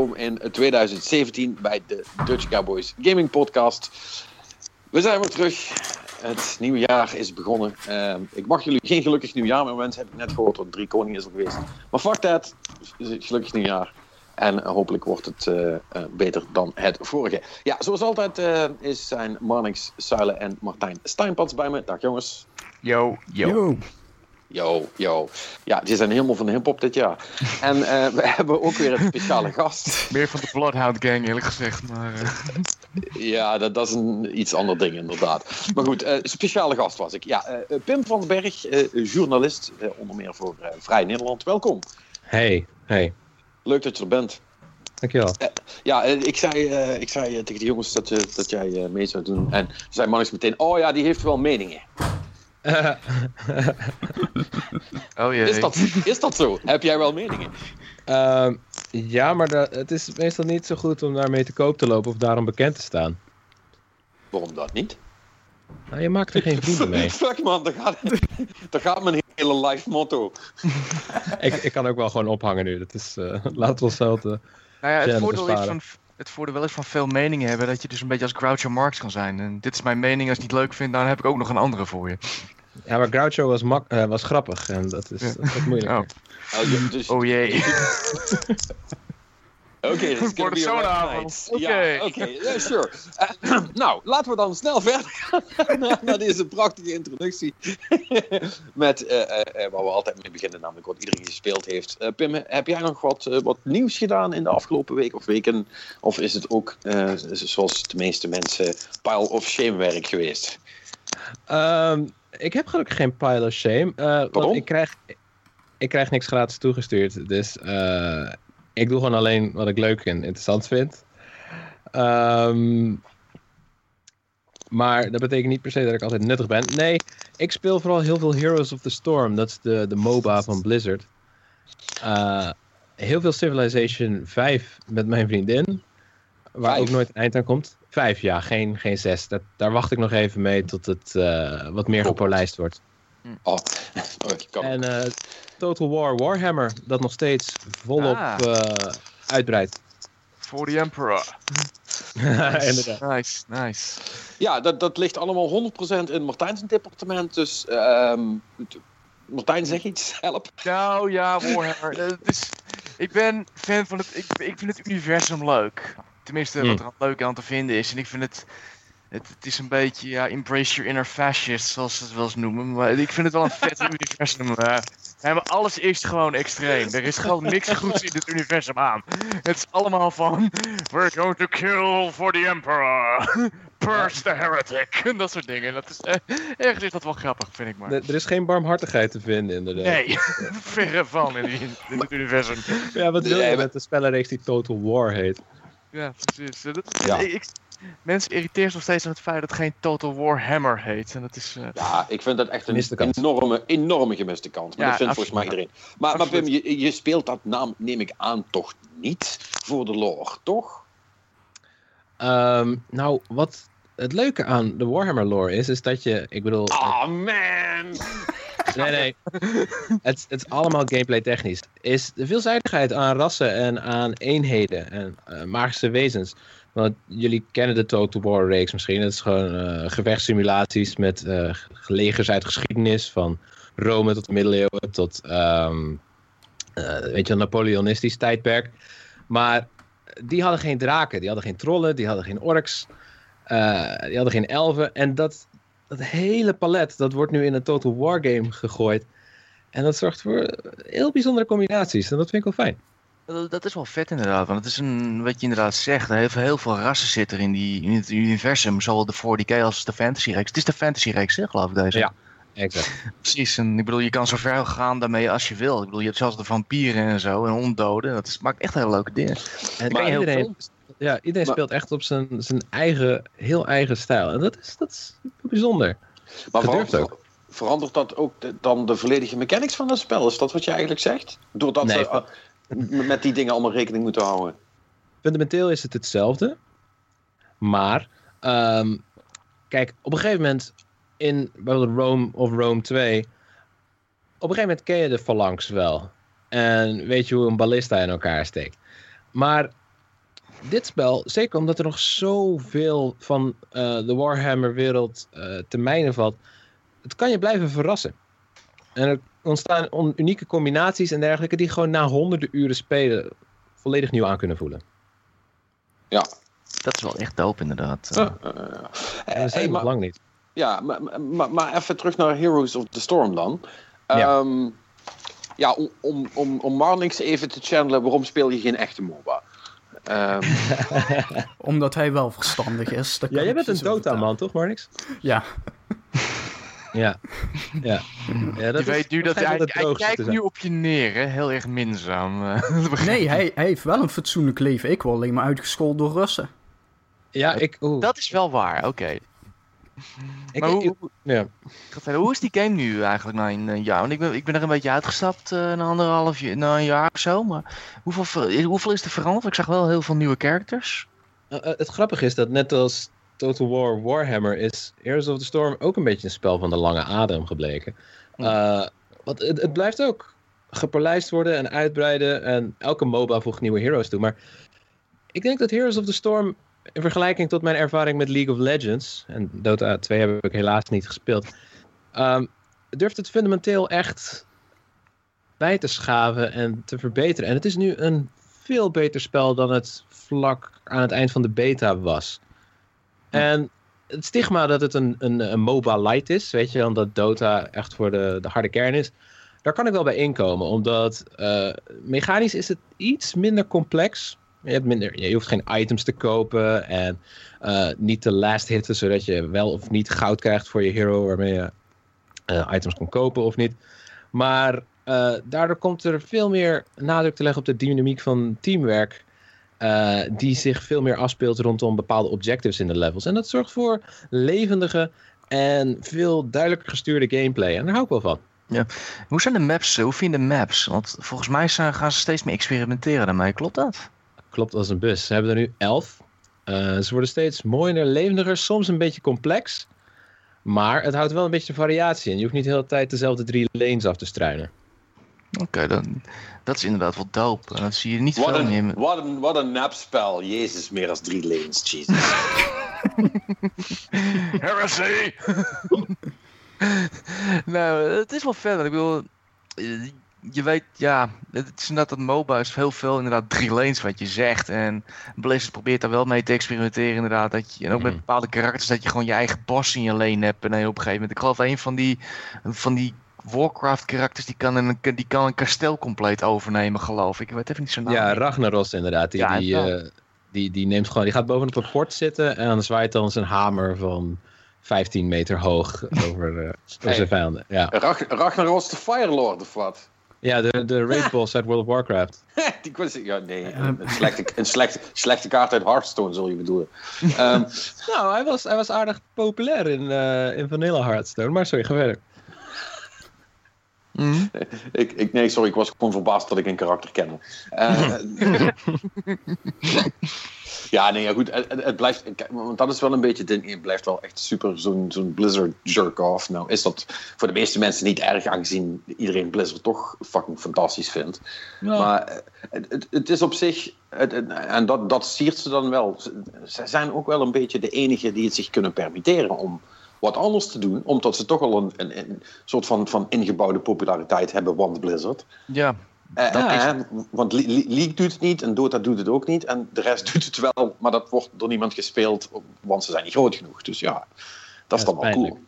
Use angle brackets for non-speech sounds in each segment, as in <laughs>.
Welkom in 2017 bij de Dutch Cowboys Gaming Podcast. We zijn weer terug. Het nieuwe jaar is begonnen. Uh, ik mag jullie geen gelukkig nieuwjaar meer wensen, heb ik net gehoord, want drie koningen is er geweest. Maar fuck that, gelukkig nieuwjaar. En hopelijk wordt het uh, uh, beter dan het vorige. Ja, zoals altijd uh, is zijn Marnix Suilen en Martijn Steinpats bij me. Dag jongens. Yo, yo. yo. Yo, yo. Ja, die zijn helemaal van de hip-hop dit jaar. <laughs> En uh, we hebben ook weer een speciale gast. Meer van de Bloodhound Gang, eerlijk gezegd. Maar, uh... <laughs> Ja, dat, dat, is een iets ander ding, inderdaad. Maar goed, uh, speciale gast was ik. Ja, Pim van den Berg, journalist, onder meer voor Vrij Nederland. Welkom. Hey, hey. Leuk dat je er bent. Dankjewel. ja, ik zei, ik zei tegen de jongens dat, dat jij mee zou doen. En zei Marnix meteen, oh ja, die heeft wel meningen. <laughs> oh jee. Is dat, is dat zo? Heb jij wel meningen? Uh, ja, maar dat, het is meestal niet zo goed om daarmee te koop te lopen of daarom bekend te staan. Waarom dat niet? Nou, je maakt er geen vrienden <laughs> mee. Fuck man, dat gaat, dat <laughs> gaat mijn hele life motto. ik, ik kan ook wel gewoon ophangen nu. Dat is, uh, laten we onszelf de nou ja, het voordeel is van het voordeel wel is van veel meningen hebben, dat je dus een beetje als Groucho Marx kan zijn. En dit is mijn mening, als je het niet leuk vindt, dan heb ik ook nog een andere voor je. Ja, maar Groucho was, mak uh, was grappig en dat is, ja. dat is moeilijk. Oh. Oh, dus... oh jee. <laughs> Oké, okay, dat is voor de. Oké, oké, sure. Uh, <clears throat> nou, laten we dan snel verder gaan <laughs> naar deze prachtige introductie. <laughs> Met uh, uh, waar we altijd mee beginnen, namelijk wat iedereen gespeeld heeft. Pim, heb jij nog wat, wat nieuws gedaan in de afgelopen week of weken? Of is het ook, zoals de meeste mensen, pile of shame werk geweest? Um, ik heb gelukkig geen pile of shame. want ik krijg, ik krijg niks gratis toegestuurd. Dus ik doe gewoon alleen wat ik leuk en interessant vind. Um, maar dat betekent niet per se dat ik altijd nuttig ben. Nee, ik speel vooral heel veel Heroes of the Storm. Dat is de, de MOBA van Blizzard. Uh, heel veel Civilization 5 met mijn vriendin. Waar Vijf. ook nooit een eind aan komt. Vijf, ja, geen, geen zes. Dat, daar wacht ik nog even mee tot het uh, wat meer gepolijst wordt. Oh. <laughs> oh en uh, Total War Warhammer, dat nog steeds volop ah. uh, uitbreidt. For the Emperor. <laughs> Inderdaad. Nice, nice. Ja, dat, dat ligt allemaal 100% in Martijn's departement. Dus um, Martijn, zeg iets. Help. Nou ja, Warhammer. uh, is, ik ben fan van het. Ik, ik vind het universum leuk. Tenminste, hmm. wat er leuk aan te vinden is. En ik vind het het, het, is een beetje, ja, embrace your inner fascist, zoals ze het wel eens noemen. Maar ik vind het wel een vet <laughs> universum. Ja, maar alles is gewoon extreem. Er is gewoon niks goeds in het universum aan. Het is allemaal van, we're going to kill for the emperor. Purge the heretic. Dat soort dingen. Dat is, eh, ergens is dat wel grappig, vind ik maar. Er is geen barmhartigheid te vinden, inderdaad. Nee, <laughs> verre van in, het universum. Ja, wat wil je met de spellenreeks die Total War heet? Ja, precies. Dat, ja. Ik, mensen irriteren nog steeds aan het feit dat het geen Total War Hammer heet. En dat is, uh... Ja, ik vind dat echt een enorme, enorme gemiste kans. Maar ja, dat vindt volgens mij iedereen. Maar, maar Pim, je, je, speelt dat naam, neem ik aan, toch niet voor de lore, toch? Um, nou, wat het leuke aan de Warhammer lore is, is dat je, ik bedoel... Oh man! Nee, nee. het, is allemaal gameplay technisch. Is de veelzijdigheid aan rassen en aan eenheden en uh, magische wezens want jullie kennen de Total War reeks misschien. Het is gewoon uh, gevechtssimulaties met uh, legers uit geschiedenis. Van Rome tot de middeleeuwen tot um, weet je, Napoleonistisch tijdperk. Maar die hadden geen draken, die hadden geen trollen, die hadden geen orks. die hadden geen elfen. En dat, dat hele palet, dat wordt nu in een Total War game gegooid. En dat zorgt voor heel bijzondere combinaties. En dat vind ik wel fijn. Dat is wel vet inderdaad, want het is een, wat je inderdaad zegt, heel veel, heel veel rassen zitten in, die, in het universum, zowel de 40k als de fantasy-reeks. Het is de fantasy-reeks, geloof ik, deze. Ja, exact. <laughs> Precies, en ik bedoel, je kan zo ver gaan daarmee als je wil. Ik bedoel, je hebt zelfs de vampieren en zo, en ondoden. Dat is, maakt echt hele leuke dingen. En maar iedereen, ja, iedereen speelt echt op zijn, zijn eigen, heel eigen stijl. En dat is, dat is bijzonder. Maar verandert, ook. verandert dat ook dan de volledige mechanics van het spel? Is dat wat je eigenlijk zegt? Doordat nee, ze, met die dingen allemaal rekening moeten houden. Fundamenteel is het hetzelfde. Maar, ehm, kijk, op een gegeven moment in bijvoorbeeld Rome of Rome 2, op een gegeven moment ken je de phalanx wel. En weet je hoe een ballista in elkaar steekt. maar dit spel, zeker omdat er nog zoveel van eh, de Warhammer-wereld uh, te mijnen valt, het kan je blijven verrassen. En er ontstaan on unieke combinaties en dergelijke die gewoon na honderden uren spelen volledig nieuw aan kunnen voelen. Ja. Dat is wel echt dope inderdaad. Uh, dat is nog lang niet. Ja, maar, maar, maar, even terug naar Heroes of the Storm dan. Ja, um, ja om, om, om, om Marnix even te channelen, waarom speel je geen echte MOBA? Um... <laughs> Omdat hij wel verstandig is. Ja, jij bent een Dota-man, toch, Marnix? Ja. Ja. ja. ja dat je weet nu dat hij, hij kijkt nu op je neer, hè? heel erg minzaam. <laughs> nee, hij, hij heeft wel een fatsoenlijk leven. Ik word alleen maar uitgescholden door Russen. Ja, ik... Oeh. Dat is wel waar, oké. <laughs> Maar hoe, ja. hoe is die game nu eigenlijk na een jaar? Want ik ben, ik ben er een beetje uitgestapt uh, na anderhalf jaar, na een jaar of zo. Maar hoeveel, hoeveel is er veranderd? Ik zag wel heel veel nieuwe characters. Uh, het grappige is dat net als Total War Warhammer is Heroes of the Storm ook een beetje een spel van de lange adem gebleken. Uh, want het, het, blijft ook gepolijst worden en uitbreiden. En elke MOBA voegt nieuwe heroes toe. Maar ik denk dat Heroes of the Storm in vergelijking tot mijn ervaring met League of Legends, en Dota 2 heb ik helaas niet gespeeld, um, durft het fundamenteel echt bij te schaven en te verbeteren. En het is nu een veel beter spel dan het vlak aan het eind van de beta was. En het stigma dat het een, een, een MOBA light is, weet je, omdat Dota echt voor de, de harde kern is, daar kan ik wel bij inkomen. Omdat uh, mechanisch is het iets minder complex. Je, hebt minder, je hoeft geen items te kopen en uh, niet te last hitten, zodat je wel of niet goud krijgt voor je hero waarmee je uh, items kan kopen of niet. Maar uh, daardoor komt er veel meer nadruk te leggen op de dynamiek van teamwerk. die zich veel meer afspeelt rondom bepaalde objectives in de levels. En dat zorgt voor levendige en veel duidelijker gestuurde gameplay. En daar hou ik wel van. Ja. Hoe zijn de maps? Hoe vind je de maps? Want volgens mij gaan ze steeds meer experimenteren daarmee. Klopt dat? Klopt als een bus. Ze hebben er nu elf. Uh, ze worden steeds mooier, levendiger, soms een beetje complex. Maar het houdt wel een beetje variatie in. Je hoeft niet de hele tijd dezelfde drie lanes af te struinen. Oké, okay, dan, dat is inderdaad wel dope. En dat zie je niet wat veel meer. Wat een, wat een napspel. Jezus, meer dan drie lanes. Jesus. <laughs> Heresy! <laughs> nou, het is wel verder. Ik bedoel, je weet, ja, het is inderdaad dat MOBA is heel veel inderdaad drie lanes wat je zegt. En Blizzard probeert daar wel mee te experimenteren inderdaad. Dat je, en ook met mhm. bepaalde karakters dat je gewoon je eigen boss in je lane hebt. En op een gegeven moment, ik geloof een van die, van die Warcraft karakters die kan, een, die kan een kasteel compleet overnemen geloof ik. Ik weet even niet zo naam. Ja, Ragnaros inderdaad. Die, die, uh, die, die, neemt gewoon, die gaat bovenop een fort zitten en dan zwaait dan zijn hamer van 15 meter hoog <laughs> over, uh, hey, zijn vijanden. Ja. Ragnaros de Firelord of wat? Ja, de, de raid boss uit World of Warcraft. <laughs> Die was, ja, nee, een, slechte, een slechte, slechte kaart uit Hearthstone zul je bedoelen. Um, <laughs> nou, hij was, hij was aardig populair in, uh, in Vanilla Hearthstone, maar sorry, ga verder. Mm. <laughs> ik, ik, nee, sorry, ik was gewoon verbaasd dat ik een karakter kende. Uh, <laughs> Ja, nee, ja, goed. Het, het, blijft, want dat is wel een beetje ding. Het blijft wel echt super zo'n zo'n Blizzard jerk-off. Nou, is dat voor de meeste mensen niet erg, aangezien iedereen Blizzard toch fucking fantastisch vindt. Maar eh, het, het, is op zich, en dat, dat siert ze dan wel. Ze zijn ook wel een beetje de enige die het zich kunnen permitteren om wat anders te doen, omdat ze toch al een, een, een soort van, van ingebouwde populariteit hebben, want Blizzard. Ja. Uh, want League doet het niet en Dota doet het ook niet. En de rest <laughs> doet het wel, maar dat wordt door niemand gespeeld, want ze zijn niet groot genoeg. Dus ja, dat is dan wel cool.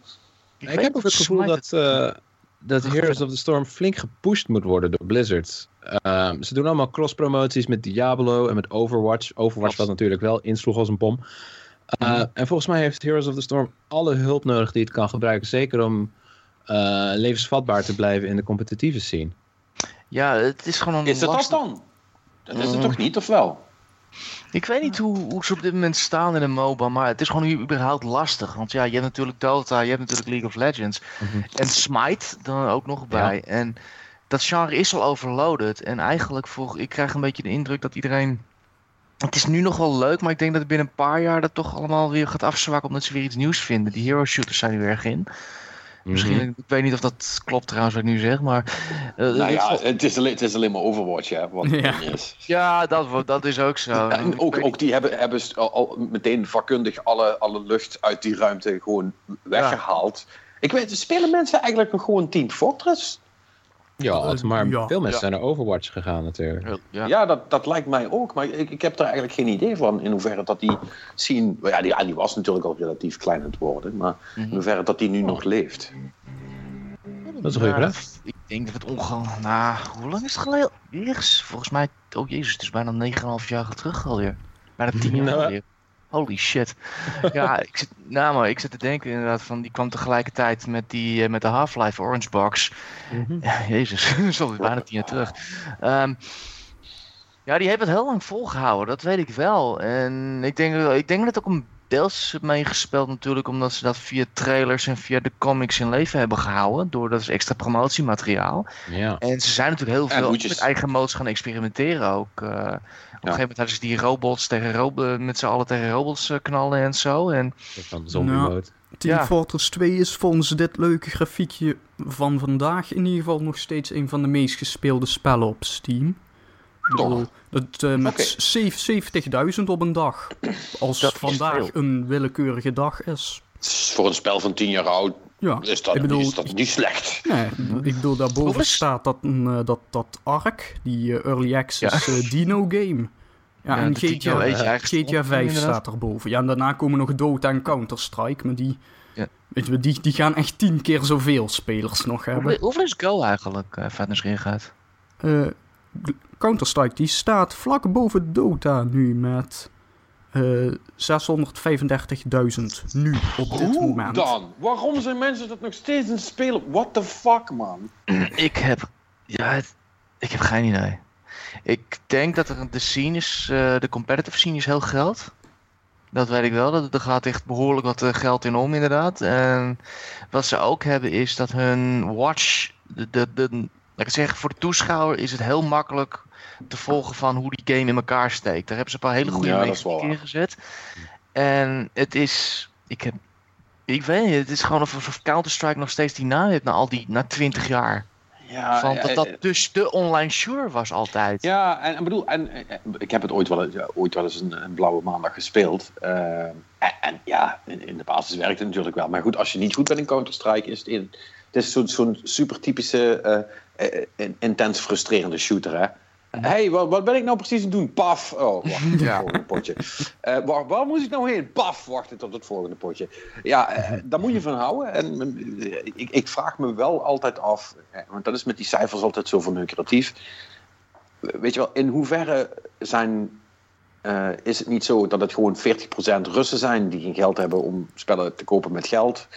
Ik, ik heb ook het gevoel dat, uh, dat Heroes of the Storm flink gepusht moet worden door Blizzard. Uh, ze doen allemaal cross-promoties met Diablo en met Overwatch. Overwatch was natuurlijk wel insloeg als een bom. Uh, En volgens mij heeft Heroes of the Storm alle hulp nodig die het kan gebruiken. Zeker om levensvatbaar te blijven in de competitieve scene. Ja, het is gewoon een Is het dat dan? Dat is het toch niet, of wel? Ik weet niet hoe, hoe ze op dit moment staan in de MOBA, maar het is gewoon überhaupt lastig. Want ja, je hebt natuurlijk Dota, je hebt natuurlijk League of Legends. Mhm. En Smite dan ook nog bij. En dat genre is al overloaded. En eigenlijk, voor, ik krijg een beetje de indruk dat iedereen... Het is nu nog wel leuk, maar ik denk dat het binnen een paar jaar dat toch allemaal weer gaat afzwakken. Omdat ze weer iets nieuws vinden. Die hero shooters zijn nu erg in. Misschien, Mhm. ik weet niet of dat klopt trouwens wat ik nu zeg, maar... eh, Nou ja, het is, alleen, het is alleen maar Overwatch, hè, wat Ja. niet is. ja dat, dat is ook zo. Ja, en Ik ook, weet ook die hebben, hebben al, meteen vakkundig alle, alle lucht uit die ruimte gewoon weggehaald. Ik weet, spelen mensen eigenlijk nog gewoon Team Fortress? Ja, Eh, maar ja. veel mensen Ja. zijn naar Overwatch gegaan natuurlijk. Ja, Ja. dat, dat lijkt mij ook. Maar ik, ik heb er eigenlijk geen idee van in hoeverre dat die scene... Ja, die, ja, die was natuurlijk al relatief klein aan het worden. Maar in Mhm. hoeverre dat die nu nog leeft. Dat is een goede Ja, vraag. Ik denk dat het ongeveer... Nou, hoe lang is het geleden? Volgens mij... Oh jezus, het is bijna 9,5 jaar terug alweer. Bijna 10 jaar <laughs> Nou. alweer. Holy shit. <laughs> ja, ik zit, nou, maar ik zit te denken inderdaad van... Die kwam tegelijkertijd met, die, eh, met de Half-Life Orange Box. <laughs> Ja, jezus, <laughs> dat is bijna 10 jaar terug. Ehm, ja, die hebben het heel lang volgehouden, dat weet ik wel. En ik denk, ik denk dat het ook een deels meegespeeld natuurlijk, omdat ze dat via trailers en via de comics in leven hebben gehouden. Door dat is extra promotiemateriaal. Ja. En ze zijn natuurlijk heel veel met eigen modes gaan experimenteren ook. Eh, op een gegeven moment hadden ze die robots tegen robo met z'n allen tegen robots eh, knallen en zo. En Van zombie Nou. mode. Team Ja. Fortress 2 is volgens dit leuke grafiekje van vandaag in ieder geval nog steeds een van de meest gespeelde spellen op Steam. Ik Toch? bedoel, dat, eh, met Oké. zeven- 70.000 op een dag. Als Dat vandaag een willekeurige dag is. Voor een spel van 10 jaar oud Ja, is dat, ik bedoel, is dat niet slecht. nee, ik bedoel, daarboven is- staat dat, eh, dat, dat ARK, die eh, Early Access Ja. Dino game. Ja, en GTA, eigenlijk GTA 5 inderdaad. staat erboven. Ja, en daarna komen nog Dota en Counter-Strike, maar die, Ja. weet je, die, die gaan echt tien keer zoveel spelers nog hebben. hoeveel, hoeveel is Go eigenlijk, uh, Fatness gaat? Eh, Counter-Strike die staat vlak boven Dota nu met eh 635.000 nu op dit Hoe moment. dan? Waarom zijn mensen dat nog steeds aan het spelen? What the fuck, man? <clears throat> Ik heb, ja, het- ik heb geen idee. Ik denk dat er de scene is, eh, de competitive scene is heel groot. Dat weet ik wel. Dat, er gaat echt behoorlijk wat eh, geld in om, inderdaad. En wat ze ook hebben is dat hun watch, de, de, de, laat ik het zeggen, voor de toeschouwer is het heel makkelijk te volgen van hoe die game in elkaar steekt. Daar hebben ze een paar hele goede Ja, dat mechanieken in gezet. En het is, ik heb, ik weet niet, het is gewoon alsof of Counter-Strike nog steeds die naam heeft na al die, na 20 jaar. Ja, Van eh, dat dat eh, dus de online shooter was altijd. Ja, en, en bedoel, en, eh, ik heb het ooit wel, ja, ooit wel eens een, een blauwe maandag gespeeld. En, en ja, in, in de basis werkt het natuurlijk wel. Maar goed, als je niet goed bent in Counter-Strike, is het, in, het is zo'n zo'n super typische, in- intens frustrerende shooter. Hè? Hé, hey, wat, wat ben ik nou precies aan het doen? Paf! Oh, wacht, <laughs> het Ja. volgende potje. Eh, waar, waar moet ik nou heen? Paf! Wacht tot het volgende potje. Ja, eh, daar moet je van houden. En eh, ik, ik vraag me wel altijd af, want dat is met die cijfers altijd zo verneukeratief. Weet je wel, in hoeverre zijn, is het niet zo dat het gewoon 40% Russen zijn die geen geld hebben om spellen te kopen met geld?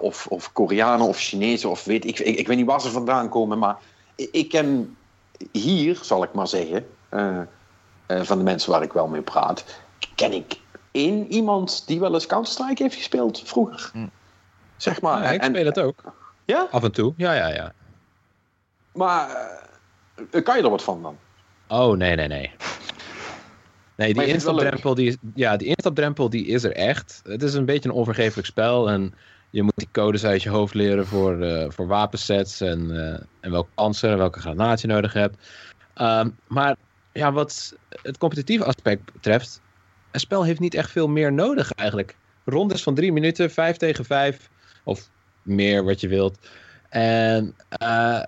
Of, of Koreanen of Chinezen of weet ik, ik, ik weet niet waar ze vandaan komen, maar ik, ik ken hier, zal ik maar zeggen, eh, eh, van de mensen waar ik wel mee praat, ken ik één iemand die wel eens Counter-Strike heeft gespeeld vroeger. Hm. Zeg maar. Ja, ik en, speel het ook. ja? Af en toe. Ja, ja, ja. Maar eh, kan je er wat van dan? Oh, nee, nee, nee. Nee, die instapdrempel, die, is- ja, die instapdrempel die is er echt. Het is een beetje een onvergeeflijk spel en je moet die codes uit je hoofd leren voor, eh, voor wapensets en, eh, en welke panzer en welke granaat je nodig hebt. Ehm, maar ja, wat het competitieve aspect betreft, een spel heeft niet echt veel meer nodig eigenlijk. Rondes van drie minuten, vijf tegen vijf, of meer wat je wilt. En eh,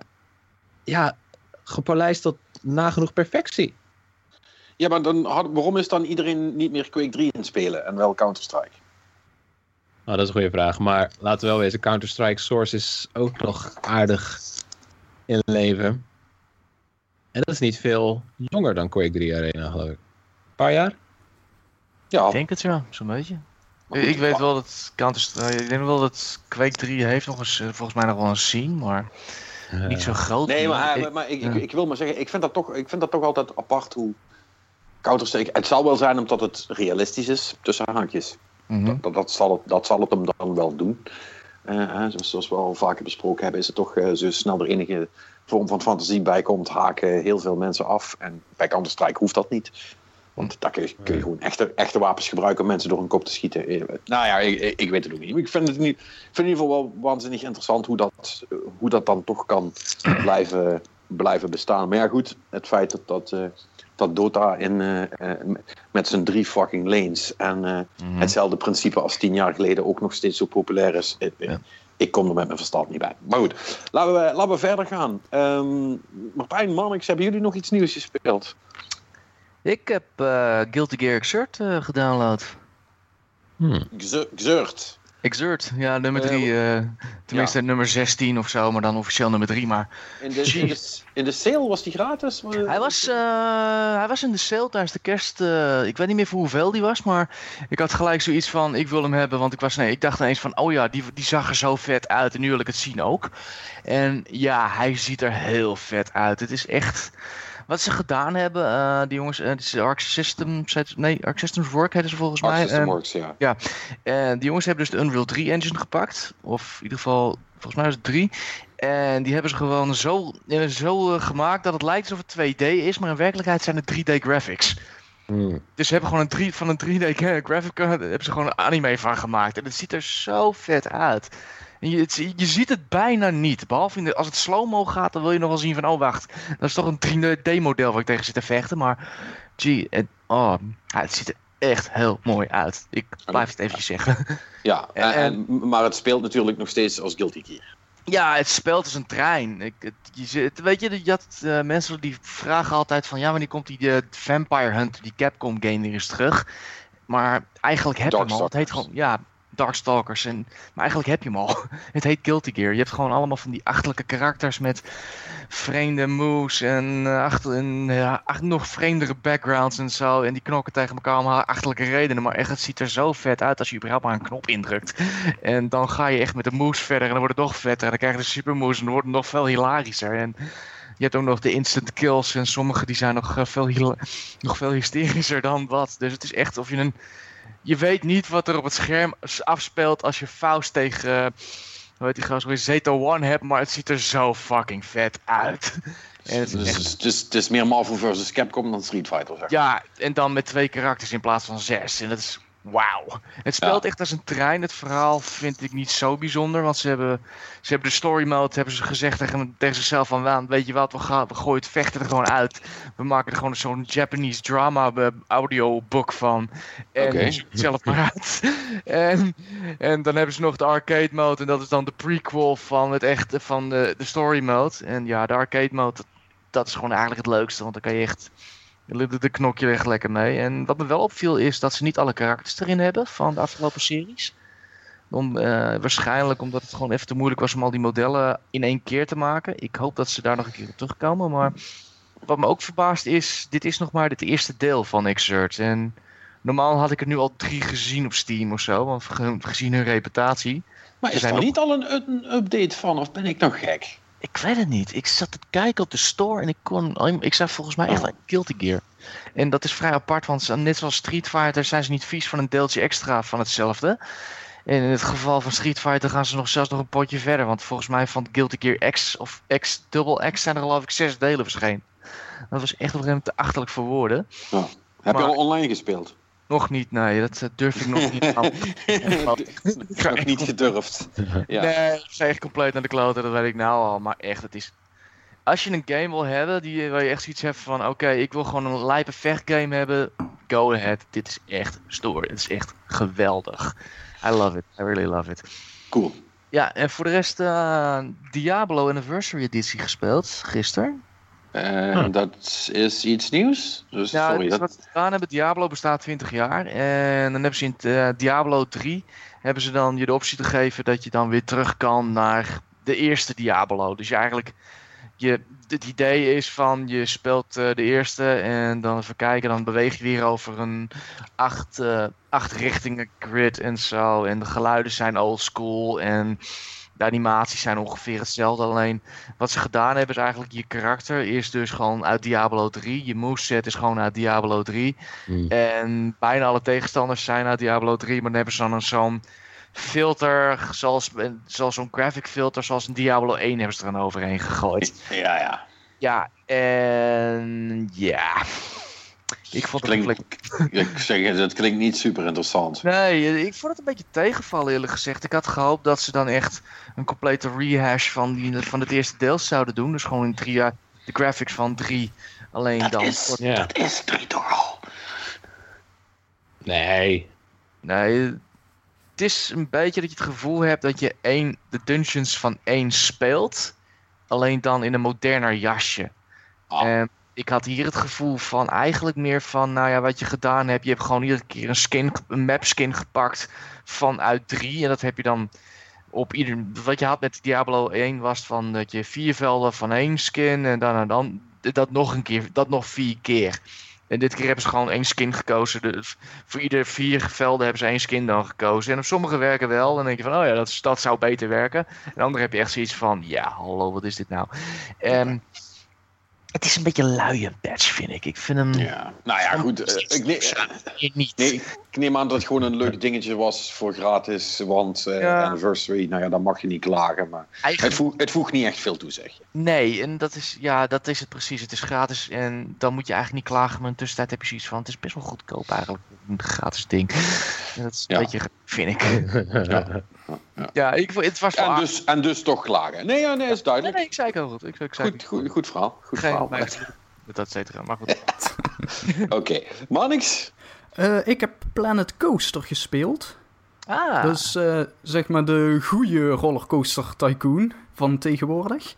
ja, gepolijst tot nagenoeg perfectie. Ja, maar dan waarom is dan iedereen niet meer Quake 3 in spelen en wel Counter-Strike? Nou, dat is een goede vraag. Maar laten we wel wezen, Counter-Strike Source is ook nog aardig in leven. En dat is niet veel jonger dan Quake 3 Arena, geloof ik. Een paar jaar? Ja, Ik denk het ja, zo'n beetje. Goed, ik weet wel dat Counter ik denk wel dat Quake 3 heeft nog eens, eh, volgens mij nog wel een scene, maar niet zo groot. Nee, maar, Ik- maar ik, ik, ik wil maar zeggen, ik vind, dat toch, ik vind dat toch altijd apart hoe Counter-Strike... Het zal wel zijn omdat het realistisch is, tussen haakjes. Mhm. Dat, dat, zal het, dat zal het hem dan wel doen. Eh, zoals, we al vaker besproken hebben, is het toch eh, zo snel er enige vorm van fantasie bij komt, haken heel veel mensen af. En bij Counter-Strike hoeft dat niet. Want daar kun je, kun je gewoon echte, echte wapens gebruiken om mensen door een kop te schieten. Eh, Nou ja, ik, ik- weet het ook niet. Ik vind het, niet, vind in ieder geval wel waanzinnig interessant hoe dat, hoe dat dan toch kan blijven, blijven bestaan. Maar ja, goed, het feit dat, dat, dat Dota in, eh, eh, met zijn drie fucking lanes en eh, Mhm. hetzelfde principe als tien jaar geleden ook nog steeds zo populair is. Ik, Ja. ik kom er met mijn verstand niet bij. Maar goed, laten we, laten we verder gaan. Ehm Martijn, Mannix, hebben jullie nog iets nieuws gespeeld? Ik heb eh, Guilty Gear Exert eh, gedownload. Hmm. Exert, ja, nummer Eh, 3. tenminste, nummer 16 of zo, maar dan officieel nummer 3. Maar In de, in, de, <laughs> in de sale was die gratis? hij was, eh, hij was in de sale tijdens de kerst. eh, ik weet niet meer voor hoeveel die was, maar ik had gelijk zoiets van: ik wil hem hebben. Want ik, was, nee, ik dacht ineens van: oh ja, die, die zag er zo vet uit. En nu wil ik het zien ook. En ja, hij ziet er heel vet uit. Het is echt. Wat ze gedaan hebben, eh, die jongens, eh, het is Arc Systems, nee, Arc Systems Work heette ze volgens mij. Arc System En- Works, ja. en die jongens hebben dus de Unreal 3 engine gepakt. Of in ieder geval, volgens mij is het 3. En die hebben ze gewoon zo, eh, zo eh, gemaakt dat het lijkt alsof het 2D is, maar in werkelijkheid zijn het 3D graphics. Hmm. Dus ze hebben gewoon een 3, van een 3D gra- <laughs> graphic hebben ze gewoon een anime van gemaakt. En het ziet er zo vet uit. En je, het- je ziet het bijna niet. Behalve in de, als het slow-mo gaat, dan wil je nog wel zien van... Oh, wacht. Dat is toch een 3D-model waar ik tegen zit te vechten. Maar, gee, het, oh, het ziet er echt heel mooi uit. Ik blijf het eventjes zeggen. ja <laughs> en, En- en- maar het speelt natuurlijk nog steeds als Guilty Gear. Ja, het speelt als een trein. Ik, het, je, weet je, je had eh, mensen die vragen altijd van... Ja, wanneer komt die eh, Vampire Hunter, die Capcom game weer eens terug? Maar eigenlijk heb je hem al. Het heet gewoon, ja, Darkstalkers. En, maar eigenlijk heb je hem al. <laughs> Het heet Guilty Gear. Je hebt gewoon allemaal van die achterlijke karakters met vreemde moves en, eh, achter, en ja, nog vreemdere backgrounds en zo. En die knokken tegen elkaar om achterlijke redenen. Maar echt, het ziet er zo vet uit als je überhaupt maar een knop indrukt. <laughs> En dan ga je echt met de moves verder en dan wordt het nog vetter. En dan krijg je de super moves en dan wordt het nog veel hilarischer. En je hebt ook nog de instant kills en sommige die zijn nog, eh, veel, <laughs> nog veel hysterischer dan wat. Dus het is echt of je een... Je weet niet wat er op het scherm afspeelt als je Faust tegen... eh, hoe heet die gast? weer, Zeto One hebt, maar het ziet er zo fucking vet uit. <laughs> En het is Dus echt het is meer Marvel vs. Capcom dan Street Fighter, zeg. ja, en dan met twee karakters in plaats van zes. En dat is wauw. Het speelt Ja. echt als een trein. Het verhaal vind ik niet zo bijzonder. Want ze hebben, ze hebben de story mode hebben ze gezegd tegen, tegen zichzelf van... "Waan, Weet je wat, we, gaan, we gooien het vechten er gewoon uit. We maken er gewoon zo'n Japanese drama eh, audiobook van. En zoek het zelf maar uit. <laughs> en, en dan hebben ze nog de arcade mode. En dat is dan de prequel van het echte van de, de story mode. En ja, de arcade mode, dat is gewoon eigenlijk het leukste. Want dan kan je echt... De, de knok je er echt lekker mee. En wat me wel opviel is dat ze niet alle karakters erin hebben van de afgelopen series. Om, eh, waarschijnlijk omdat het gewoon even te moeilijk was om al die modellen in één keer te maken. Ik hoop dat ze daar nog een keer op terugkomen. Maar wat me ook verbaast is, dit is nog maar het eerste deel van Exert. En normaal had ik er nu al drie gezien op Steam of zo. Want ge- gezien hun reputatie. Maar is er niet al een, een update van, of ben ik nog gek? Ik weet het niet. Ik zat te kijken op de store en ik kon. alleen- Ik zag volgens mij echt een Guilty Gear. En dat is vrij apart, want net zoals Street Fighter zijn ze niet vies van een deeltje extra van hetzelfde. En in het geval van Street Fighter gaan ze nog zelfs nog een potje verder. Want volgens mij van Guilty Gear X of X Double X zijn er geloof ik zes delen verschenen. Dat was echt op een gegeven moment te achterlijk voor woorden. Heb Maar- je al online gespeeld? Nog niet, nee, dat eh, durf ik nog niet aan. <laughs> nog niet gedurfd. <laughs> Ja. Nee, ik ga echt compleet naar de kloten, dat weet ik nou al. Maar echt, het is... Als je een game wil hebben, die, waar je echt zoiets hebt van... Oké, ik wil gewoon een lijpe vechtgame hebben. Go ahead. Dit is echt stoer. Het is echt geweldig. I love it. I really love it. Cool. Ja, en voor de rest... eh, Diablo Anniversary Editie gespeeld, gisteren. Eh, Dat is iets nieuws. Dus Ja, sorry. Dat... wat ze gedaan hebben, Diablo bestaat 20 jaar. En dan hebben ze in eh, Diablo 3 hebben ze dan je de optie te geven dat je dan weer terug kan naar de eerste Diablo. Dus je eigenlijk, je, het idee is van je speelt eh, de eerste en dan even kijken, dan beweeg je weer over een acht, eh, acht richtingen grid en zo. En de geluiden zijn old school en de animaties zijn ongeveer hetzelfde. Alleen wat ze gedaan hebben is eigenlijk je karakter is dus gewoon uit Diablo 3. Je moveset is gewoon uit Diablo 3. Hmm. En bijna alle tegenstanders zijn uit Diablo 3. Maar dan hebben ze dan een zo'n filter, zoals, zoals zo'n graphic filter, zoals een Diablo 1 hebben ze er dan overheen gegooid. Ja, ja. Ja, en ja. Ik vond het Klinkt, <laughs> ik zeg het, het klinkt niet super interessant. Nee, ik vond het een beetje tegenvallen eerlijk gezegd. Ik had gehoopt dat ze dan echt een complete rehash van, die, van het eerste deel zouden doen. Dus gewoon in drie jaar de graphics van drie. Alleen Dat dan. is, Ja. dat is drie toch al. Nee. Nee, het is een beetje dat je het gevoel hebt dat je één, de dungeons van één speelt. Alleen dan in een moderner jasje. Ah. En ik had hier het gevoel van eigenlijk meer van, nou ja, wat je gedaan hebt. Je hebt gewoon iedere keer een skin, een map skin gepakt vanuit 3. En dat heb je dan op ieder. Wat je had met Diablo 1 was van dat je vier velden van één skin. En dan en dan dat nog een keer, dat nog vier keer. En dit keer hebben ze gewoon één skin gekozen. Dus voor ieder vier velden hebben ze één skin dan gekozen. En op sommige werken wel. Dan denk je van, oh ja, dat, dat zou beter werken. En andere heb je echt zoiets van, ja, hallo, wat is dit nou? Ehm, het is een beetje een luie patch, vind ik. Ik vind hem Ja. Nou ja, goed. eh, ik, neem, hier niet. nee, ik neem aan dat het gewoon een leuk dingetje was voor gratis. Want eh, Ja. anniversary, nou ja, dan mag je niet klagen. Maar het, voeg, het voegt niet echt veel toe, zeg je. nee, en dat is, ja, dat is het precies. Het is gratis en dan moet je eigenlijk niet klagen. Maar in de tussentijd heb je zoiets van, het is best wel goedkoop eigenlijk. Een gratis ding. En dat is een Ja. beetje, vind ik. <laughs> Ja, ik, vond- het was wel En dus, en dus toch klagen. Nee, ja, nee, is duidelijk. nee, ik zei ik heel goed. Ik, ik zei Goed, goed, goed verhaal. Goed Geen verhaal. <laughs> dat et cetera. Maar goed. <laughs> Oké, Manix. Eh, ik heb Planet Coaster gespeeld. Ah, Dus eh, zeg maar de goede rollercoaster tycoon van tegenwoordig.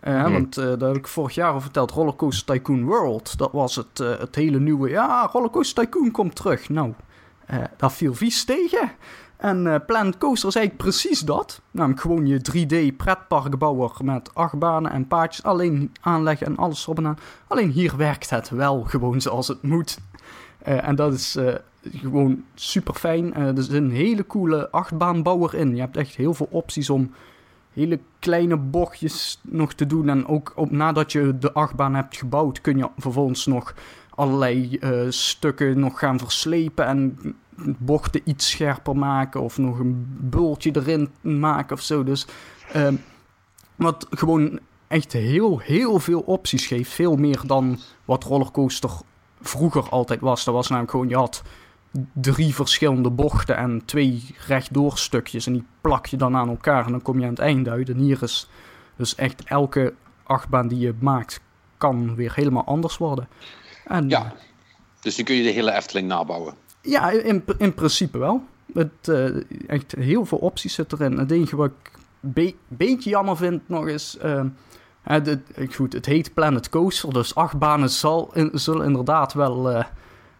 Eh, Hmm. Want eh dat heb ik vorig jaar al verteld. Rollercoaster Tycoon World. Dat was het, eh, het hele nieuwe. Ja, Rollercoaster Tycoon komt terug. Nou, eh, dat viel vies tegen. En Planet Coaster is eigenlijk precies dat. Namelijk gewoon je 3D pretparkbouwer met achtbanen en paadjes. Alleen aanleggen en alles erop en aan. Alleen hier werkt het wel gewoon zoals het moet. Eh, en dat is eh, gewoon super fijn. er zit een hele coole achtbaanbouwer in. Je hebt echt heel veel opties om hele kleine bochtjes nog te doen. En ook op, nadat je de achtbaan hebt gebouwd, kun je vervolgens nog allerlei stukken nog gaan verslepen en bochten iets scherper maken of nog een bultje erin maken of zo. Dus ehm, wat gewoon echt heel, heel veel opties geeft. Veel meer dan wat rollercoaster vroeger altijd was. Dat was namelijk gewoon, je had drie verschillende bochten en twee rechtdoor stukjes. En die plak je dan aan elkaar en dan kom je aan het einde uit. En hier is dus echt elke achtbaan die je maakt, kan weer helemaal anders worden. En, Ja. Dus nu kun je de hele Efteling nabouwen. Ja, in, in principe wel. Het, eh, echt heel veel opties zitten erin. Het enige wat ik een be- beetje jammer vind nog is... eh, de- goed, het heet Planet Coaster, dus acht banen zal, zullen inderdaad wel eh,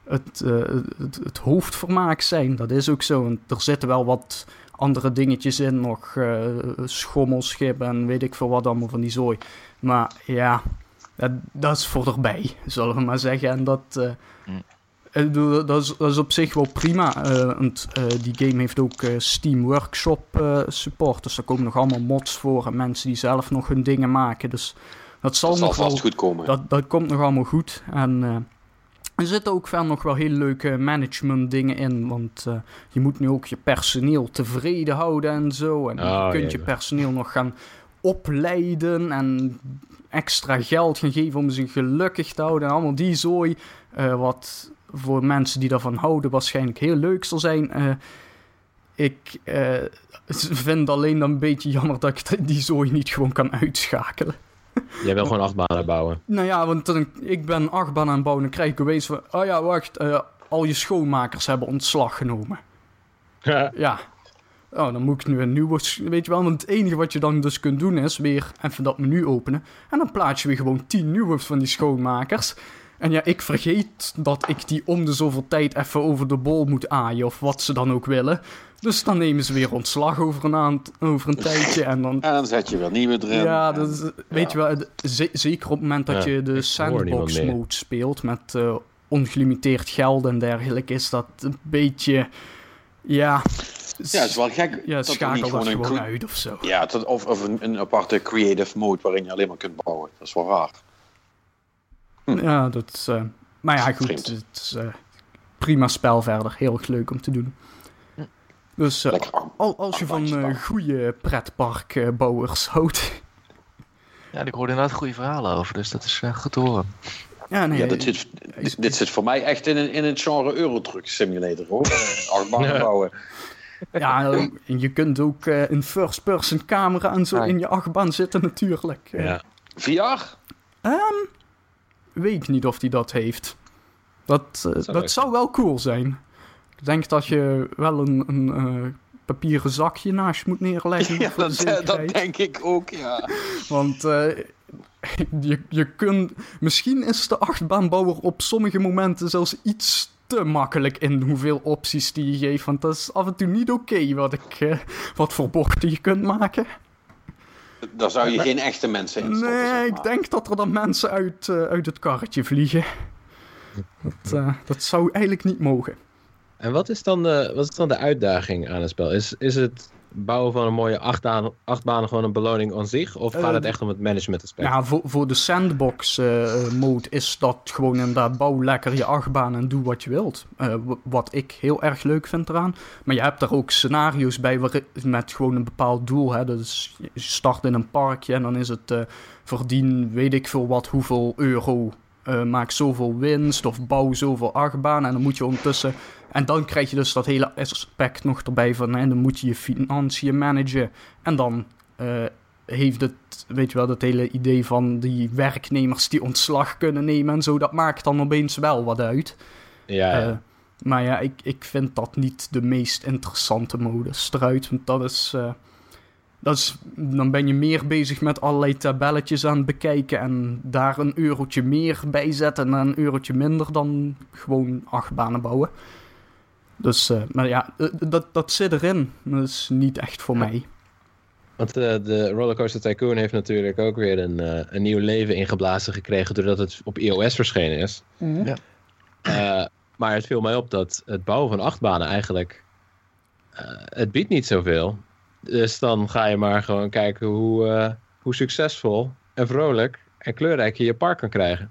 het, eh, het, het hoofdvermaak zijn. Dat is ook zo. Er zitten wel wat andere dingetjes in, nog schommelschip en weet ik veel wat allemaal van die zooi. Maar ja, dat, dat is voor erbij, zullen we maar zeggen. En dat... Mm. Ik bedoel, dat, is, dat is op zich wel prima. eh, want eh, die game heeft ook eh, Steam Workshop eh, support. Dus daar komen nog allemaal mods voor. En mensen die zelf nog hun dingen maken. Dus dat zal Dat zal nog wel... goed komen. Dat, dat komt nog allemaal goed. En eh, er zitten ook verder nog wel hele leuke management dingen in. Want eh, je moet nu ook je personeel tevreden houden en zo. En Oh, je kunt jee. je personeel nog gaan opleiden en extra geld gaan geven om ze gelukkig te houden. En allemaal die zooi. eh, wat voor mensen die daarvan houden waarschijnlijk heel leuk zal zijn. Eh, ik eh, <laughs> vind alleen dan een beetje jammer dat ik die zooi niet gewoon kan uitschakelen. <laughs> Jij wil gewoon acht banen bouwen. Nou ja, want dan, ik ben achtbaan aan het bouwen en dan krijg ik opeens van... Oh ja, wacht, eh, al je schoonmakers hebben ontslag genomen. Ja. Oh, dan moet ik nu een nieuwe... Weet je wel, want het enige wat je dan dus kunt doen is weer even dat menu openen. En dan plaats je weer gewoon tien nieuwe van die schoonmakers. En ja, ik vergeet dat ik die om de zoveel tijd even over de bol moet aaien. Of wat ze dan ook willen. Dus dan nemen ze weer ontslag over een, aant- over een tijdje. En dan <laughs> En dan zet je weer nieuwe erin. ja, dat is, weet je wel, zeker op het moment dat Ja, je de sandbox mode speelt met eh, ongelimiteerd geld en dergelijke, is dat een beetje, ja, Ja, het is wel gek ja dat er schakel niet dat gewoon een... gewoon cre- uit of zo. Ja, dat, of, of een, een aparte creative mode waarin je alleen maar kunt bouwen. Dat is wel raar. Ja, dat is, eh, maar ja, goed, Vreemd. het is eh, prima spel verder, heel erg leuk om te doen. Dus eh, Lekker arm. al, als je van eh, goede pretparkbouwers houdt, Ja, ik hoorde inderdaad goede verhalen over, dus dat is eh, goed te horen. Ja, nee, Ja, dit, zit, dit, dit zit voor mij echt in een, in een genre Eurotruck Simulator, hoor. <laughs> Eh, Achtbanen Ja. bouwen. ja, en je kunt ook eh, een first-person camera en zo Ja. in je achtbaan zitten natuurlijk. Ja. VR? Weet ik niet of hij dat heeft. Dat, eh, zou dat zou wel cool zijn. Ik denk dat je wel een, een eh, papieren zakje naast je moet neerleggen. <laughs> Ja, de dat, denk ik ook, ja. <laughs> Want eh, <laughs> je, je kunt... Misschien is de achtbaanbouwer op sommige momenten zelfs iets te makkelijk in hoeveel opties die je geeft. Want dat is af en toe niet oké wat, ik, wat voor bochten je kunt maken. Daar zou je geen echte mensen in stoppen, Nee, zeg ik denk dat er dan mensen uit, eh, uit het karretje vliegen. Dat, eh, dat zou eigenlijk niet mogen. En wat is, dan de, wat is dan de uitdaging aan het spel? Is, is het bouwen van een mooie achtbaan, achtbaan gewoon een beloning aan zich? Of gaat Eh, het echt om het management aspect? Ja, voor, voor de sandbox eh, mode is dat gewoon inderdaad bouw lekker je achtbaan en doe wat je wilt. Eh, wat ik heel erg leuk vind eraan. Maar je hebt daar ook scenario's bij waar, met gewoon een bepaald doel. Hè. Dus je start in een parkje en dan is het eh, verdien weet ik veel wat hoeveel euro. eh, maak zoveel winst of bouw zoveel achtbaan. En dan moet je ondertussen... En dan krijg je dus dat hele aspect nog erbij van... Hè, dan moet je je financiën managen. En dan eh, heeft het, weet je wel, dat hele idee van die werknemers die ontslag kunnen nemen en zo, dat maakt dan opeens wel wat uit. ja, ja. Eh, maar ja, ik, ik vind dat niet de meest interessante modus eruit, want dat is, eh, dat is, dan ben je meer bezig met allerlei tabelletjes aan het bekijken en daar een eurotje meer bij zetten en een eurotje minder dan gewoon acht banen bouwen. Dus, eh, maar ja, eh, dat, dat zit erin. Dat is niet echt voor Ja. mij. Want eh, de Rollercoaster Tycoon heeft natuurlijk ook weer een, eh, een nieuw leven ingeblazen gekregen doordat het op iOS verschenen is. Ja. Eh, maar het viel mij op dat het bouwen van achtbanen eigenlijk, eh, het biedt niet zoveel. Dus dan ga je maar gewoon kijken hoe, eh, hoe succesvol en vrolijk en kleurrijk je je park kan krijgen.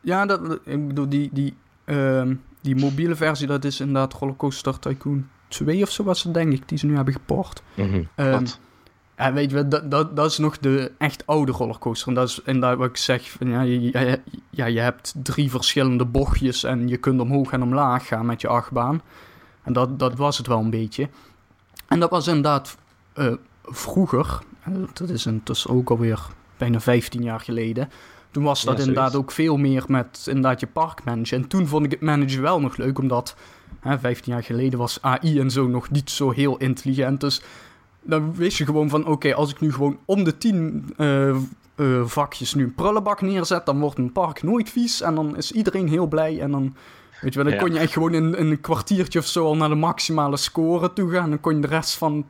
Ja, dat, ik bedoel, die, die, ehm, die mobiele versie, dat is inderdaad Rollercoaster Tycoon 2 of zo was het, denk ik, die ze nu hebben geport. Mhm. Ehm, Wat? ja, weet je, dat, dat, dat is nog de echt oude rollercoaster. En dat is inderdaad wat ik zeg, van, ja, je, ja, je hebt drie verschillende bochtjes en je kunt omhoog en omlaag gaan met je achtbaan. En dat, dat was het wel een beetje. En dat was inderdaad eh, vroeger, en dat is intussen ook alweer bijna 15 jaar geleden. Toen was dat Ja, inderdaad ook veel meer met inderdaad je parkmanagen. En toen vond ik het managen wel nog leuk, omdat hè, 15 jaar geleden was AI en zo nog niet zo heel intelligent. Dus dan wist je gewoon van, oké, als ik nu gewoon om de 10 eh, eh, vakjes nu een prullenbak neerzet, dan wordt mijn park nooit vies en dan is iedereen heel blij. En dan, weet je wel, dan kon je echt gewoon in, in een kwartiertje of zo al naar de maximale score toe gaan. En dan kon je de rest van,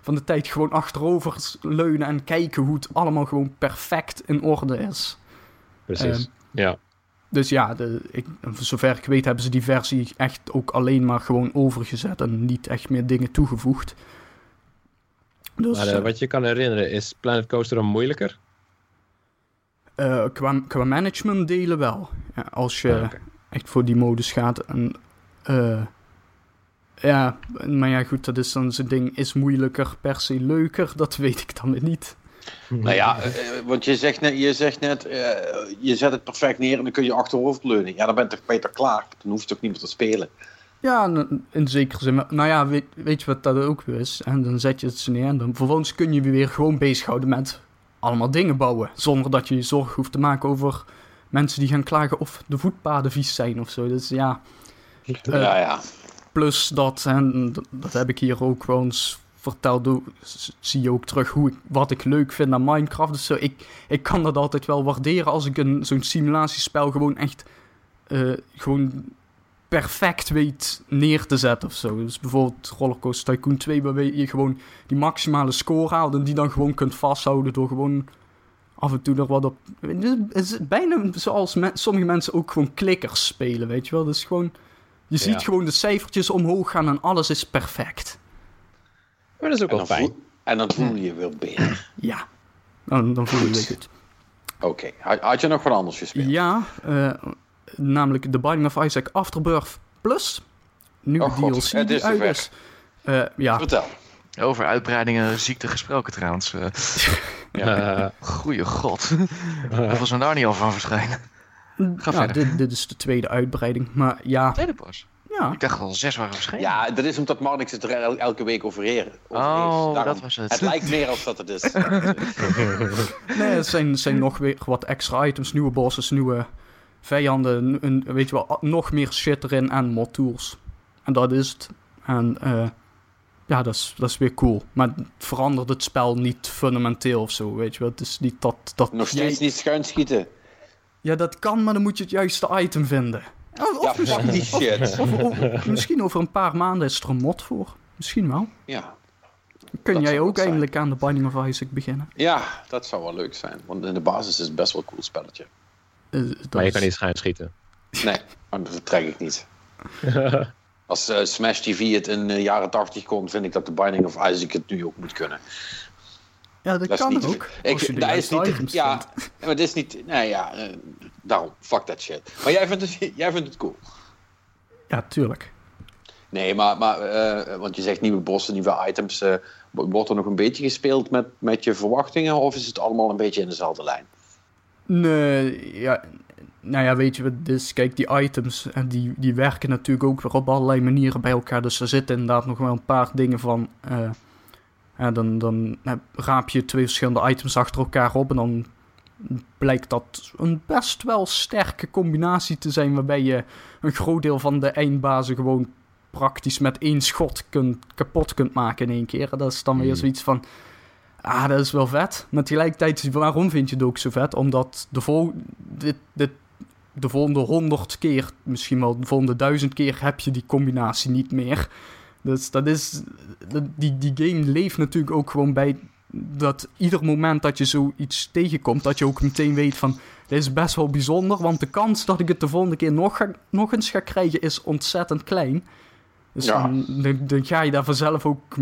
van de tijd gewoon achterover leunen en kijken hoe het allemaal gewoon perfect in orde is. Precies. Ehm, ja. Dus ja, de, ik, voor zover ik weet hebben ze die versie echt ook alleen maar gewoon overgezet en niet echt meer dingen toegevoegd. Dus Maar eh, eh, wat je kan herinneren, is Planet Coaster dan moeilijker? eh, qua, qua management delen wel. Ja, als je Ah, echt voor die modus gaat. En, eh, ja, maar ja goed, dat is dan zo'n ding. Is moeilijker per se leuker? Dat <laughs> weet ik dan weer niet. Nou ja, eh, eh, want je zegt net, je, zegt net eh, je zet het perfect neer en dan kun je achterover leunen. Ja, dan ben je toch beter klaar. Dan hoef je toch niet meer te spelen. Ja, in- zekere zin. Nou ja, weet, weet je wat dat ook weer is? En dan zet je het neer en dan vervolgens kun je je weer gewoon bezighouden met allemaal dingen bouwen. Zonder dat je je zorgen hoeft te maken over mensen die gaan klagen of de voetpaden vies zijn of zo. Dus ja, ja, ja. plus dat, en dat, dat heb ik hier ook wel eens verteld, ook- s- zie je ook terug hoe ik, wat ik leuk vind aan Minecraft. Dus ik, ik kan dat altijd wel waarderen als ik een, zo'n simulatiespel gewoon echt eh, gewoon perfect weet neer te zetten of zo. Dus bijvoorbeeld Rollercoaster Tycoon 2, waarbij je gewoon die maximale score haalt en die dan gewoon kunt vasthouden door gewoon af en toe er wat op... Het is bijna zoals me- sommige mensen ook gewoon klikkers spelen, weet je wel. Dus gewoon... Je ziet Ja. gewoon de cijfertjes omhoog gaan en alles is perfect. Maar dat is ook wel fijn. voel, en dan voel je je weer beter. <laughs> Ja. Dan, dan voel je je Goed. Oké, had, had je nog wat anders gespeeld? Ja, eh, namelijk The Binding of Isaac Afterbirth Plus. Nieuwe Oh god, DLC het die is uit is. Eh, ja, Vertel. Over uitbreidingen en ziekte gesproken trouwens. Eh <laughs> Eh, goeie god. Hoeveel zijn daar niet al van verschijnen? Ga ja, verder. dit, dit is de tweede uitbreiding. Maar ja, Tweede pas. Ja. Ik dacht al zes waren verschenen. Ja, dat is omdat Marnix het er el- elke week over Oh. Daarom, dat was het. Het lijkt meer als dat het is. <laughs> Nee, het zijn, zijn nog weer wat extra items, nieuwe bosses, nieuwe vijanden, een, weet je wel, nog meer shit erin en mod tools. En dat is het. En eh, ja, dat is, dat is weer cool. Maar het verandert het spel niet fundamenteel of zo, weet je wel. Het is niet dat... dat Nog steeds jij- niet schuin schieten. Ja, dat kan, maar dan moet je het juiste item vinden. Of, Ja, of misschien- fuck die shit. of- of- misschien over een paar maanden is er een mod voor. Misschien wel. Ja. Kun Dat jij ook eindelijk aan de Binding of Isaac beginnen? ja, dat zou wel leuk zijn. Want in de basis is het best wel een cool spelletje. Eh, Maar je is- kan niet schuin schieten. Nee, maar dat trek ik niet. <laughs> Als eh, Smash TV het in de jaren 80 kon, vind ik dat de Binding of Isaac het nu ook moet kunnen. Ja, dat, Dat kan niet- ook. Ik, als je de dat is niet, ja, <laughs> maar het is niet. Nee, ja, eh, daarom, fuck that shit. Maar jij vindt het, <laughs> jij vindt het cool. Ja, tuurlijk. Nee, maar, maar eh, want je zegt nieuwe bossen, nieuwe items. eh, wordt er nog een beetje gespeeld met, met je verwachtingen? Of is het allemaal een beetje in dezelfde lijn? Nee, ja, nou ja, weet je wat, dus kijk, die items, en die, die werken natuurlijk ook weer op allerlei manieren bij elkaar. Dus er zitten inderdaad nog wel een paar dingen van, eh, dan, dan eh, raap je twee verschillende items achter elkaar op en dan blijkt dat een best wel sterke combinatie te zijn, waarbij je een groot deel van de eindbazen gewoon praktisch met één schot kunt, kapot kunt maken in één keer. En dat is dan weer Hmm. zoiets van, ah, dat is wel vet. Maar tegelijkertijd, waarom vind je het ook zo vet? Omdat de, vol dit, dit, de volgende honderd keer, misschien wel de volgende duizend keer, heb je die combinatie niet meer. Dus dat is, die, die game leeft natuurlijk ook gewoon bij dat ieder moment dat je zoiets tegenkomt, dat je ook meteen weet van, dit is best wel bijzonder, want de kans dat ik het de volgende keer nog, ga, nog eens ga krijgen is ontzettend klein. Dus Ja. dan, dan, ga je daar vanzelf ook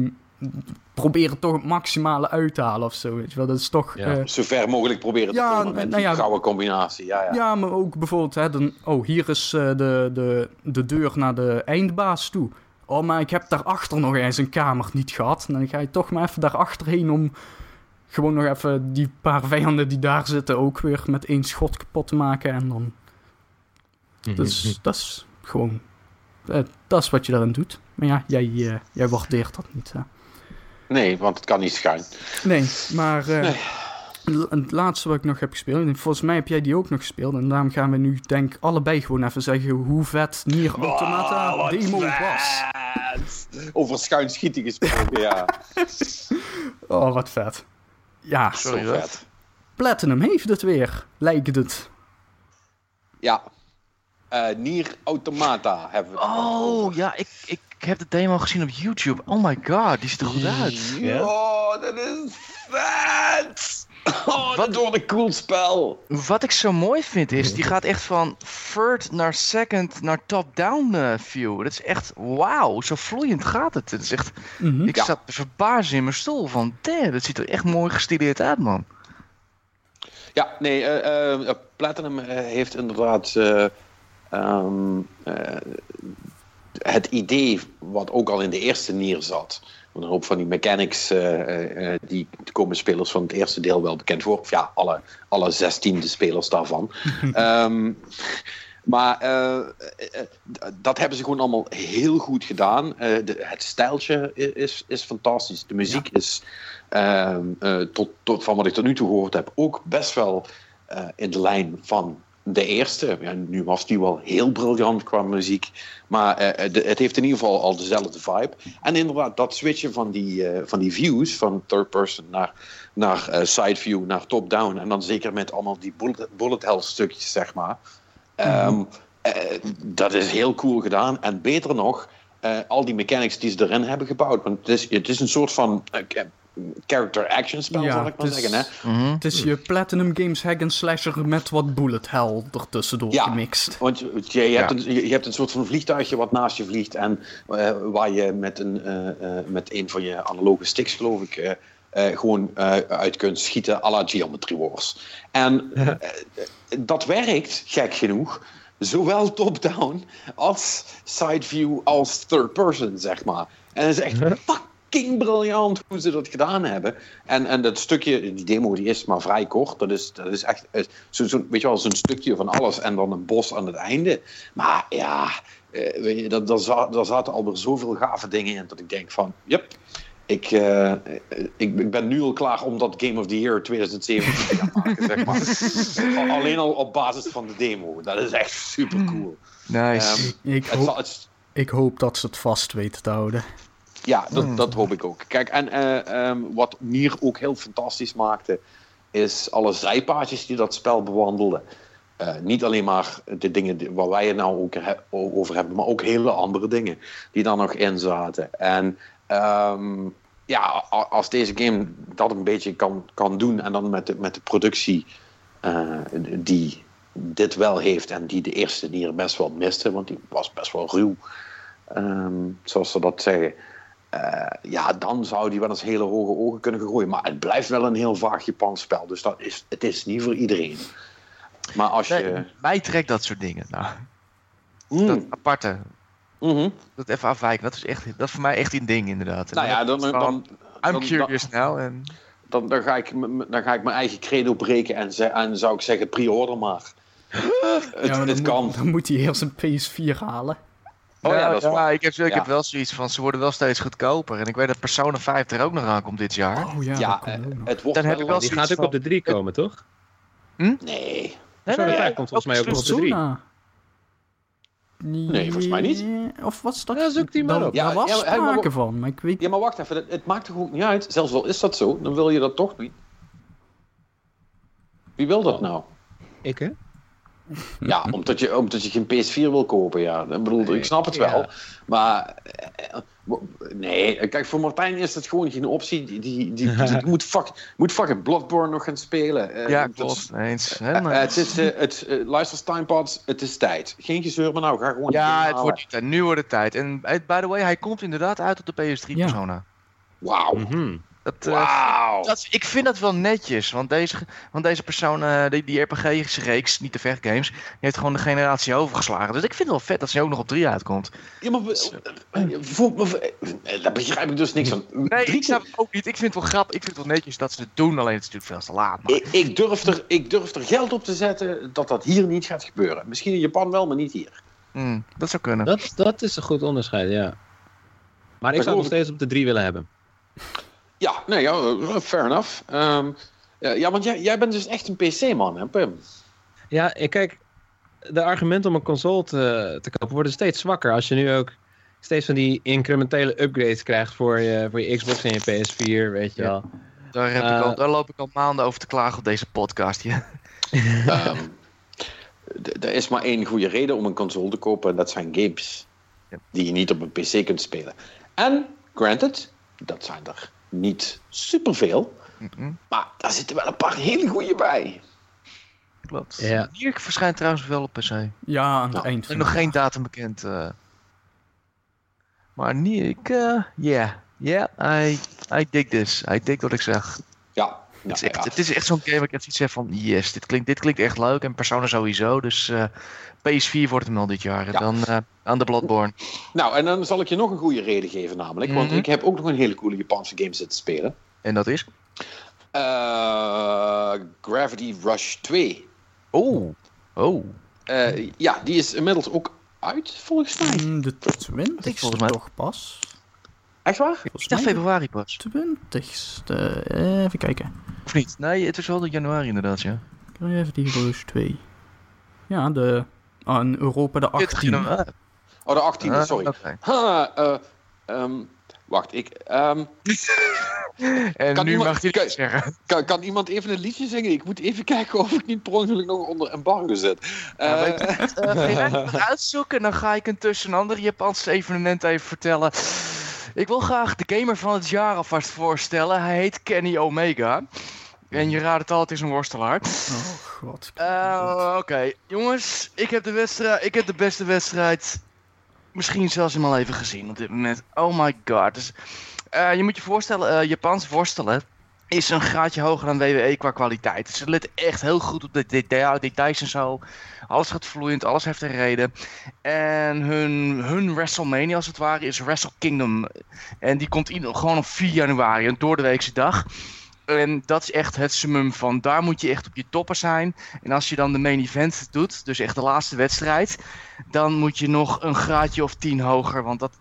proberen toch het maximale uit te halen of zo, weet je wel. Dat is toch... Ja. eh, Zo ver mogelijk proberen te Ja, komen met nou die ja. gouden combinatie. Ja, ja. Ja, maar ook bijvoorbeeld, hè, dan, oh, hier is eh, de, de, de deur naar de eindbaas toe. Oh, maar ik heb daarachter nog eens een kamer niet gehad. En dan ga je toch maar even daarachterheen om gewoon nog even die paar vijanden die daar zitten ook weer met één schot kapot te maken. En dan, dus dat is gewoon, eh, dat is wat je daarin doet. Maar ja, jij, eh, jij waardeert dat niet, hè. Nee, want het kan niet schuin. Nee, maar eh, Nee. Het laatste wat ik nog heb gespeeld, en volgens mij heb jij die ook nog gespeeld, en daarom gaan we nu denk ik allebei gewoon even zeggen hoe vet Nier Automata Wow, wat demo was. vet. Over schuin schieten gesproken, ja. <laughs> Oh, wat vet. Ja, Zo Sorry, wat? vet. Platinum heeft het weer, lijkt het. Ja. Eh Nier Automata hebben we het Oh, ja, ik, ik heb de demo gezien op YouTube. Oh my god, die ziet er goed uit. Ja? Oh, dat is vet! Oh, Wat? dat wordt een cool spel. Wat ik zo mooi vind is, die gaat echt van third naar second naar top-down eh, view. Dat is echt, wauw, zo vloeiend gaat het. Het is echt, Mhm. ik Ja. zat te verbazen in mijn stoel van, damn, dat ziet er echt mooi gestileerd uit, man. Ja, nee, eh, eh, Platinum heeft inderdaad eh, ehm, eh, het idee wat ook al in de eerste Nier zat. Een hoop van die mechanics, eh, eh, die komen spelers van het eerste deel wel bekend voor. Of ja, alle, alle zestiende spelers daarvan. <laughs> Ehm, maar dat hebben ze gewoon allemaal heel goed gedaan. De, het stijltje is, is fantastisch. De muziek is, ehm, eh, tot, tot, van wat ik tot nu toe gehoord heb, ook best wel in de lijn van de eerste. Ja, nu was die wel heel briljant qua muziek. Maar eh, de- het heeft in ieder geval al dezelfde vibe. En inderdaad, dat switchen van die, eh, van die views, van third person naar, naar eh, side view, naar top down. En dan zeker met allemaal die bullet, bullet hell stukjes, zeg maar. Ehm, eh, dat is heel cool gedaan. En beter nog, eh, al die mechanics die ze erin hebben gebouwd. Want het is, het is een soort van eh, character action spel, Ja, zal ik maar is- zeggen. Hè? Mhm. Het is je Platinum Games hack and slasher met wat bullet hell ertussendoor Ja. gemixt. Want je, je, je hebt Ja. een, je, je hebt een soort van vliegtuigje wat naast je vliegt. En eh, waar je met een, eh, eh, met een van je analoge sticks, geloof ik, eh, eh, gewoon eh, uit kunt schieten à la Geometry Wars. En <laughs> dat werkt, gek genoeg, zowel top-down als side view als third person, zeg maar. En dat is echt fuck, <laughs> fucking briljant hoe ze dat gedaan hebben. En, en dat stukje, die demo die is maar vrij kort. Dat is, dat is echt, eh, zo, zo, weet je wel, zo'n stukje van alles en dan een bos aan het einde. Maar ja, eh, weet je, dat, daar, za- daar zaten al zoveel gave dingen in dat ik denk van, yep. Ik, eh, ik, ik ben nu al klaar om dat Game of the Year 2017 te gaan maken, zeg maar. Al- <laughs> Alleen al op basis van de demo. Dat is echt super cool. Nice. Ik, hoop, zal- het, ik hoop dat ze het vast weten te houden. Ja, dat, dat hoop ik ook. Kijk, en eh, ehm, wat Nier ook heel fantastisch maakte, is alle zijpaadjes die dat spel bewandelden. Eh, niet alleen maar de dingen waar wij het nou ook he- over hebben, maar ook hele andere dingen die daar nog in zaten. En ehm, ja, als deze game dat een beetje kan, kan doen en dan met de, met de productie eh, die dit wel heeft en die de eerste Nier best wel miste, want die was best wel ruw, ehm, zoals ze dat zeggen. Eh, ja, dan zou die wel eens hele hoge ogen kunnen gooien. Maar het blijft wel een heel vaag Japans spel. Dus dat is, het is niet voor iedereen. Maar als je... Nee, mij trekt dat soort dingen. Nou, Mm, dat aparte. mhm. Dat even afwijken. Dat is, echt, dat is voor mij echt een ding, inderdaad. Nou ja, dan, I'm dan, curious now. En... dan, dan, ga ik, dan ga ik mijn eigen credo breken en, ze, en zou ik zeggen, pre-order maar. het Ja, maar het dan, kan. Moet, dan moet hij eerst een PS4 halen. Oh ja, dat is waar. ik, heb, ik Ja. heb wel zoiets van, ze worden wel steeds goedkoper. En ik weet dat Persona 5 er ook nog aan komt dit jaar. Oh ja, Ja, dat komt ook nog. het wordt Dan heb wel... ik wel Die gaat ook op de 3 komen, toch? Nee. Nee, Persona nee, 5 komt volgens mij ook nog op de 3. Persona. Nee, volgens mij niet. Of was dat? Ja, zoek die maar op. Ja, Daar was ja, maar- sprake van, maar ik weet Ja, maar wacht even. Het, het maakt toch ook niet uit. Zelfs al is dat zo, dan wil je dat toch niet. Wie wil dat nou? Ik, hè? Ja, omdat je, omdat je geen PS4 wil kopen, ja. Ik bedoel, ik snap het Ja. wel. Maar, eh, nee, kijk, voor Martijn is het gewoon geen optie. Die, die, die, <laughs> die moet, fuck, moet fucking Bloodborne nog gaan spelen. Eh, Ja, dat- klopt. Eens. Hè, maar- het is, eh, het, luister, Timepods, het is tijd. Geen gezeur, maar nou, ga gewoon... ja, het wordt tijd. Nu wordt het tijd. En by the way, hij komt inderdaad uit op de PS3 Ja. Persona. Wauw. Mhm. Dat, eh, Wauw. dat, ik vind dat wel netjes, want deze, want deze persoon, eh, die, die RPG-reeks, niet de vechtgames, die heeft gewoon de generatie overgeslagen. Dus ik vind het wel vet dat ze ook nog op 3 uitkomt. Ja, maar... eh, eh, voor- voor- Daar begrijp ik dus niks van. Nee, Drie ik snap het ook niet. Ik vind het wel grappig. Ik vind het wel netjes dat ze het doen, alleen het is natuurlijk veel te laat. Maar... Ik, ik, durf er, ik durf er geld op te zetten dat dat hier niet gaat gebeuren. Misschien in Japan wel, maar niet hier. Hmm, dat zou kunnen. Dat, dat is een goed onderscheid, ja. Maar ik Dat zou nog steeds op de 3 willen hebben. Ja, nee, ja, eh, fair enough. Ehm, ja, want jij, jij bent dus echt een PC-man, hè, Pim? Ja, ik kijk, de argumenten om een console te, te kopen worden steeds zwakker. Als je nu ook steeds van die incrementele upgrades krijgt voor je, voor je Xbox en je PS4, weet je Ja. wel. Daar, heb ik Eh, al, daar loop ik al maanden over te klagen op deze podcast. Ja. <laughs> Ehm, er is maar één goede reden om een console te kopen en dat zijn games. Ja. Die je niet op een PC kunt spelen. En, granted, dat zijn er niet superveel. Mhm, Maar daar zitten wel een paar hele goede bij. Klopt. Ja. Hier verschijnt trouwens wel op PC. Ja, aan het Nou, eind Er van nog geen datum bekend. eh. Maar niet, ik, eh, yeah, yeah, I, I dig this. I dig wat ik zeg. Ja, Het is echt, ja. het is echt zo'n game waar ik echt iets zeg van, yes, dit klinkt, dit klinkt echt leuk. En Persona sowieso, dus eh, PS4 wordt hem al dit jaar. En Ja. dan eh, aan de Bloodborne. Nou, en dan zal ik je nog een goede reden geven namelijk. Want Mhm. ik heb ook nog een hele coole Japanse game zitten spelen. En dat is? Eh, Gravity Rush 2. Oh, oh. Eh, ja, die is inmiddels ook uit, volgens mij. Mm, De 20 volgens mij. toch pas? Echt waar? Volgens Ik dacht mij februari pas. de 20ste. Eh, Even kijken. Of niet? Nee, het is wel de januari inderdaad, ja. Gravity Rush 2. Ja, de... ah, in Europa de 20 18. januari. Oh, de 18e, Ah, sorry. Ha, eh, ehm, wacht, ik, ehm, <laughs> En Kan nu iemand- mag hij kan- zeggen. kan, kan iemand even een liedje zingen? Ik moet even <laughs> kijken of ik niet per ongeluk nog onder embargo zit. Ja, Eh, je eh, <laughs> ga je uitzoeken en dan ga ik intussen een ander Japanse evenement even vertellen. Ik wil graag de gamer van het jaar alvast voorstellen. Hij heet Kenny Omega. En je raadt het al, het is een worstelaar. Oh god. Eh, Oké, jongens, ik heb, de wedstrijd, ik heb de beste wedstrijd misschien zelfs in mijn leven gezien op dit moment. Oh my god. Dus, eh, je moet je voorstellen, eh, Japans worstelen is een graadje hoger dan WWE qua kwaliteit. Ze letten echt heel goed op de detail, details en zo. Alles gaat vloeiend, alles heeft een reden. En hun, hun WrestleMania als het ware is Wrestle Kingdom. En die komt in, gewoon op 4 januari, een doordeweekse dag. En dat is echt het summum van daar moet je echt op je toppen zijn. En als je dan de main event doet, dus echt de laatste wedstrijd, dan moet je nog een graadje of 10 hoger. Want dat,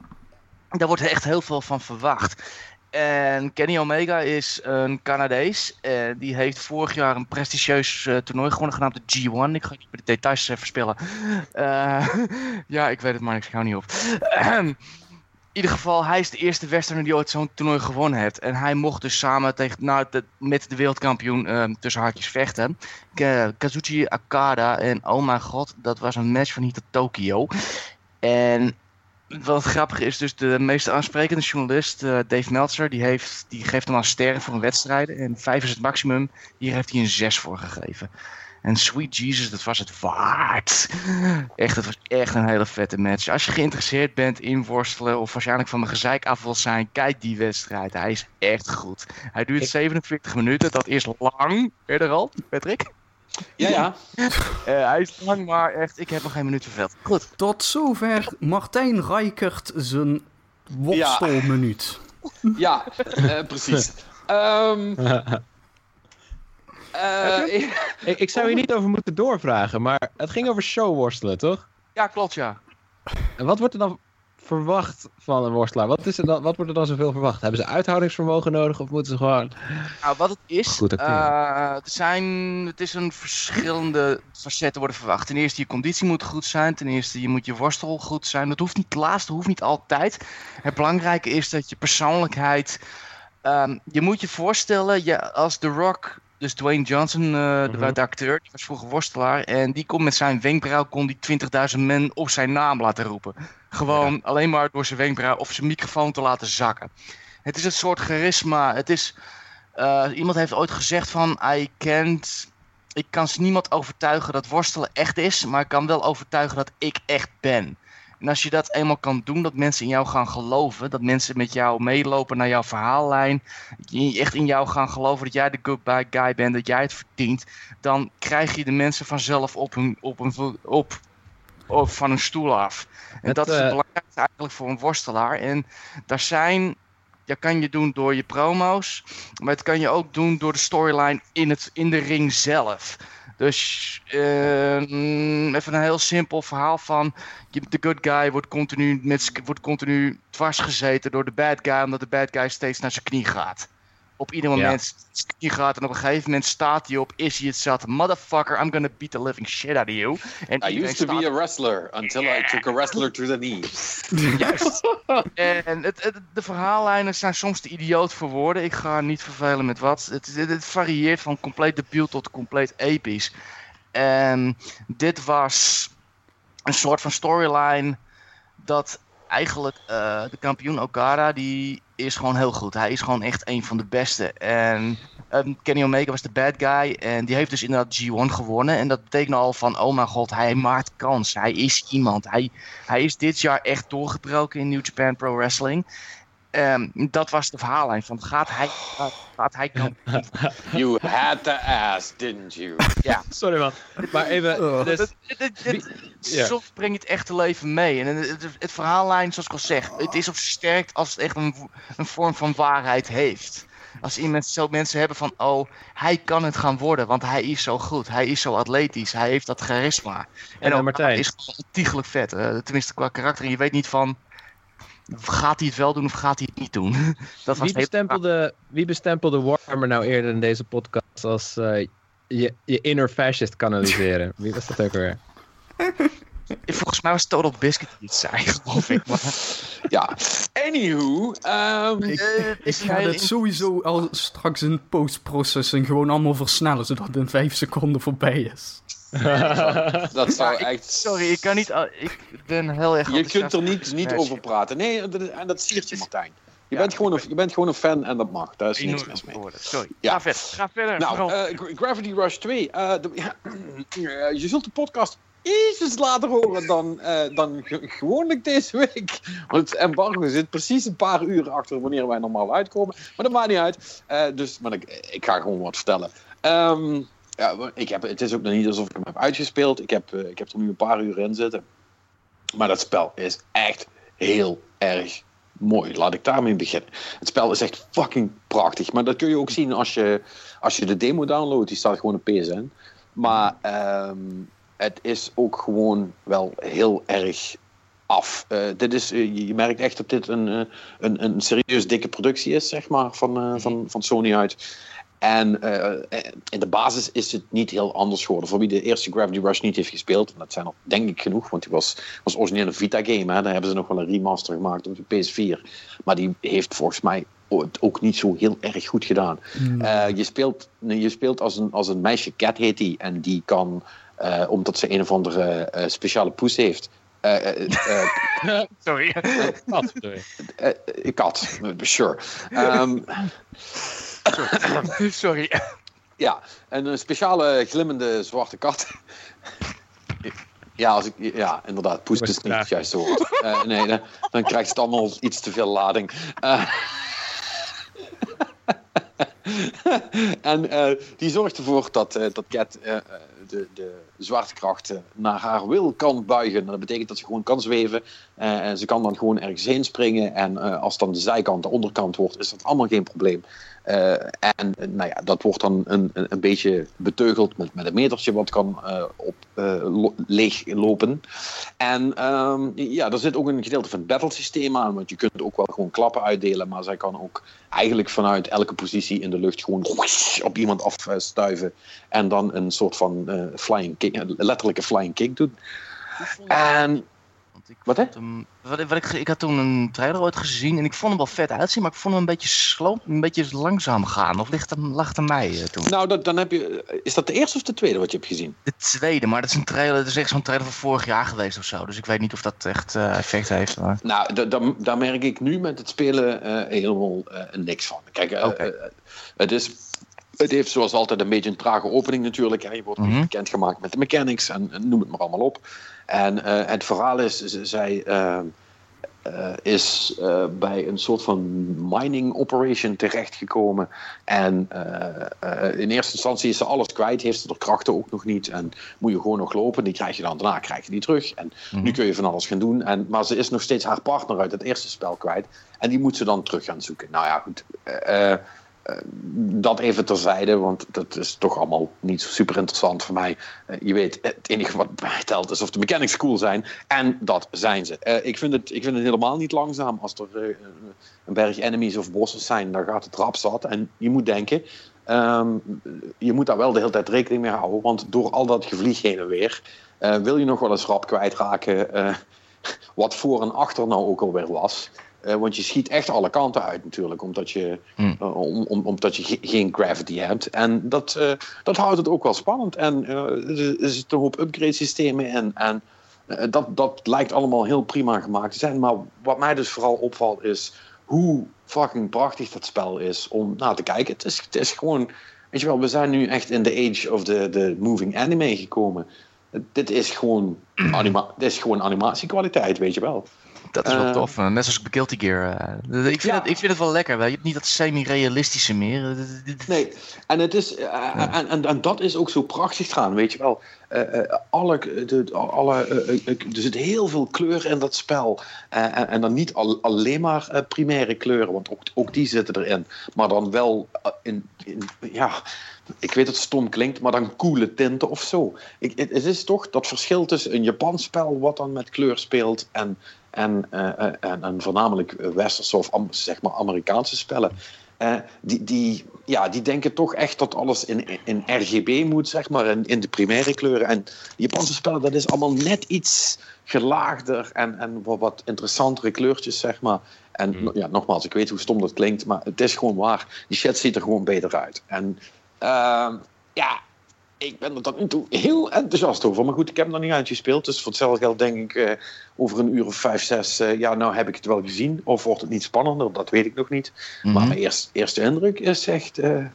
daar wordt echt heel veel van verwacht. En Kenny Omega is een Canadees. En die heeft vorig jaar een prestigieus uh, toernooi gewonnen genaamd de G1. Ik ga de details even spelen. Uh, <laughs> ja, ik weet het maar, ik hou niet op. in ieder geval, hij is de eerste westerner die ooit zo'n toernooi gewonnen heeft. En hij mocht dus samen nou, met de wereldkampioen uh, tussen haakjes vechten. Kazuchi Akada. En oh mijn god, dat was een match van hier tot Tokio. En wat grappig is, dus de meest aansprekende journalist, uh, Dave Meltzer, die, heeft, die geeft hem al sterren voor een wedstrijd. En vijf is het maximum. Hier heeft hij een zes voor gegeven. En Sweet Jesus, dat was het waard. Echt, het was echt een hele vette match. Als je geïnteresseerd bent in worstelen of waarschijnlijk van mijn gezeik af wil zijn, kijk die wedstrijd. Hij is echt goed. Hij duurt 47 minuten, dat is lang. Eerder al, Patrick? Ja, ja. Uh, <laughs> hij is lang, maar echt, ik heb nog geen minuut verveld. Goed. Tot zover Martijn Rijkert zijn worstelminuut. Ja, <laughs> ja uh, precies. <laughs> Um, uh, ik, ik, zou hier niet over moeten doorvragen, maar het ging over showworstelen, toch? Ja, klopt, ja. En wat wordt er dan verwacht van een worstelaar? Wat, is er dan, wat wordt er dan zoveel verwacht? Hebben ze uithoudingsvermogen nodig of moeten ze gewoon... Nou, wat het is, uh, het, zijn, het is een verschillende facetten worden verwacht. Ten eerste, je conditie moet goed zijn. Ten eerste, je moet je worstel goed zijn. Dat hoeft niet, het laatste hoeft niet altijd. Het belangrijke is dat je persoonlijkheid... Um, je moet je voorstellen, je, als The Rock dus Dwayne Johnson, uh, de, de, acteur, die was vroeger worstelaar. En die kon met zijn wenkbrauw kon die 20.000 men op zijn naam laten roepen. Gewoon ja. alleen maar door zijn wenkbrauw of zijn microfoon te laten zakken. Het is een soort charisma. Het is, uh, iemand heeft ooit gezegd van... I can't, ik kan niemand overtuigen dat worstelen echt is... maar ik kan wel overtuigen dat ik echt ben. En als je dat eenmaal kan doen, dat mensen in jou gaan geloven, dat mensen met jou meelopen naar jouw verhaallijn, echt in jou gaan geloven dat jij de good guy bent, dat jij het verdient, dan krijg je de mensen vanzelf op hun, op een, op, op, van een stoel af. En het, dat is het uh... belangrijkste eigenlijk voor een worstelaar. En daar zijn dat kan je doen door je promo's, maar het kan je ook doen door de storyline in, het, in de ring zelf. Dus uh, even een heel simpel verhaal van... De good guy wordt continu, met, wordt continu dwars gezeten door de bad guy... omdat de bad guy steeds naar zijn knie gaat. Op ieder moment ja. gaat en op een gegeven moment staat hij op... is hij het zat. Motherfucker, I'm gonna beat the living shit out of you. En I used to be a wrestler until yeah. I took a wrestler to the knee. <laughs> Juist. en het, het, de verhaallijnen zijn soms te idioot voor woorden. Ik ga niet vervelen met wat. Het, het, het varieert van compleet debiel tot compleet episch. En dit was een soort van storyline dat eigenlijk uh, de kampioen Okada, die is gewoon heel goed. Hij is gewoon echt een van de beste. En um, Kenny Omega was de bad guy en die heeft dus inderdaad G1 gewonnen. En dat betekent al van, oh mijn god, hij maakt kans. Hij is iemand. Hij, hij is dit jaar echt doorgebroken in New Japan Pro Wrestling. Um, dat was de verhaallijn van gaat hij, gaat, gaat hij kampioen <laughs> You had to ask, didn't you? Ja. <laughs> Sorry man. Maar even... Dus. Soms brengt het echte leven mee. En het, het, het, verhaallijn, zoals ik al zeg, het is of sterkt als het echt een, een vorm van waarheid heeft. Als iemand zo mensen hebben van, oh, hij kan het gaan worden, want hij is zo goed. Hij is zo atletisch, hij heeft dat charisma. En, en ook, Martijn. is ontiegelijk vet. Uh, tenminste qua karakter. En je weet niet van, gaat hij het wel doen of gaat hij het niet doen? <laughs> Dat was wie, bestempelde, wie bestempelde Warhammer nou eerder in deze podcast als uh, je, je inner fascist kanaliseren? <laughs> wie was dat ook weer? Volgens mij was het Total Biscuit die het zei, <laughs> geloof ik. Maar... Ja, anywho. Um, ik, ik ga het sowieso al straks in post-processing gewoon allemaal versnellen, zodat het in vijf seconden voorbij is. <laughs> dat, zou ja, echt... Ik, sorry, ik kan niet... Ik ben heel erg... Je kunt er niet, niet over praten. Nee, en dat siert je, Martijn. Je, ja, bent gewoon een, je bent gewoon een fan en dat mag. Daar is niks mis mee. Sorry. Ja. Ga verder. Ga verder. Nou, uh, Gravity Rush 2. Uh, de, ja, <clears throat> je zult de podcast iets later horen dan, dan gewoonlijk deze week. Want het embargo zit precies een paar uur achter wanneer wij normaal uitkomen. Maar dat maakt niet uit. Dus maar ik, ik, ga gewoon wat vertellen. Um, ja, ik heb, het is ook nog niet alsof ik hem heb uitgespeeld. Ik heb, uh, ik heb er nu een paar uur in zitten. Maar dat spel is echt heel erg mooi. Laat ik daarmee beginnen. Het spel is echt fucking prachtig. Maar dat kun je ook zien als je, als je de demo downloadt. Die staat gewoon op PSN. Maar um, het is ook gewoon wel heel erg af. Uh, dit is, uh, je merkt echt dat dit een, uh, een, een serieus dikke productie is, zeg maar, van, van, van Sony uit. En in de basis is het niet heel anders geworden. Voor wie de eerste Gravity Rush niet heeft gespeeld, en dat zijn er denk ik genoeg, want die was, was origineel een Vita-game. Daar hebben ze nog wel een remaster gemaakt op de PS4. Maar die heeft volgens mij ook niet zo heel erg goed gedaan. Mm. je, speelt, je speelt als een, als een meisje, Cat heet die, en die kan uh, omdat ze een of andere uh, speciale poes heeft. Uh, <laughs> sorry. kat. Sorry. kat, sure. Um, sorry. <laughs> sorry. Ja, een speciale glimmende zwarte kat. Ja, als ik, ja inderdaad, poes is niet het juiste woord. nee, dan, dan krijgt het allemaal iets te veel lading. <laughs> en die zorgt ervoor dat, dat Cat de, de zwaartekracht naar haar wil kan buigen. Dat betekent dat ze gewoon kan zweven. En ze kan dan gewoon ergens heen springen. En als dan de zijkant de onderkant wordt, is dat allemaal geen probleem. Uh, en nou ja, dat wordt dan een, een, beetje beteugeld met, met een metertje wat kan op lo leeglopen. En um, ja, er zit ook een gedeelte van het battle systeem aan, want je kunt ook wel gewoon klappen uitdelen, maar zij kan ook eigenlijk vanuit elke positie in de lucht gewoon op iemand afstuiven en dan een soort van uh, flying kick, letterlijke flying kick doen. En ik wat hè? Hem, wat, wat ik, ik had toen een trailer ooit gezien en ik vond hem wel vet uitzien, maar ik vond hem een beetje sloom, een beetje langzaam gaan. Of ligt hem, lag aan mij uh, toen? Nou, dat, dan heb je, is dat de eerste of de tweede wat je hebt gezien? De tweede, maar dat is een trailer, dat is echt zo'n trailer van vorig jaar geweest of zo. Dus ik weet niet of dat echt uh, effect heeft. Maar... Nou, daar merk ik nu met het spelen uh, helemaal niks van. Kijk, okay. het is het heeft zoals altijd een beetje een trage opening natuurlijk. Hè. Je wordt mm -hmm. bekendgemaakt met de mechanics en, en, noem het maar allemaal op. En uh, het verhaal is, zij uh, uh, is bij een soort van mining operation terechtgekomen. En in eerste instantie is ze alles kwijt, heeft ze de krachten ook nog niet. En moet je gewoon nog lopen, die krijg je dan daarna krijg je die terug. En mm -hmm. nu kun je van alles gaan doen. En, maar ze is nog steeds haar partner uit het eerste spel kwijt. En die moet ze dan terug gaan zoeken. Nou ja, goed dat even terzijde, want dat is toch allemaal niet super interessant voor mij. Uh, je weet, het enige wat mij telt is of de mechanics cool zijn. En dat zijn ze. Uh, ik, vind het, ik vind het helemaal niet langzaam als er een berg enemies of bossen zijn. Daar gaat het rap zat. En je moet denken, um, je moet daar wel de hele tijd rekening mee houden. Want door al dat gevlieg heen en weer, wil je nog wel eens rap kwijtraken <laughs> wat voor en achter nou ook alweer was. Uh, want je schiet echt alle kanten uit natuurlijk, omdat je, mm. uh, om, om, omdat je ge geen gravity hebt. En dat, uh, dat houdt het ook wel spannend. En er zitten een hoop upgrade systemen in. En dat, dat lijkt allemaal heel prima gemaakt te zijn. Maar wat mij dus vooral opvalt is hoe fucking prachtig dat spel is om naar te kijken. Het is, het is gewoon, weet je wel, we zijn nu echt in the age of the, the moving anime gekomen. Dit is gewoon, <clears throat> anima dit is gewoon animatiekwaliteit, weet je wel. Dat is wel uh, tof. Net zoals bij Guilty Gear. Uh, ik, vind ja. het, ik vind het wel lekker. Je hebt niet dat semi-realistische meer. Nee, en, het is, uh, ja. en, en, en, dat is ook zo prachtig gaan, weet je wel. alle, de, alle, er zit heel veel kleur in dat spel. En, en, dan niet al, alleen maar primaire kleuren, want ook, ook die zitten erin. Maar dan wel in, in ja, ik weet dat het stom klinkt, maar dan coole tinten of zo. Ik, het, het, is toch dat verschil tussen een Japans spel wat dan met kleur speelt en en, uh, en, en, voornamelijk westerse of zeg maar Amerikaanse spellen. Uh, die, die, ja, die denken toch echt dat alles in, in RGB moet, zeg maar, in, in de primaire kleuren. En Japanse spellen, dat is allemaal net iets gelaagder en, en wat, wat interessantere kleurtjes, zeg maar. En mm. ja, nogmaals, ik weet hoe stom dat klinkt, maar het is gewoon waar. Die shit ziet er gewoon beter uit. En uh, ja, ik ben er tot nu toe heel enthousiast over. Maar goed, ik heb hem nog niet uitgespeeld. Dus voor hetzelfde geld denk ik uh, over een uur of vijf, zes... Uh, ja, nou heb ik het wel gezien. Of wordt het niet spannender? Dat weet ik nog niet. Mm -hmm. Maar mijn eerst, eerste indruk is echt... Uh,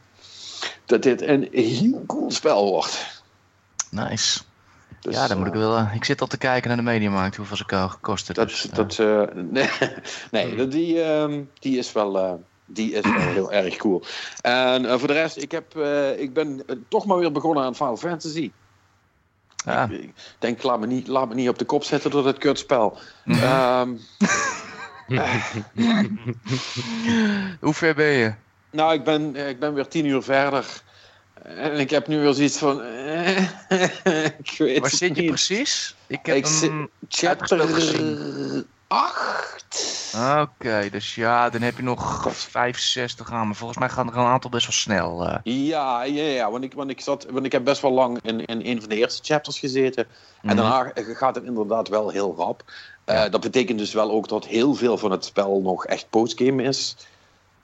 dat dit een heel cool spel wordt. Nice. Dus, ja, dan moet ik eh, wel. eh, ik zit al te kijken naar de Mediamarkt, hoeveel ze ko- kosten. Dat, dus, eh, dat, eh, <laughs> nee, nee dat- die, ehm, die is wel, eh, die is wel heel <clears throat> erg cool. En eh, voor de rest, ik, heb, eh, ik ben eh, toch maar weer begonnen aan Final Fantasy. ja. Ik denk, laat me, niet, laat me niet op de kop zetten door dat kutspel. Mhm. Ehm, <laughs> Hoe ver ben je? nou, ik ben, ik ben weer tien uur verder. En ik heb nu weer zoiets van... <laughs> ik weet Waar zit je niet. precies? Ik heb Ik hem... Chapter uitgespeeld 8. Oké, dus ja, dan heb je nog 65 aan. Maar volgens mij gaan er een aantal best wel snel. eh. Ja, ja, ja want, ik, want, ik zat, want ik heb best wel lang in, in een van de eerste chapters gezeten. En Mhm. daarna gaat het inderdaad wel heel rap. Eh, Ja. dat betekent dus wel ook dat heel veel van het spel nog echt postgame is.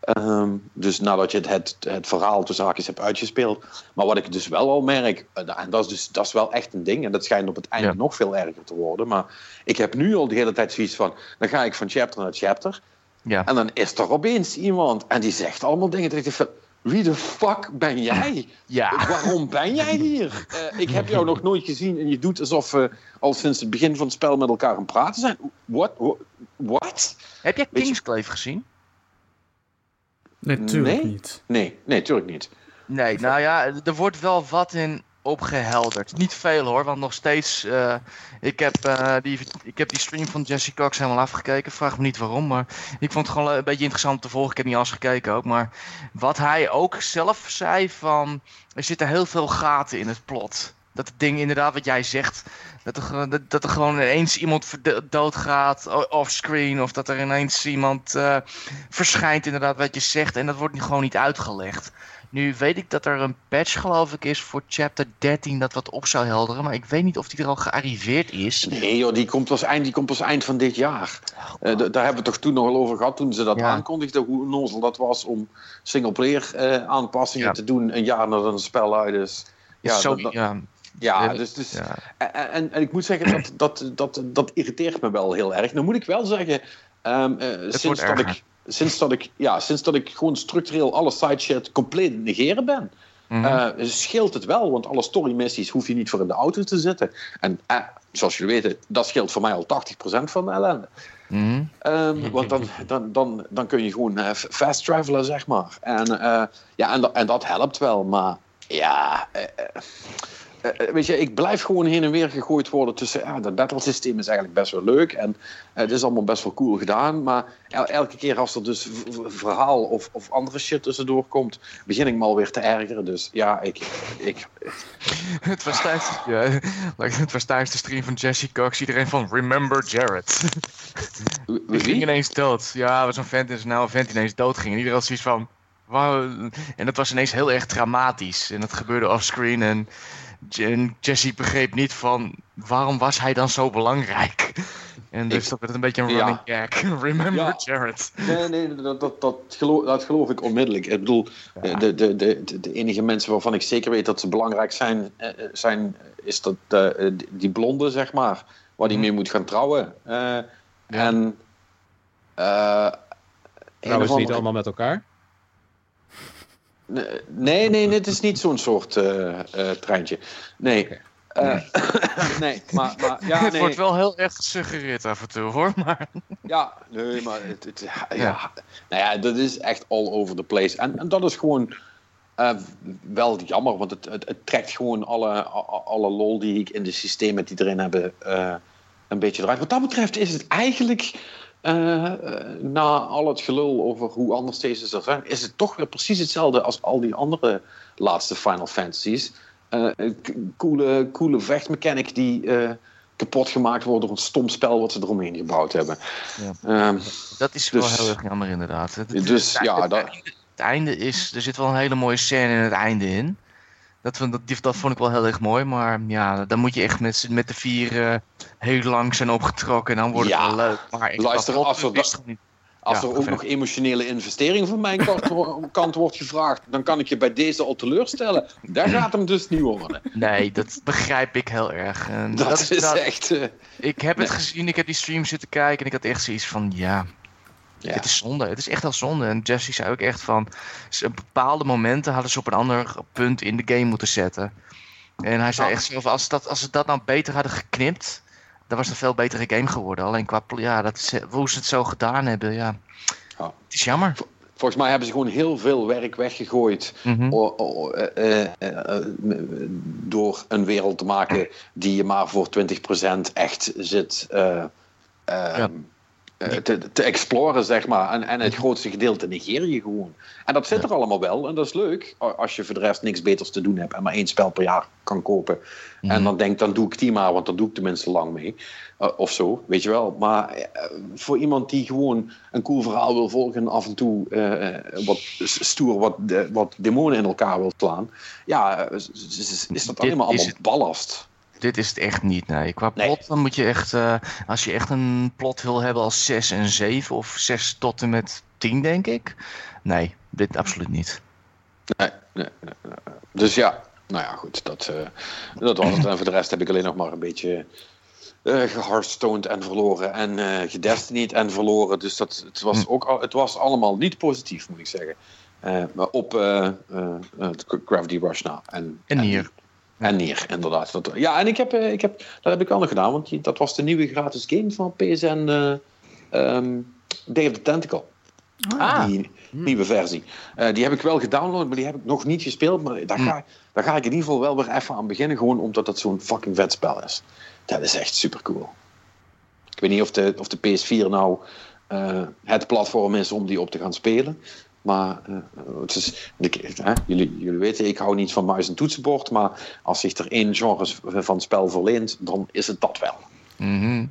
Ehm, dus nadat je het, het, het verhaal tussen haakjes hebt uitgespeeld. Maar wat ik dus wel al merk, eh, en dat is, dus, dat is wel echt een ding. En dat schijnt op het einde Ja. nog veel erger te worden. Maar ik heb nu al de hele tijd zoiets van, dan ga ik van chapter naar chapter. Ja. En dan is er opeens iemand en die zegt allemaal dingen. Dat ik denk van, wie de fuck ben jij? <laughs> Ja. Waarom ben jij hier? <laughs> Eh, ik heb jou nog nooit gezien en je doet alsof we al sinds het begin van het spel met elkaar aan het praten zijn. What? What? Heb jij Kingsclave gezien? Nee, natuurlijk Nee? niet. Nee, nee, tuurlijk niet. Nee, nou ja, er wordt wel wat in opgehelderd. Niet veel hoor, want nog steeds. eh, ik, heb, eh, die, ik heb die stream van Jesse Cox helemaal afgekeken. Vraag me niet waarom, maar ik vond het gewoon een beetje interessant te volgen. Ik heb niet alles gekeken ook. Maar wat hij ook zelf zei: van er zitten heel veel gaten in het plot. Dat het ding inderdaad, wat jij zegt, dat er, gewoon- dat, dat er gewoon ineens iemand doodgaat offscreen. Of dat er ineens iemand eh, verschijnt, inderdaad, wat je zegt. En dat wordt nu gewoon niet uitgelegd. Nu weet ik dat er een patch, geloof ik, is voor chapter 13 dat wat op zou helderen. Maar ik weet niet of die er al gearriveerd is. Nee joh, die komt pas eind, die komt pas eind van dit jaar. Eh, d- daar hebben we het toch toen nog wel over gehad toen ze dat Ja. aankondigden. Hoe nozel dat was om singleplayer eh aanpassingen Ja. te doen een jaar nadat een spel uit is. Ja, Zo, dat- dat- ja, dus, dus ja. En, en, en ik moet zeggen, dat, dat, dat, dat irriteert me wel heel erg. Nou moet ik wel zeggen, ehm, eh, sinds, dat erger. ik, sinds, dat ik, ja, sinds dat ik gewoon structureel alle side shit compleet negeren ben, Mhm. eh, scheelt het wel. Want alle story missies hoef je niet voor in de auto te zitten. En eh, zoals jullie weten, dat scheelt voor mij al 80% van de ellende. Mhm. Ehm, want dan, dan, dan, dan kun je gewoon fast travelen, zeg maar. En, ja, en, en dat helpt wel, maar ja. Eh, eh, weet je, ik blijf gewoon heen en weer gegooid worden tussen. Ja, dat battle systeem is eigenlijk best wel leuk en eh, het is allemaal best wel cool gedaan. Maar el- elke keer als er dus verhaal of, of andere shit tussendoor komt, begin ik me alweer te ergeren. Dus ja, ik. ik <laughs> Het was tijdens, ja, <laughs> het was tijdens de stream van Jesse Cox iedereen van Remember Jared. wie- <laughs> Die ging ineens dood. Ja, was een vent, is nou een vent ineens dood ging. En iedereen had zoiets van... Wow. En dat was ineens heel erg dramatisch. En dat gebeurde offscreen. En Jesse begreep niet van... Waarom was hij dan zo belangrijk? En dus Ik- dat werd een beetje een ja. running gag. <laughs> Remember Ja. Jared. Nee, nee, dat, dat, dat, geloof, dat geloof ik onmiddellijk. Ik bedoel, de, de, de, de, de enige mensen waarvan ik zeker weet dat ze belangrijk zijn, eh, eh, zijn is dat eh, die- blonde, zeg maar, waar die Mhm. mee moet gaan trouwen. Eh, En. eh, een Trouwens niet andere- allemaal met elkaar. Nee, nee, nee, dit is niet zo'n soort eh, eh, treintje. Nee. Eh, <coughs> nee, maar, maar ja, het nee. wordt wel heel erg gesuggereerd af en toe hoor. Maar Ja, nee, maar het, het- ja, Nou ja, dat is echt all over the place. En, en dat is gewoon eh, wel jammer, want het, het, het trekt gewoon alle, alle lol die ik in de systemen die erin hebben eh, een beetje eruit. Wat dat betreft is het eigenlijk, eh, eh, na al het gelul over hoe anders deze er zijn, is het toch weer precies hetzelfde als al die andere laatste Final Fantasies. Eh, een k- coole, coole vechtmechanic die eh, kapot gemaakt wordt door een stom spel wat ze eromheen gebouwd hebben. Ehm, dat is wel Dus- heel erg jammer inderdaad. Het- dus het- ja, het- dat, het einde is, er zit wel een hele mooie scène in het einde in. Dat, vond- dat, dat vond ik wel heel erg mooi, maar ja, dan moet je echt met, met de vier eh, heel lang zijn opgetrokken en dan wordt Ja, het wel leuk. Maar ik luister, dat als er als Ja, er ook nog emotionele investering van mijn kant, wo- <laughs> kant wordt gevraagd, dan kan ik je bij deze al teleurstellen. Daar <laughs> gaat hem dus niet worden. Nee, dat begrijp ik heel erg. En Dat, is echt. eh, Ik heb het gezien, ik heb die stream zitten kijken en ik had echt zoiets van, ja, ja. Het is zonde. Het is echt wel zonde. En Jesse zei ook echt van... ze- Bepaalde momenten hadden ze op een ander punt in de game moeten zetten. En hij zei echt zelf, als, dat, als ze dat nou beter hadden geknipt, dan was het een veel betere game geworden. Alleen qua, ja, dat is, hoe ze het zo gedaan hebben, ja. Het is jammer. Volgens mij hebben ze gewoon heel veel werk weggegooid Mhm. o- o- eh, eh, eh, eh, door een wereld te maken die je maar voor 20% echt zit eh, eh, Ja. Eh, te, te exploren, zeg maar. En, en het grootste gedeelte negeer je gewoon. En dat zit er allemaal wel en dat is leuk als je voor de rest niks beters te doen hebt en maar één spel per jaar kan kopen. En Mhm. dan denk dan doe ik die maar, want dan doe ik tenminste lang mee. Eh, of zo, weet je wel. Maar eh, voor iemand die gewoon een cool verhaal wil volgen en af en toe wat stoer wat, de- wat demonen in elkaar wil slaan. Ja, is, is- is dat allemaal ballast. Dit is het echt niet, nee. Qua Nee. plot, dan moet je echt, eh, als je echt een plot wil hebben als 6 en 7 of 6 tot en met 10, denk ik. Nee, dit absoluut niet. Nee, nee, nee. Dus ja, nou ja, goed. Dat, eh, dat was het. En voor de rest heb ik alleen nog maar een beetje eh gehardstoned en verloren. En eh gedestinied en verloren. Dus dat, het, was ook, al- het was allemaal niet positief, moet ik zeggen. Eh, maar op eh eh, eh, Gravity Rush na. En, En Nier. En Nier, inderdaad. Dat, ja, en ik heb, eh, ik heb, dat heb ik wel nog gedaan. Want dat was de nieuwe gratis game van PSN eh ehm, Day of the Tentacle. Ah. Die nieuwe versie. Eh, die heb ik wel gedownload, maar die heb ik nog niet gespeeld. Maar daar ga, daar ga ik in ieder geval wel weer even aan beginnen. Gewoon omdat het zo'n fucking vet spel is. Dat is echt super cool. Ik weet niet of de, of de PS4 nou eh, het platform is om die op te gaan spelen. Maar eh, het is, ik- hè, jullie, jullie weten, ik hou niet van muis en toetsenbord. Maar als zich er één genre van het spel verleent, dan is het dat wel. Mhm.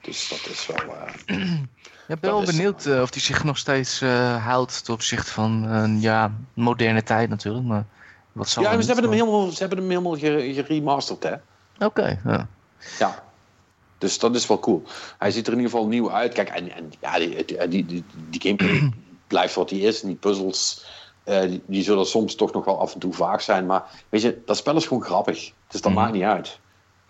Dus dat is wel. eh, <clears throat> Ja, ik ben wel benieuwd eh, of hij zich nog steeds houdt ten opzichte van ja, moderne tijd natuurlijk. Maar wat zal Ja, ze hebben hem helemaal, ze hebben hem helemaal ge- geremasterd, hè? Oké, ja. Ja. Dus dat is wel cool. Hij ziet er in ieder geval nieuw uit. Kijk, en, en ja, die, die, die, die, die gameplay blijft wat hij is. En die puzzels, eh, die, die zullen soms toch nog wel af en toe vaag zijn. Maar weet je, dat spel is gewoon grappig. Dus dat Mhm. maakt niet uit.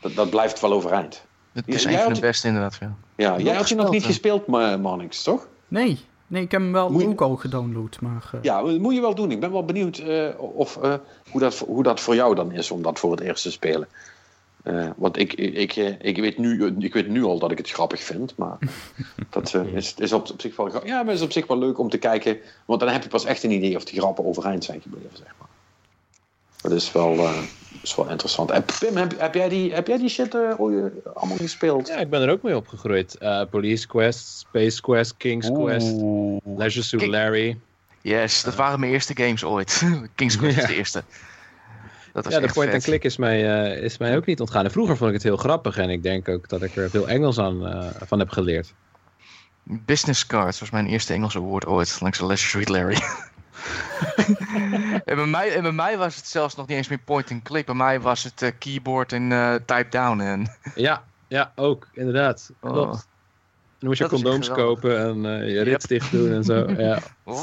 Dat, dat blijft wel overeind. Het Jij is een van de beste inderdaad. Ja. Ja, jij had je nog niet hè? gespeeld, Marnix, toch? Nee, nee, ik heb hem wel je- ook al gedownload, maar... eh, Ja, dat moet je wel doen. Ik ben wel benieuwd eh, of, eh, hoe, dat, hoe dat voor jou dan is om dat voor het eerst te spelen. Eh, want ik, ik, eh, ik, weet nu, ik weet nu al dat ik het grappig vind, maar <laughs> dat eh, is, is op, op zich wel, ja, maar is op zich wel leuk om te kijken. Want dan heb je pas echt een idee of die grappen overeind zijn gebleven, zeg maar. Dat is wel, eh, is wel interessant. En Pim, heb, heb, jij, die, heb jij die shit ooit, allemaal gespeeld? Ja, ik ben er ook mee opgegroeid. Eh, Police Quest, Space Quest, King's Quest, Leisure Suit Larry. Yes, dat waren mijn eerste games ooit. <laughs> King's Quest is de eerste. Dat was Ja, de point vet. and click is mij, eh, is mij ook niet ontgaan. En vroeger vond ik het heel grappig en ik denk ook dat ik er veel Engels aan, eh, van heb geleerd. Business Cards was mijn eerste Engelse woord ooit, langs de Leisure Suit Larry. <laughs> en, bij mij, en bij mij was het zelfs nog niet eens meer point and click. Bij mij was het eh, keyboard en type down. En, Ja, ja, ook, inderdaad. Oh. Dan moest je Dat condooms kopen en eh, je Yep. rits dicht doen en zo. Ja. <laughs>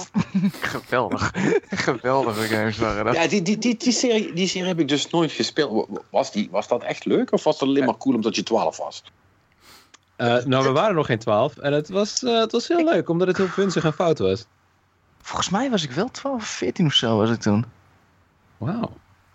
Geweldig. <laughs> Geweldige games waren dat. Ja, die, die, die, die, serie, die serie heb ik dus nooit gespeeld. Was, die, was dat echt leuk of was dat alleen maar cool omdat je 12 was? Eh, nou, we waren nog geen twaalf en het was, eh, het was heel leuk omdat het heel vunzig en fout was. Volgens mij was ik wel 12 of 14 of zo was ik toen. Wauw.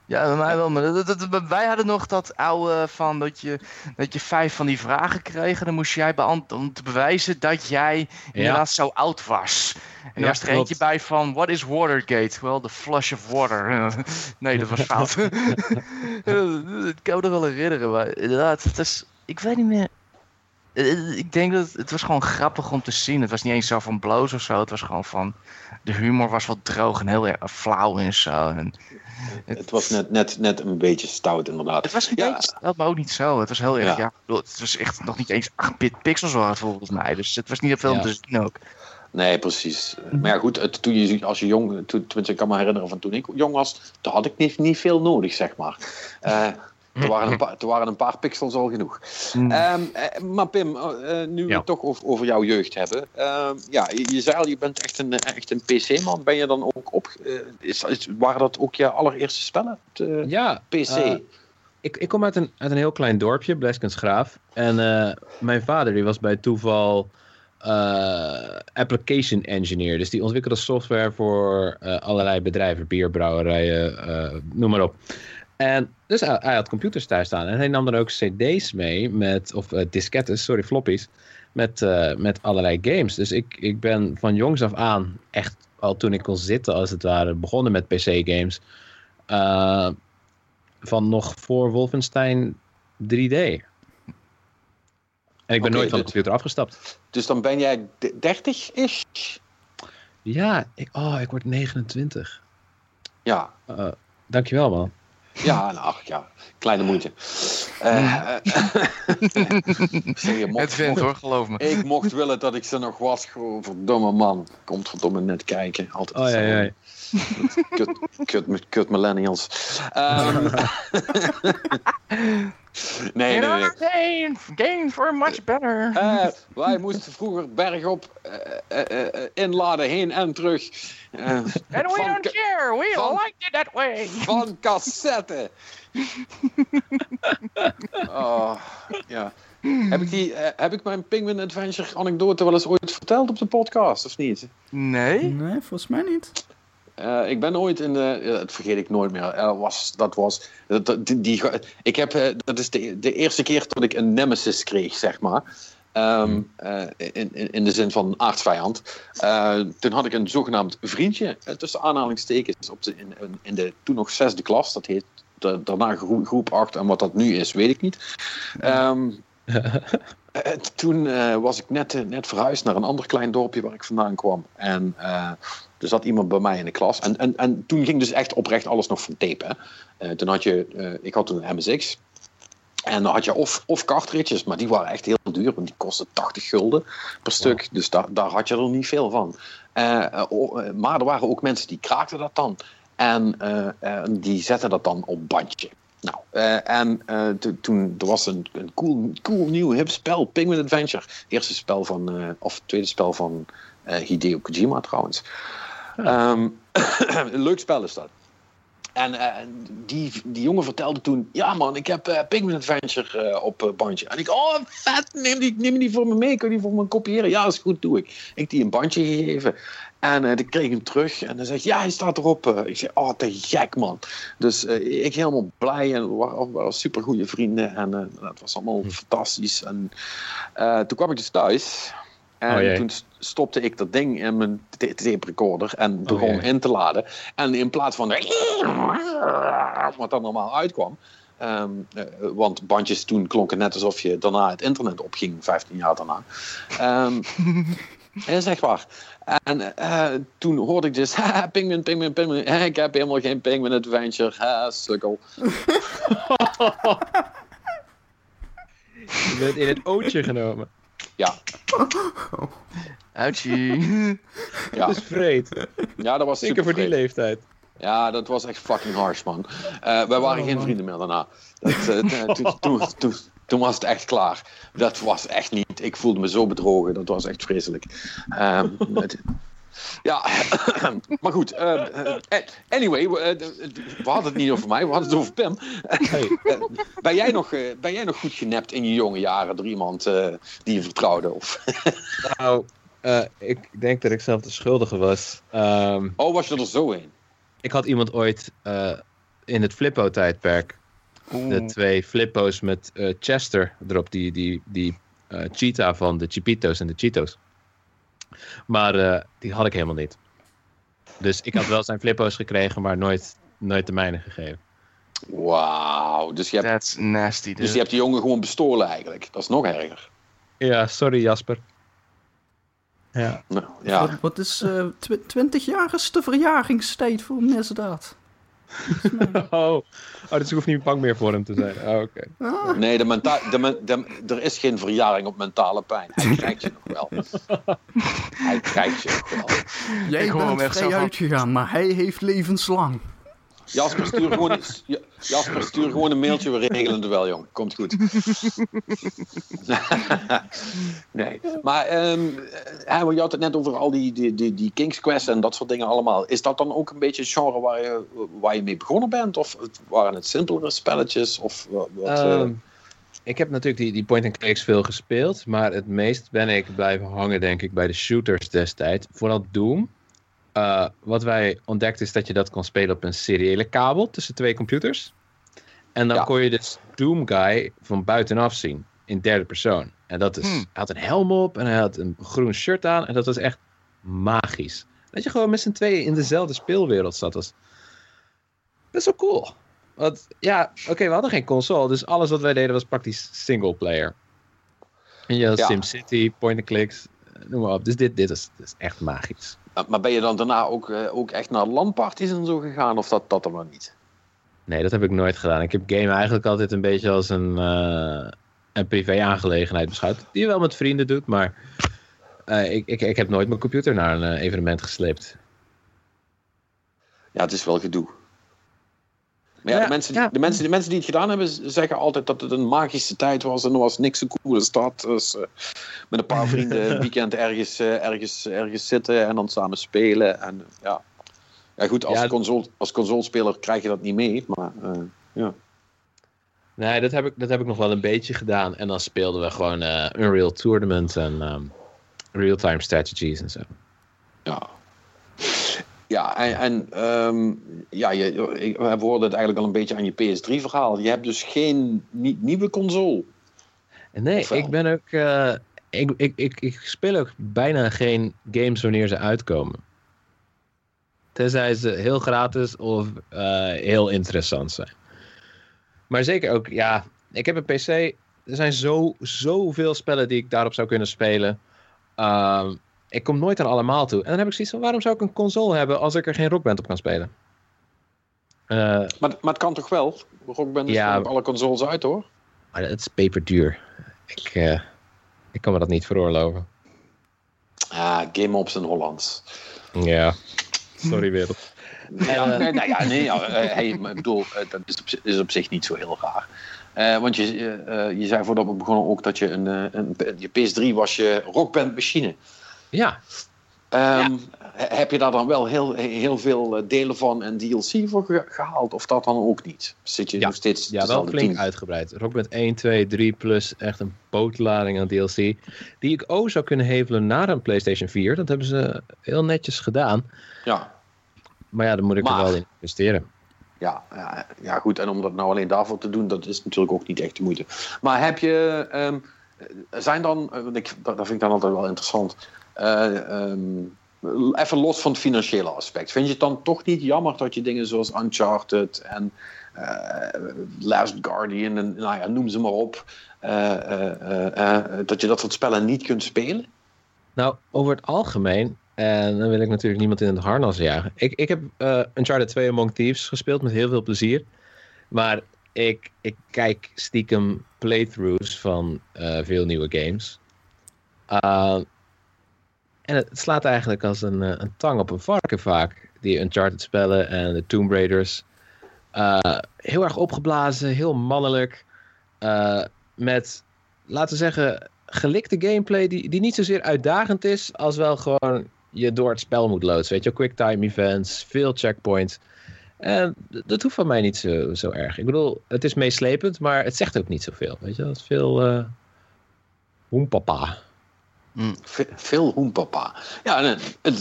Ja, bij mij wel. Maar dat, dat- dat- wij hadden nog dat oude van dat je, dat je vijf van die vragen kreeg. En dan moest jij beantwoorden om te bewijzen dat jij inderdaad zo oud was. En er Ja, was er klopt. eentje bij van, what is Watergate? Well, the flush of water. <laughs> nee, dat was fout. <laughs> <laughs> ik kan me nog wel herinneren, maar inderdaad, het is, ik weet niet meer. Eh, Ik denk dat het was gewoon grappig om te zien. Het was niet eens zo van bloos of zo. Het was gewoon van. De humor was wat droog en heel erg flauw en zo. En Het was net, net, net een beetje stout, inderdaad. het was een Ja. beetje, dat maar ook niet zo. Het was heel erg, Ja. ja. ik bedoel, het was echt nog niet eens 8-bit pixels waren volgens mij. Dus het was niet veel om Ja. te zien ook. Nee, precies. Maar ja, goed, het, toen je, als je jong, toen, tenminste, ik kan me herinneren van toen ik jong was, toen had ik niet, niet veel nodig, zeg maar. Eh er, waren een <laughs> paar, er waren een paar pixels al genoeg. Mm. Ehm, eh, maar Pim, eh, eh, nu we het toch over, over jouw jeugd hebben. ehm, ja, je, je zei al, je bent echt een, echt een PC-man. Ben je dan ook op... is, is- waren dat ook je allereerste spellen? op de Ja, PC? ik, ik kom uit een, uit een heel klein dorpje, Bleskensgraaf. En eh, mijn vader die was bij toeval eh, application engineer. Dus die ontwikkelde software voor eh, allerlei bedrijven, bierbrouwerijen, eh, noem maar op. En dus hij, hij had computers thuis staan. En hij nam dan ook cd's mee met, of eh, diskettes, sorry, floppies. Met, eh, met allerlei games. Dus ik, ik ben van jongs af aan, echt al toen ik kon zitten als het ware, begonnen met PC-games. Eh, van nog voor Wolfenstein 3D. En ik ben nooit van de computer afgestapt. Dus dan ben jij 30-ish? Ja, ik, oh, ik word 29. Ja. Eh, dankjewel, man. Ja, nou, ach, ja, kleine moeite. Eh, eh, <laughs> zeg je, mocht- Het vindt hoor, geloof me. Ik mocht willen dat ik ze nog was. Gewoon, verdomme man. Komt verdomme net kijken. Altijd Oh, ja, ja. Kut, kut, kut millennials. <laughs> Ehm, <laughs> nee, nee, gain for much better. Eh, wij moesten vroeger bergop eh, eh, eh, inladen, heen en terug. Eh, And we don't ca- care, we van- liked it that way. van cassette. <laughs> oh, ja. Heb ik, die, heb ik mijn Penguin Adventure anekdote wel eens ooit verteld op de podcast, of niet? Nee? Nee, volgens mij niet. Eh, ik ben ooit in de. dat vergeet ik nooit meer. Er was, dat was. Dat, die, ik heb, eh, dat is de, de eerste keer dat ik een nemesis kreeg, zeg maar. Ehm, eh, in, in, in de zin van aardsvijand. Toen had ik een zogenaamd vriendje, tussen aanhalingstekens, op in, in- de toen nog zesde klas. Dat heet da- daarna gro- groep 8 en wat dat nu is, weet ik niet. Eh, <laughs> toen eh, was ik net, eh, net verhuisd naar een ander klein dorpje waar ik vandaan kwam. En eh, er zat iemand bij mij in de klas. En, en, en toen ging dus echt oprecht alles nog van tape. Hè. Eh, toen had je, eh, ik had toen een MSX. En dan had je of, of cartridges, maar die waren echt heel duur. Want die kostten 80 gulden per stuk. Dus daar, daar had je er niet veel van. Eh, eh, eh, maar er waren ook mensen die kraakten dat dan. En eh, eh, die zetten dat dan op bandje. Nou, eh, en eh, to- toen er was een, een cool, cool nieuw hip spel, Penguin Adventure. Eerste spel van, eh, of tweede spel van Hideo Kojima trouwens. Ehm, <coughs> een leuk spel is dat. En eh, die, die jongen vertelde toen: Ja, man, ik heb eh, Penguin Adventure eh, op eh, bandje. En ik: Oh, vet, neem die, neem die voor me mee. Kun je die voor me kopiëren? Ja, is goed, doe ik. Ik die een bandje gegeven. En eh ik kreeg hem terug. En dan zegt Ja, hij staat erop. Ik zeg: Oh, te gek, man. Dus eh, ik helemaal blij. En we waren, super goede vrienden. En dat was allemaal fantastisch. En toen kwam ik dus thuis. En Oh, toen stopte ik dat ding in mijn tape recorder en begon jee. in te laden. En in plaats van wat dan normaal uitkwam. ehm, eh, want bandjes toen klonken net alsof je daarna het internet opging, 15 jaar daarna. Ehm dat <laughs> is echt waar. En eh, toen hoorde ik dus, <laughs> "Ha, Penguin, Penguin, Penguin. Eh, <laughs> Ik heb helemaal geen Penguin Adventure. Ha, sukkel. Je bent in het ootje genomen. Ja, <laughs> Ouchie. ja. Dat is vreed. ja, dat was Zeker voor die leeftijd. Ja, dat was echt fucking harsh, man. Eh wij waren Oh, geen man. vrienden meer daarna. Dat, eh, t- toen, toen, toen, toen was het echt klaar. Dat was echt niet. Ik voelde me zo bedrogen. Dat was echt vreselijk. Ehm, het- ja, <coughs> maar goed. eh, eh, anyway, we, eh, we hadden het niet over mij, we hadden het over Pim. Hey. <laughs> Eh, ben, jij nog, ben jij nog goed genept in je jonge jaren door iemand die je vertrouwde? Of... <laughs> Nou, ik denk dat ik zelf de schuldige was. Ehm, Oh, was je er zo in? ik had iemand ooit in het Flippo-tijdperk de twee Flippo's met Chester erop, die, die, die cheetah van de Chipitos en de Cheetos. Maar eh, die had ik helemaal niet. Dus ik had wel zijn Flippo's gekregen, maar nooit, nooit de mijne gegeven. Wauw. Dus je hebt, That's nasty, dude. dus je hebt die jongen gewoon bestolen eigenlijk. Dat is nog erger. Ja, sorry Jasper. Ja. Nou, ja. Wat, wat is eh, tw 20 jaar is de verjaringstijd voor misdaad? <laughs> Oh. oh, dus ik hoef niet bang meer voor hem te zijn. Oh, oké. Ah, Nee, de menta- de, men- de- er is geen verjaring op mentale pijn. Hij krijgt je nog wel. Hij krijgt je nog wel. jij Ik bent vrij van- uitgegaan, maar hij heeft levenslang. Jasper, stuur gewoon, eens- <laughs> Ja- Jasper, stuur gewoon een mailtje. We regelen het wel, jong. Komt goed. <laughs> nee, maar want je had het net over al die, die, die, die King's Quest en dat soort dingen allemaal. Is dat dan ook een beetje het genre waar je, waar je mee begonnen bent? Of waren het simpelere spelletjes? Of wat, wat, eh, Ehm, ik heb natuurlijk die, die point-and-clicks veel gespeeld, maar het meest ben ik blijven hangen, denk ik, bij de shooters destijds. Vooral Doom. Eh, wat wij ontdekten is dat je dat kon spelen op een seriële kabel tussen twee computers. En dan Ja. kon je dus Doom Guy van buitenaf zien. In derde persoon. En dat is, Hmm. hij had een helm op en hij had een groen shirt aan. En dat was echt magisch. Dat je gewoon met z'n tweeën in dezelfde speelwereld zat. Dat is best wel cool. Want ja, oké, we hadden geen console. Dus alles wat wij deden was praktisch single player. En je had Ja. SimCity, point-and-clicks, eh, noem maar op. Dus dit, dit, is, dit is echt magisch. Maar- ben je dan daarna ook, eh, ook echt naar landparties en zo gegaan? Of dat, dat dan maar niet? Nee, dat heb ik nooit gedaan. Ik heb game eigenlijk altijd een beetje als een, eh, een privé-aangelegenheid beschouwd. Die je wel met vrienden doet, maar eh, ik, ik, ik heb nooit mijn computer naar een evenement gesleept. Ja, het is wel gedoe. Maar ja, Ja, de, mensen, ja. de, mensen, de mensen die het gedaan hebben, zeggen altijd dat het een magische tijd was. En er was niks zo cool als dat. Dus, met een paar vrienden <laughs> een weekend ergens, eh, ergens, ergens zitten en dan samen spelen. En, ja. ja, goed, als, Ja, console, als consolespeler krijg je dat niet mee. Maar eh, ja. Nee, dat heb, ik, dat heb ik nog wel een beetje gedaan. En dan speelden we gewoon eh, Unreal Tournament en ehm, real-time strategies en zo. Ja. Ja, en, en ehm, ja, je, we hoorden het eigenlijk al een beetje aan je PS3-verhaal. Je hebt dus geen nie- nieuwe console. Nee, ik ben ook. eh, ik, ik, ik, ik speel ook bijna geen games wanneer ze uitkomen. Tenzij ze heel gratis of eh, heel interessant zijn. Maar zeker ook, ja, ik heb een PC. Er zijn zo, zoveel spellen die ik daarop zou kunnen spelen. Ehm, ik kom nooit aan allemaal toe. En dan heb ik zoiets van, waarom zou ik een console hebben als ik er geen rockband op kan spelen? Eh, Maar, maar het kan toch wel? Rockband is Ja. op alle consoles uit hoor. maar het is peperduur. Ik, eh, ik kan me dat niet veroorloven. Ah, Game Ops in Hollands. Ja, sorry wereld. Ja, nee, nou ja, nee, ja, eh, hey, maar ik bedoel, dat is op, is op zich niet zo heel raar. Eh, want je, je zei voordat we begonnen ook dat je een, een, je PS3 was je rockband machine. Ja, Ehm, he- Heb je daar dan wel heel, heel veel eh, delen van en DLC voor ge- gehaald? Of dat dan ook niet? Zit je Ja. nog steeds ja wel flink tien? uitgebreid. Rockband 1, 2, 3 plus echt een bootlading aan DLC. Die ik ook zou kunnen hevelen naar een PlayStation 4. Dat hebben ze heel netjes gedaan. Ja. Maar ja, dan moet ik Maar- er wel in investeren. Ja, ja, ja, goed. En om dat nou alleen daarvoor te doen, dat is natuurlijk ook niet echt de moeite. Maar heb je, ehm, zijn dan, eh, want ik, dat dat vind ik dan altijd wel interessant. Eh, ehm, even los van het financiële aspect. Vind je het dan toch niet jammer dat je dingen zoals Uncharted en eh, Last Guardian en nou ja, noem ze maar op, eh, dat je dat soort spellen niet kunt spelen? Nou, over het algemeen, en dan wil ik natuurlijk niemand in het harnas jagen. Ik, ik heb Uncharted 2 Among Thieves gespeeld met heel veel plezier. Maar ik, ik kijk stiekem playthroughs van veel nieuwe games. Uh, en het slaat eigenlijk als een, eh, een tang op een varken vaak. Die Uncharted spellen en de Tomb Raiders. Uh, heel erg opgeblazen, heel mannelijk. Uh, met, laten we zeggen, gelikte gameplay die, die niet zozeer uitdagend is, als wel gewoon je door het spel moet loodsen. Weet je, quicktime events, veel checkpoints. En dat hoeft van mij niet zo, zo erg. Ik bedoel, het is meeslepend, maar het zegt ook niet zoveel. Weet je, dat is veel uh, hoempapa. Ve- veel hoempapa. Ja,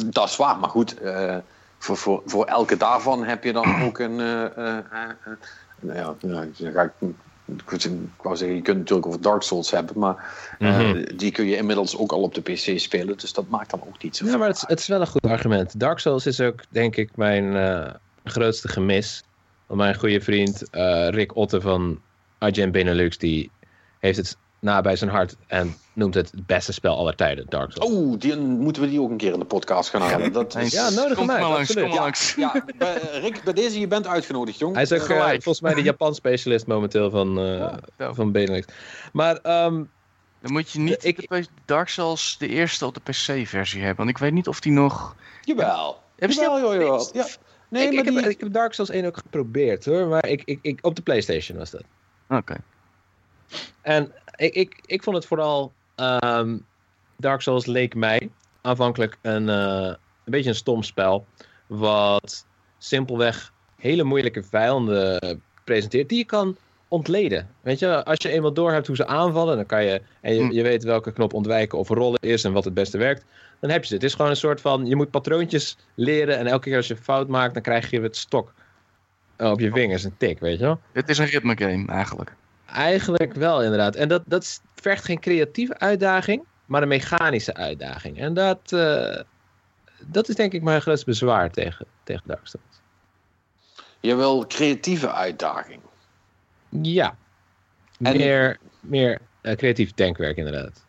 dat is waar, maar goed. eh, voor, voor, voor elke daarvan heb je dan ook een. eh, eh, nou ja, nou, ga ik, ik wou zeggen, je kunt natuurlijk over Dark Souls hebben, maar eh, Mhm. die kun je inmiddels ook al op de PC spelen, dus dat maakt dan ook niet zo Ja, maar het, is- het is wel een goed argument. Dark Souls is ook, denk ik, mijn eh, grootste gemis. Want mijn goede vriend eh, Rick Otte van IGN Benelux, die heeft het na bij zijn hart en noemt het het beste spel aller tijden, Dark Souls. Oh, die, moeten we die ook een keer in de podcast gaan halen. Dat is, Ja, nodig Kom hem uit, maar langs, kom ja, langs. ja, bij- Rick, bij deze, je bent uitgenodigd, jong. Hij is ook eh, volgens mij de <laughs> Japan-specialist momenteel van, eh, Ja. van Benelux. Maar ehm, Dan moet je niet Ik- de Dark Souls de eerste op de PC-versie hebben. Want ik weet niet of die nog... Jawel. Hebben ze die Jawel? Ja. Nee, ik, maar ik, die... heb, ik heb Dark Souls 1 ook geprobeerd hoor. Maar ik, ik, ik, op de PlayStation was dat. Oké. En ik, ik, ik vond het vooral. Ehm, Dark Souls leek mij aanvankelijk een, eh, een beetje een stom spel. Wat simpelweg hele moeilijke vijanden presenteert. Die je kan ontleden. Weet je, als je eenmaal doorhebt hoe ze aanvallen. Dan kan je. En je, Hm. je weet welke knop ontwijken of rollen is. En wat het beste werkt. Dan heb je ze. Het is gewoon een soort van. Je moet patroontjes leren. En elke keer als je fout maakt. Dan krijg je het stok. op je vingers een tik, weet je wel. Het is een ritme game, eigenlijk. Eigenlijk wel, inderdaad. En dat, dat vergt geen creatieve uitdaging, maar een mechanische uitdaging. En dat, uh, dat is denk ik mijn grootste bezwaar tegen, tegen Dark Souls. Je wil creatieve uitdaging. Ja. En... Meer, meer uh, creatief denkwerk, inderdaad.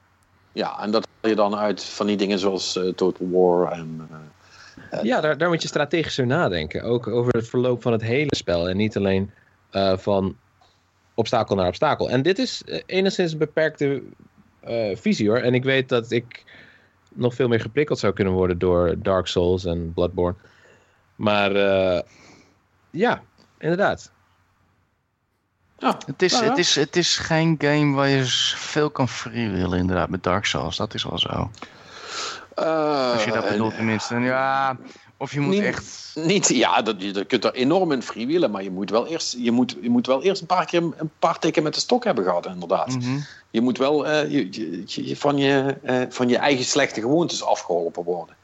Ja, en dat haal je dan uit van die dingen zoals uh, Total War en... Uh, ja, daar, daar moet je strategischer nadenken. Ook over het verloop van het hele spel. En niet alleen van obstakel naar obstakel. En dit is enigszins een beperkte visie hoor. En ik weet dat ik nog veel meer geprikkeld zou kunnen worden door Dark Souls en Bloodborne. Maar ja, inderdaad. Ja, het, is, het, is, het is geen game waar je veel kan freewheelen inderdaad met Dark Souls. Dat is wel zo. Uh, Als je dat bedoelt tenminste. Ja, of je moet niet, echt... Niet, ja, dat, je, kunt er enorm in freewheelen, maar je moet wel eerst, je moet, je moet wel eerst een paar keer een paar tikken met de stok hebben gehad, inderdaad. Mm -hmm. Je moet wel uh, je, je, van, je, uh, van je eigen slechte gewoontes afgeholpen worden.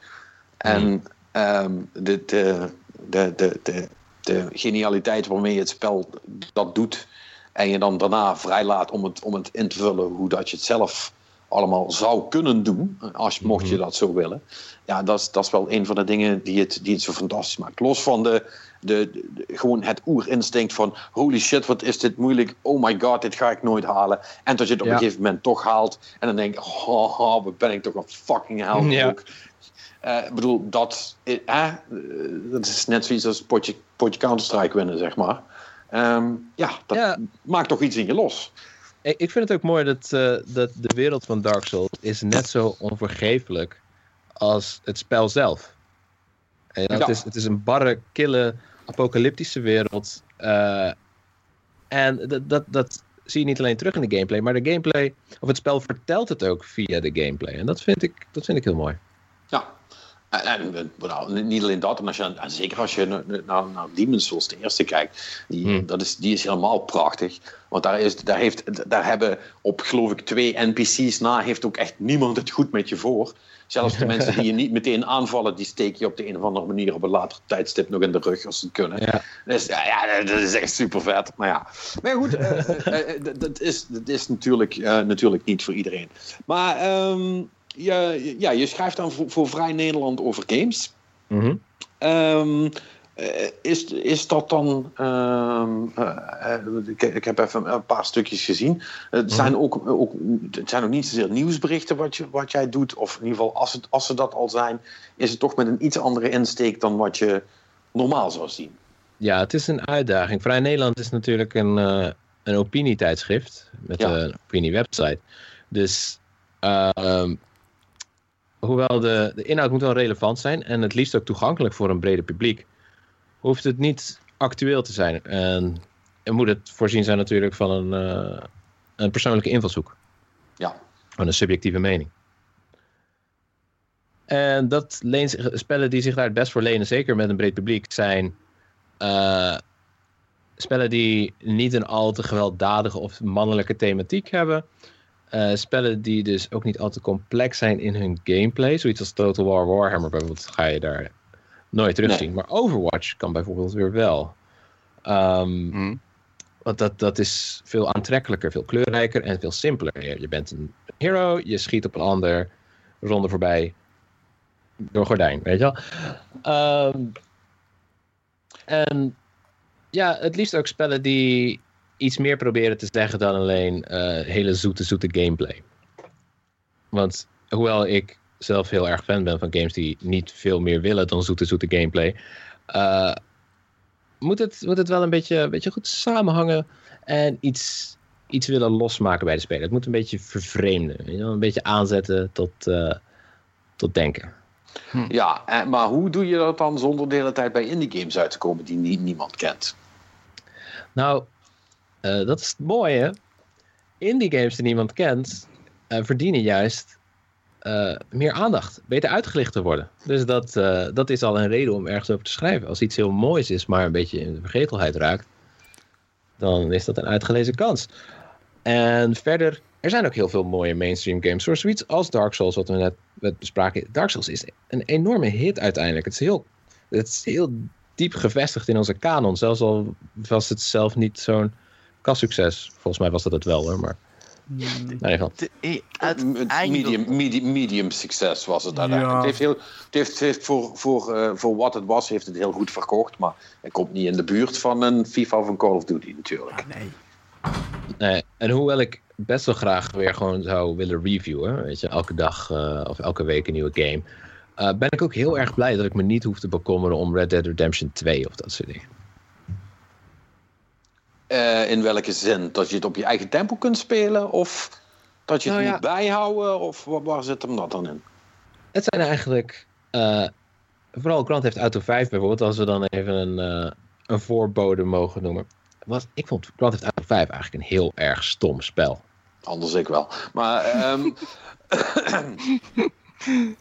En mm. um, de, de, de, de, de, de genialiteit waarmee je het spel dat doet en je dan daarna vrijlaat om het, om het in te vullen hoe dat je het zelf allemaal zou kunnen doen, als, mocht je mhm. dat zo willen. Ja, dat is, dat is wel een van de dingen die het, die het zo fantastisch maakt. Los van de, de, de, gewoon het oerinstinct van holy shit, wat is dit moeilijk. Oh my god, dit ga ik nooit halen. En dat je het op een gegeven moment toch haalt. En dan denk ik, oh, oh wat ben ik toch een fucking held. Ja. Uh, ik bedoel, dat, eh, dat is net zoiets als potje, potje Counter-Strike winnen, zeg maar. Um, ja, dat maakt toch iets in je los. Ik vind het ook mooi dat, uh, dat de wereld van Dark Souls is net zo onvergeeflijk als het spel zelf. En ja. het, is, het is een barre, kille, apocalyptische wereld. Uh, en dat, dat, dat zie je niet alleen terug in de gameplay, maar de gameplay, of het spel vertelt het ook via de gameplay. En dat vind ik, dat vind ik heel mooi. En, nou, niet alleen dat, maar als je, zeker als je naar, naar, Demon's Souls, de eerste, kijkt, die, hmm. dat is, die is helemaal prachtig. Want daar, is, daar, heeft, daar hebben op, geloof ik, twee NPC's na, heeft ook echt niemand het goed met je voor. Zelfs de <laughs> mensen die je niet meteen aanvallen, die steek je op de een of andere manier op een later tijdstip nog in de rug als ze het kunnen. Ja. Dus ja, ja dat is echt super vet. Maar ja, maar goed, uh, uh, dat, is, dat is natuurlijk, natuurlijk niet voor iedereen. Maar um, je, ja, je schrijft dan voor, voor Vrij Nederland over games. Mm um, is, is dat dan. Um, uh, ik, ik, heb even een paar stukjes gezien. Het mhm. zijn ook, ook, het zijn ook niet zozeer nieuwsberichten wat, je, wat jij doet. Of in ieder geval, als, het, als ze dat al zijn, is het toch met een iets andere insteek dan wat je normaal zou zien. Ja, het is een uitdaging. Vrij Nederland is natuurlijk een, uh, een opinietijdschrift met ja. een opiniewebsite. Dus uh, hoewel de, de inhoud moet wel relevant zijn en het liefst ook toegankelijk voor een breder publiek, hoeft het niet actueel te zijn. En, en moet het voorzien zijn natuurlijk van een, uh, een persoonlijke invalshoek. Ja. Van een subjectieve mening. En dat leent, spellen die zich daar het best voor lenen, zeker met een breed publiek, zijn uh, spellen die niet een al te gewelddadige of mannelijke thematiek hebben. Uh, spellen die dus ook niet al te complex zijn in hun gameplay. Zoiets als Total War Warhammer bijvoorbeeld ga je daar nooit terugzien. Nee. Maar Overwatch kan bijvoorbeeld weer wel. Um, mm. Want dat, dat is veel aantrekkelijker, veel kleurrijker en veel simpeler. Je, je bent een hero, je schiet op een ander, ronde voorbij, door gordijn, weet je wel. Um, en ja, het liefst ook spellen die iets meer proberen te zeggen dan alleen uh, hele zoete, zoete gameplay. Want hoewel ik zelf heel erg fan ben van games die niet veel meer willen dan zoete, zoete gameplay, uh, moet, het, moet het wel een beetje, een beetje goed samenhangen en iets, iets willen losmaken bij de speler. Het moet een beetje vervreemden, een beetje aanzetten tot, uh, tot denken. Hm. Ja, maar hoe doe je dat dan zonder de hele tijd bij indie games uit te komen die niemand kent? Nou, uh, dat is het mooie. Indie games die niemand kent, uh, verdienen juist uh, meer aandacht. Beter uitgelicht te worden. Dus dat, dat is al een reden om ergens over te schrijven. Als iets heel moois is, maar een beetje in de vergetelheid raakt, dan is dat een uitgelezen kans. En verder, er zijn ook heel veel mooie mainstream games. Zoals zoiets als Dark Souls, wat we net bespraken. Dark Souls is een enorme hit uiteindelijk. Het is heel, het is heel diep gevestigd in onze kanon. Zelfs al was het zelf niet zo'n kassucces. Volgens mij was dat het wel hoor, maar Mm, in ieder geval. De- eh, medium, medium, medium succes was het uiteindelijk. Ja. Het heeft, heel, het heeft, het heeft voor, voor, eh, voor wat het was, heeft het heel goed verkocht. Maar het komt niet in de buurt van een FIFA of een Call of Duty natuurlijk. nee. Nee, en hoewel ik best wel graag weer gewoon zou willen reviewen, weet je, elke dag eh, of elke week een nieuwe game, eh, ben ik ook heel erg blij dat ik me niet hoef te bekommeren om Red Dead Redemption 2 of dat soort dingen. Eh, in welke zin? Dat je het op je eigen tempo kunt spelen? Of dat je het Nou ja. moet bijhouden? Of waar, waar zit hem dat dan in? Het zijn eigenlijk, eh, vooral Grand Theft Auto 5 bijvoorbeeld, als we dan even een, eh, een voorbode mogen noemen. Was, ik vond Grand Theft Auto 5 eigenlijk een heel erg stom spel. Anders ik wel. Maar ehm, <laughs>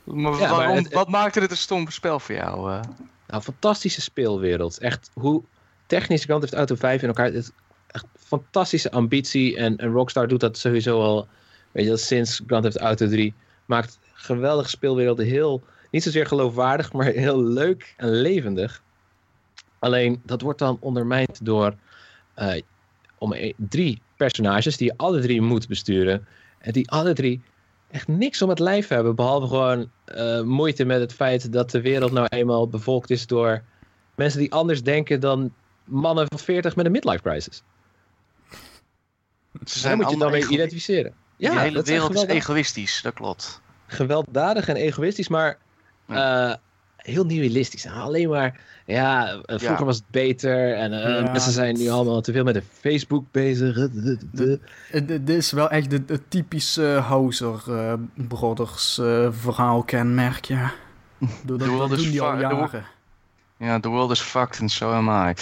Maar Ja, maar het- wat maakte dit een stom spel voor jou? eh? Nou, fantastische speelwereld. Echt hoe technisch Grand Theft Auto 5 in elkaar... Het echt fantastische ambitie. En, Rockstar doet dat sowieso al, weet je, sinds Grand Theft Auto 3. Maakt geweldige speelwerelden heel... Niet zozeer geloofwaardig, maar heel leuk en levendig. Alleen, dat wordt dan ondermijnd door... eh, om drie personages die je alle drie moet besturen. En die alle drie echt niks om het lijf hebben. Behalve gewoon eh, moeite met het feit dat de wereld nou eenmaal bevolkt is door mensen die anders denken dan mannen van 40 met een midlife crisis. Ze Daar moet je dan allemaal mee identificeren. de hele zijn wereld is egoïstisch, dat klopt. gewelddadig en egoïstisch, maar eh, heel nihilistisch. Alleen maar, ja, eh, vroeger Ja. was het beter en eh, Ja. mensen zijn nu allemaal te veel met de Facebook bezig. Het het is wel echt het, typische Hauser eh, Brothers eh, verhaal kenmerk, ja. Dat, dat, doen die al jaren. Ja, the world is fucked and so am I.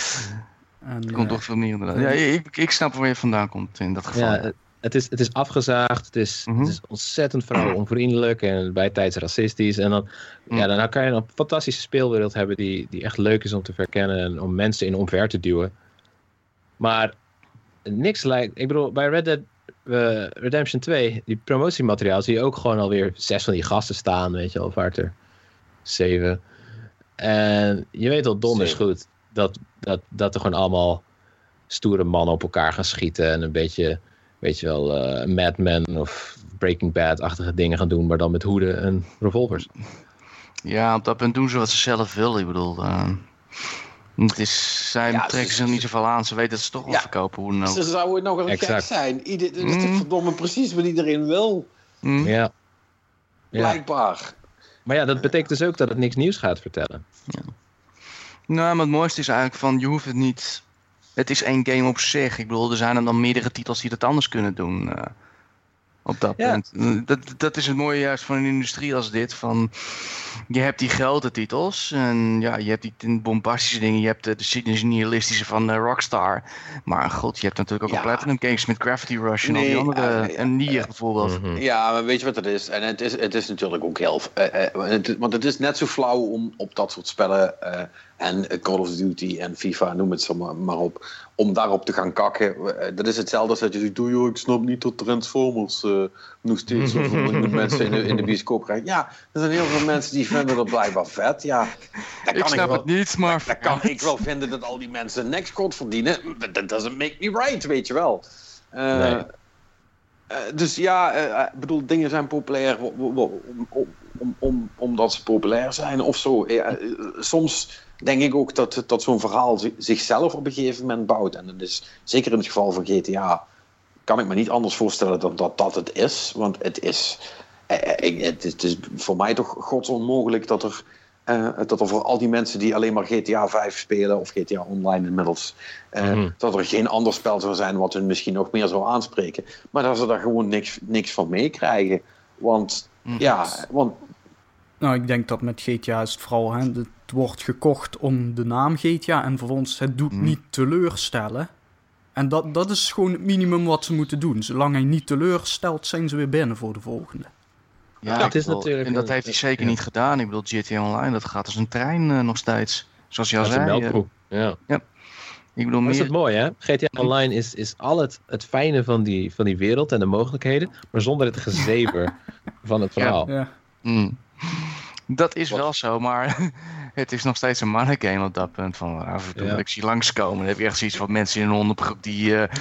En, Het komt eh, toch veel meer inderdaad. Ja, ik, ik snap waar je vandaan komt in dat geval. Ja, het- is, het is afgezaagd, het is, Mhm. het is ontzettend vrouwenonvriendelijk en bijtijds racistisch. En dan, Mm. ja, dan kan je een fantastische speelwereld hebben die, die echt leuk is om te verkennen en om mensen in omver te duwen. Maar niks lijkt. Ik bedoel, bij Red Dead eh, Redemption 2, die promotiemateriaal, zie je ook gewoon alweer zes van die gasten staan, weet je wel, of er zeven. En je weet al donders goed dat, dat, dat er gewoon allemaal stoere mannen op elkaar gaan schieten en een beetje, weet je wel, eh Mad Men of Breaking Bad-achtige dingen gaan doen, maar dan met hoeden en revolvers. Ja, op dat punt doen ze wat ze zelf willen. Ik bedoel, eh, het is, zij Ja, trekken ze- zich niet zoveel aan. Ze weten dat ze toch wel Ja. verkopen. Hoe dan ook. Ze zouden nog wel gek zijn. Ieder, het is Mm. verdomme precies wat iedereen wil. Hm? Ja. ja. Blijkbaar. Maar ja, dat betekent dus ook dat het niks nieuws gaat vertellen. Nou, maar het mooiste is eigenlijk van, je hoeft het niet... Het is één game op zich. Ik bedoel, er zijn er dan meerdere titels die dat anders kunnen doen. Op dat Ja. punt. Dat, dat is het mooie juist van een industrie als dit. Van, je hebt die grote titels. En ja, je hebt die bombastische dingen. Je hebt de, de cynische nihilistische van Rockstar. Maar god, je hebt natuurlijk ook Ja. al Platinum Games met Gravity Rush en al die andere. en Nier bijvoorbeeld. Mhm. Ja, maar weet je wat het is? En het is, het is natuurlijk ook heel... eh, eh, het- want het is net zo flauw om op dat soort spellen... eh, en Call of Duty en FIFA, noem het zo maar, maar op... om daarop te gaan kakken. Eh, dat is hetzelfde als dat je zegt... "Doe, joh, ik snap niet dat Transformers eh, nog steeds zoveel <laughs> miljoen mensen in de, in de bioscoop krijgen. Ja, er zijn heel veel mensen die vinden dat blijkbaar vet. Ja, dat Ik kan snap wel, het niet, maar... Dan kan ik wel <laughs> vinden dat al die mensen een nekskot verdienen. That doesn't make me right, weet je wel. Eh, Nee. dus ja, ik bedoel, dingen zijn populair om, om, om, om, omdat ze populair zijn of zo. Soms denk ik ook dat, dat zo'n verhaal zi- zichzelf op een gegeven moment bouwt. En dat is zeker in het geval van GTA. Kan ik me niet anders voorstellen dan dat dat het is. Want het is, eh, eh, het is, voor mij toch godsonmogelijk dat er, eh, dat er voor al die mensen die alleen maar GTA 5 spelen, of GTA Online inmiddels, Mhm. dat er geen ander spel zou zijn wat hun misschien nog meer zou aanspreken. Maar dat ze daar gewoon niks, niks van meekrijgen. Want Mhm. ja, want Nou, ik denk dat met GTA is het vooral, hè, het wordt gekocht om de naam GTA en vervolgens het doet Mhm. niet teleurstellen. En dat, dat is gewoon het minimum wat ze moeten doen. Zolang hij niet teleurstelt, zijn ze weer binnen voor de volgende. Ja, het is bedoel, natuurlijk En dat heeft hij zeker ja. niet gedaan. Ik bedoel, GTA Online, dat gaat als een trein eh, nog steeds. Zoals je al Dat is een zei. eh, melkkoe. Ja. ik bedoel, Maar is meer... dat mooi, hè? GTA Online is, is al het, het fijne van die, van die wereld en de mogelijkheden, maar zonder het gezever <laughs> van het verhaal. Ja. Mm. Dat is Wat? wel zo, maar <laughs> het is nog steeds een mannengame op dat punt. Van af en toe Ja. ik zie langskomen. Dan heb je echt zoiets van mensen in een hondenbroek die eh,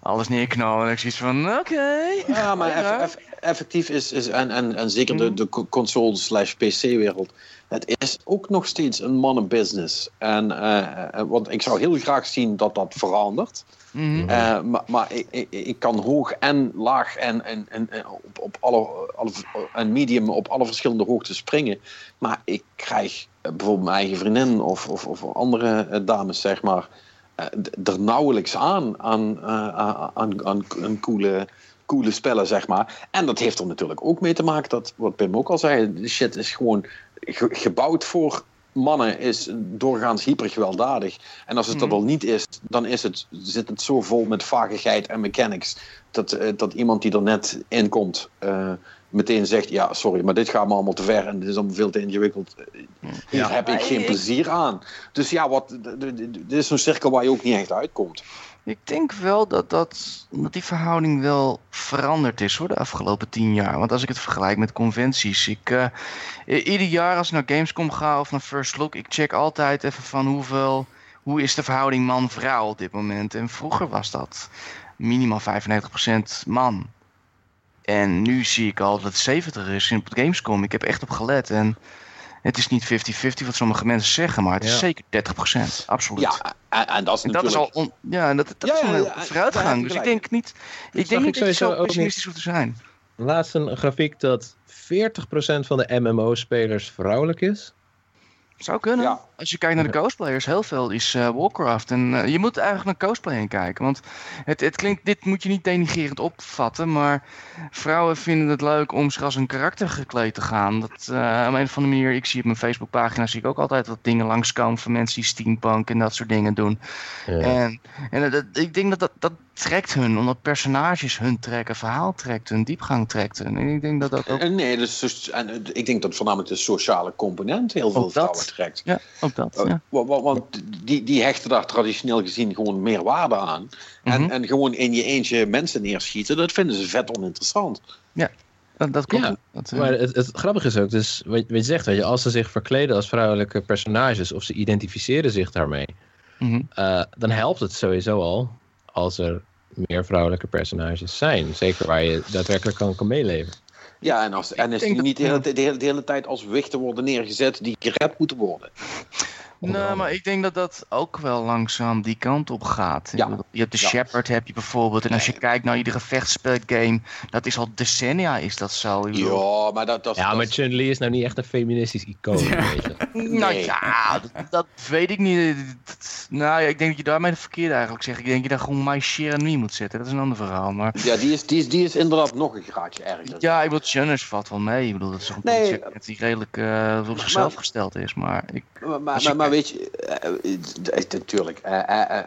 alles neerknallen. En ik zie iets van, oké. Ja, <laughs> maar Ja. eff- eff- effectief is, is en, en, en zeker de, de co- console slash PC wereld, het is ook nog steeds een mannenbusiness. En, eh, want ik zou heel graag zien dat dat verandert. Mhm. Eh, maar maar ik, ik, ik kan hoog en laag en, en, en, op, op alle, alle, en medium op alle verschillende hoogtes springen. Maar ik krijg eh, bijvoorbeeld mijn eigen vriendin of, of, of andere eh, dames, zeg maar, er nauwelijks aan aan, aan, aan, aan, coole, coole spellen, zeg maar. En dat heeft er natuurlijk ook mee te maken dat, wat Pim ook al zei, de shit is gewoon ge- gebouwd voor mannen, is doorgaans hyper gewelddadig. En als het dat al niet is, dan is het, zit het zo vol met vagigheid en mechanics, dat, eh, dat iemand die er net in komt, eh, meteen zegt, ja, sorry, maar dit gaat me allemaal te ver en dit is allemaal veel te ingewikkeld. Eh, Hier Ja. heb ik geen plezier aan. Dus ja, wat, dit is zo'n cirkel waar je ook niet echt uitkomt. Ik denk wel dat, dat, dat die verhouding wel veranderd is hoor, de afgelopen tien jaar. Want als ik het vergelijk met conventies. Ik, eh, ieder jaar als ik naar Gamescom ga of naar First Look, ik check altijd even van hoeveel, hoe is de verhouding man-vrouw op dit moment. En vroeger was dat minimaal 95% man. En nu zie ik al dat het 70 is op Gamescom. Ik heb echt op gelet. En het is niet 50-50 wat sommige mensen zeggen, maar het is Ja. zeker 30%. Absoluut. Ja, en, en dat is En dat is natuurlijk... al on- ja, en dat, dat Ja, is een vooruitgang. Dus ik denk niet, ik denk ik niet dat je zo pessimistisch hoeft te zijn. Laatst een grafiek dat 40% van de MMO-spelers vrouwelijk is. Zou kunnen. Ja. Als je kijkt naar de cosplayers, heel veel is eh, Warcraft. En eh, je moet eigenlijk naar cosplaying kijken. Want het, het klinkt, dit moet je niet denigrerend opvatten. Maar vrouwen vinden het leuk om zich als een karakter gekleed te gaan. Dat, eh, op een of andere manier, ik zie op mijn Facebookpagina zie ik ook altijd wat dingen langskomen van mensen die steampunk en dat soort dingen doen. En, en dat, ik denk dat, dat dat trekt hun, omdat personages hun trekken, verhaal trekt hun, diepgang trekt hun. En ik denk dat dat ook, nee, dus, en, ik denk dat voornamelijk de sociale component heel veel vrouwen trekt. ja, ook dat. Eh, Ja. wa- wa- Want die, die hechten daar traditioneel gezien gewoon meer waarde aan. En, Mhm. en gewoon in je eentje mensen neerschieten, dat vinden ze vet oninteressant. Dat, dat klopt. Ja, Dat, eh, Maar het, het grappige is ook, dus wat, wat je zegt, weet je, als ze zich verkleden als vrouwelijke personages of ze identificeren zich daarmee, mhm. eh, dan helpt het sowieso al als er meer vrouwelijke personages zijn. Zeker waar je daadwerkelijk kan, kan meeleven. Ja, en, als, en is die niet de hele, de, hele, de hele tijd als wichten worden neergezet die gered moeten worden. <laughs> Nou, maar ik denk dat dat ook wel langzaam die kant op gaat. Ja. Je hebt de Ja. Shepard heb je bijvoorbeeld. En als je kijkt naar iedere vechtspelgame, dat is al decennia is dat zo. Ja, maar dat, dat, Ja, dat- maar Chun-Li is nou niet echt een feministisch icoon, weet je. Nou Nee. ja, dat, dat weet ik niet. Dat- Nou ja, ik denk dat je daarmee de verkeerde eigenlijk zegt. Ik denk dat je daar gewoon My Share and Me moet zetten. Dat is een ander verhaal. Maar ja, die is, die, is, die is inderdaad nog een graadje erger. ja, ik bedoel, Chunners valt wel mee. Ik bedoel, dat is toch een Nee. die redelijk eh, op zichzelf gesteld is. Maar ik, Maar, maar, maar weet je, natuurlijk.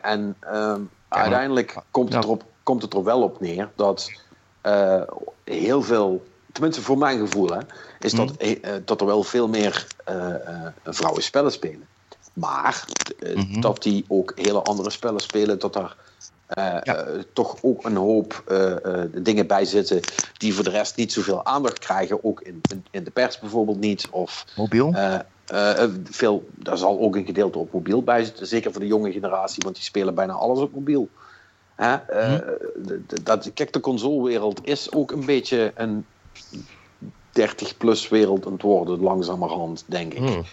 en uiteindelijk komt het, erop, komt het er wel op neer dat eh, heel veel, tenminste voor mijn gevoel, hè, is dat, eh, eh, dat er wel veel meer eh, vrouwen spellen spelen. Maar Mhm. dat die ook hele andere spellen spelen, dat daar Ja. toch ook een hoop dingen bij zitten die voor de rest niet zoveel aandacht krijgen. Ook in, in, in de pers bijvoorbeeld niet. Of mobiel. Eh, eh, veel, daar zal ook een gedeelte op mobiel bij zitten. Zeker voor de jonge generatie, want die spelen bijna alles op mobiel. Hè? Eh, de- dat, kijk, de consolewereld is ook een beetje een 30-plus wereld aan het worden, langzamerhand, denk ik. Hmm.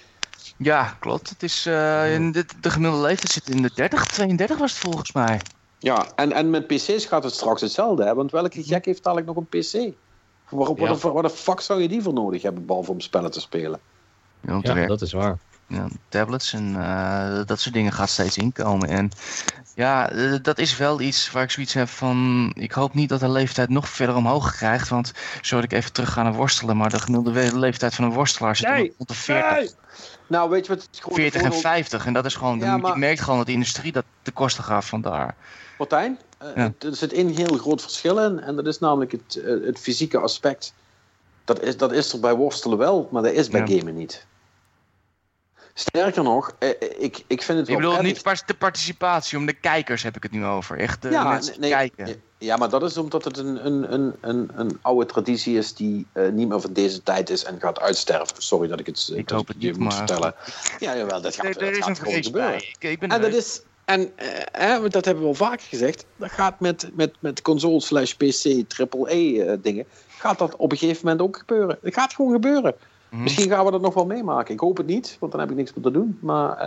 Ja, klopt. Het is, eh, in de, de gemiddelde leeftijd zit in de 30, 32 was het volgens mij. Ja, en, en met PC's gaat het straks hetzelfde, hè? want welke gek heeft dadelijk nog een PC? Waarop, Ja. wat, de- wat de fuck zou je die voor nodig hebben, behalve om spellen te spelen? Ja, dat is waar. Ja, tablets en eh, dat soort dingen gaat steeds inkomen. En ja, eh, dat is wel iets waar ik zoiets heb van... Ik hoop niet dat de leeftijd nog verder omhoog krijgt. Want zo dat ik even terug ga naar worstelen. Maar de gemiddelde leeftijd van een worstelaar zit Nee. rond de 40, Nou, weet je wat het gewoon 40 en voordeel- 50. En dat is gewoon... Ja, Je merkt gewoon dat de industrie dat de kosten gaat vandaar. Martijn, eh, Ja. er zit één heel groot verschil in. En dat is namelijk het, het fysieke aspect. Dat is, dat is er bij worstelen wel, maar dat is bij Ja. gamen niet. Sterker nog, eh, ik, ik vind het Ik wel bedoel prettig- niet de participatie, om de kijkers heb ik het nu over. Echt de Ja, mensen nee, kijken. nee, Ja, maar dat is omdat het een, een, een, een, een oude traditie is die eh, niet meer van deze tijd is en gaat uitsterven. Sorry dat ik het, Ik dat hoop het je niet, moet maar- vertellen. Ja, jawel, dat gaat, Er, dat is gaat een gewoon gebeuren. Ik, ik ben En dat is. En eh, eh, dat hebben we al vaker gezegd. Dat gaat met, met, met console slash PC, triple E dingen. Gaat dat op een gegeven moment ook gebeuren? Het gaat gewoon gebeuren. Mhm. Misschien gaan we dat nog wel meemaken. Ik hoop het niet, want dan heb ik niks meer te doen. Maar <laughs>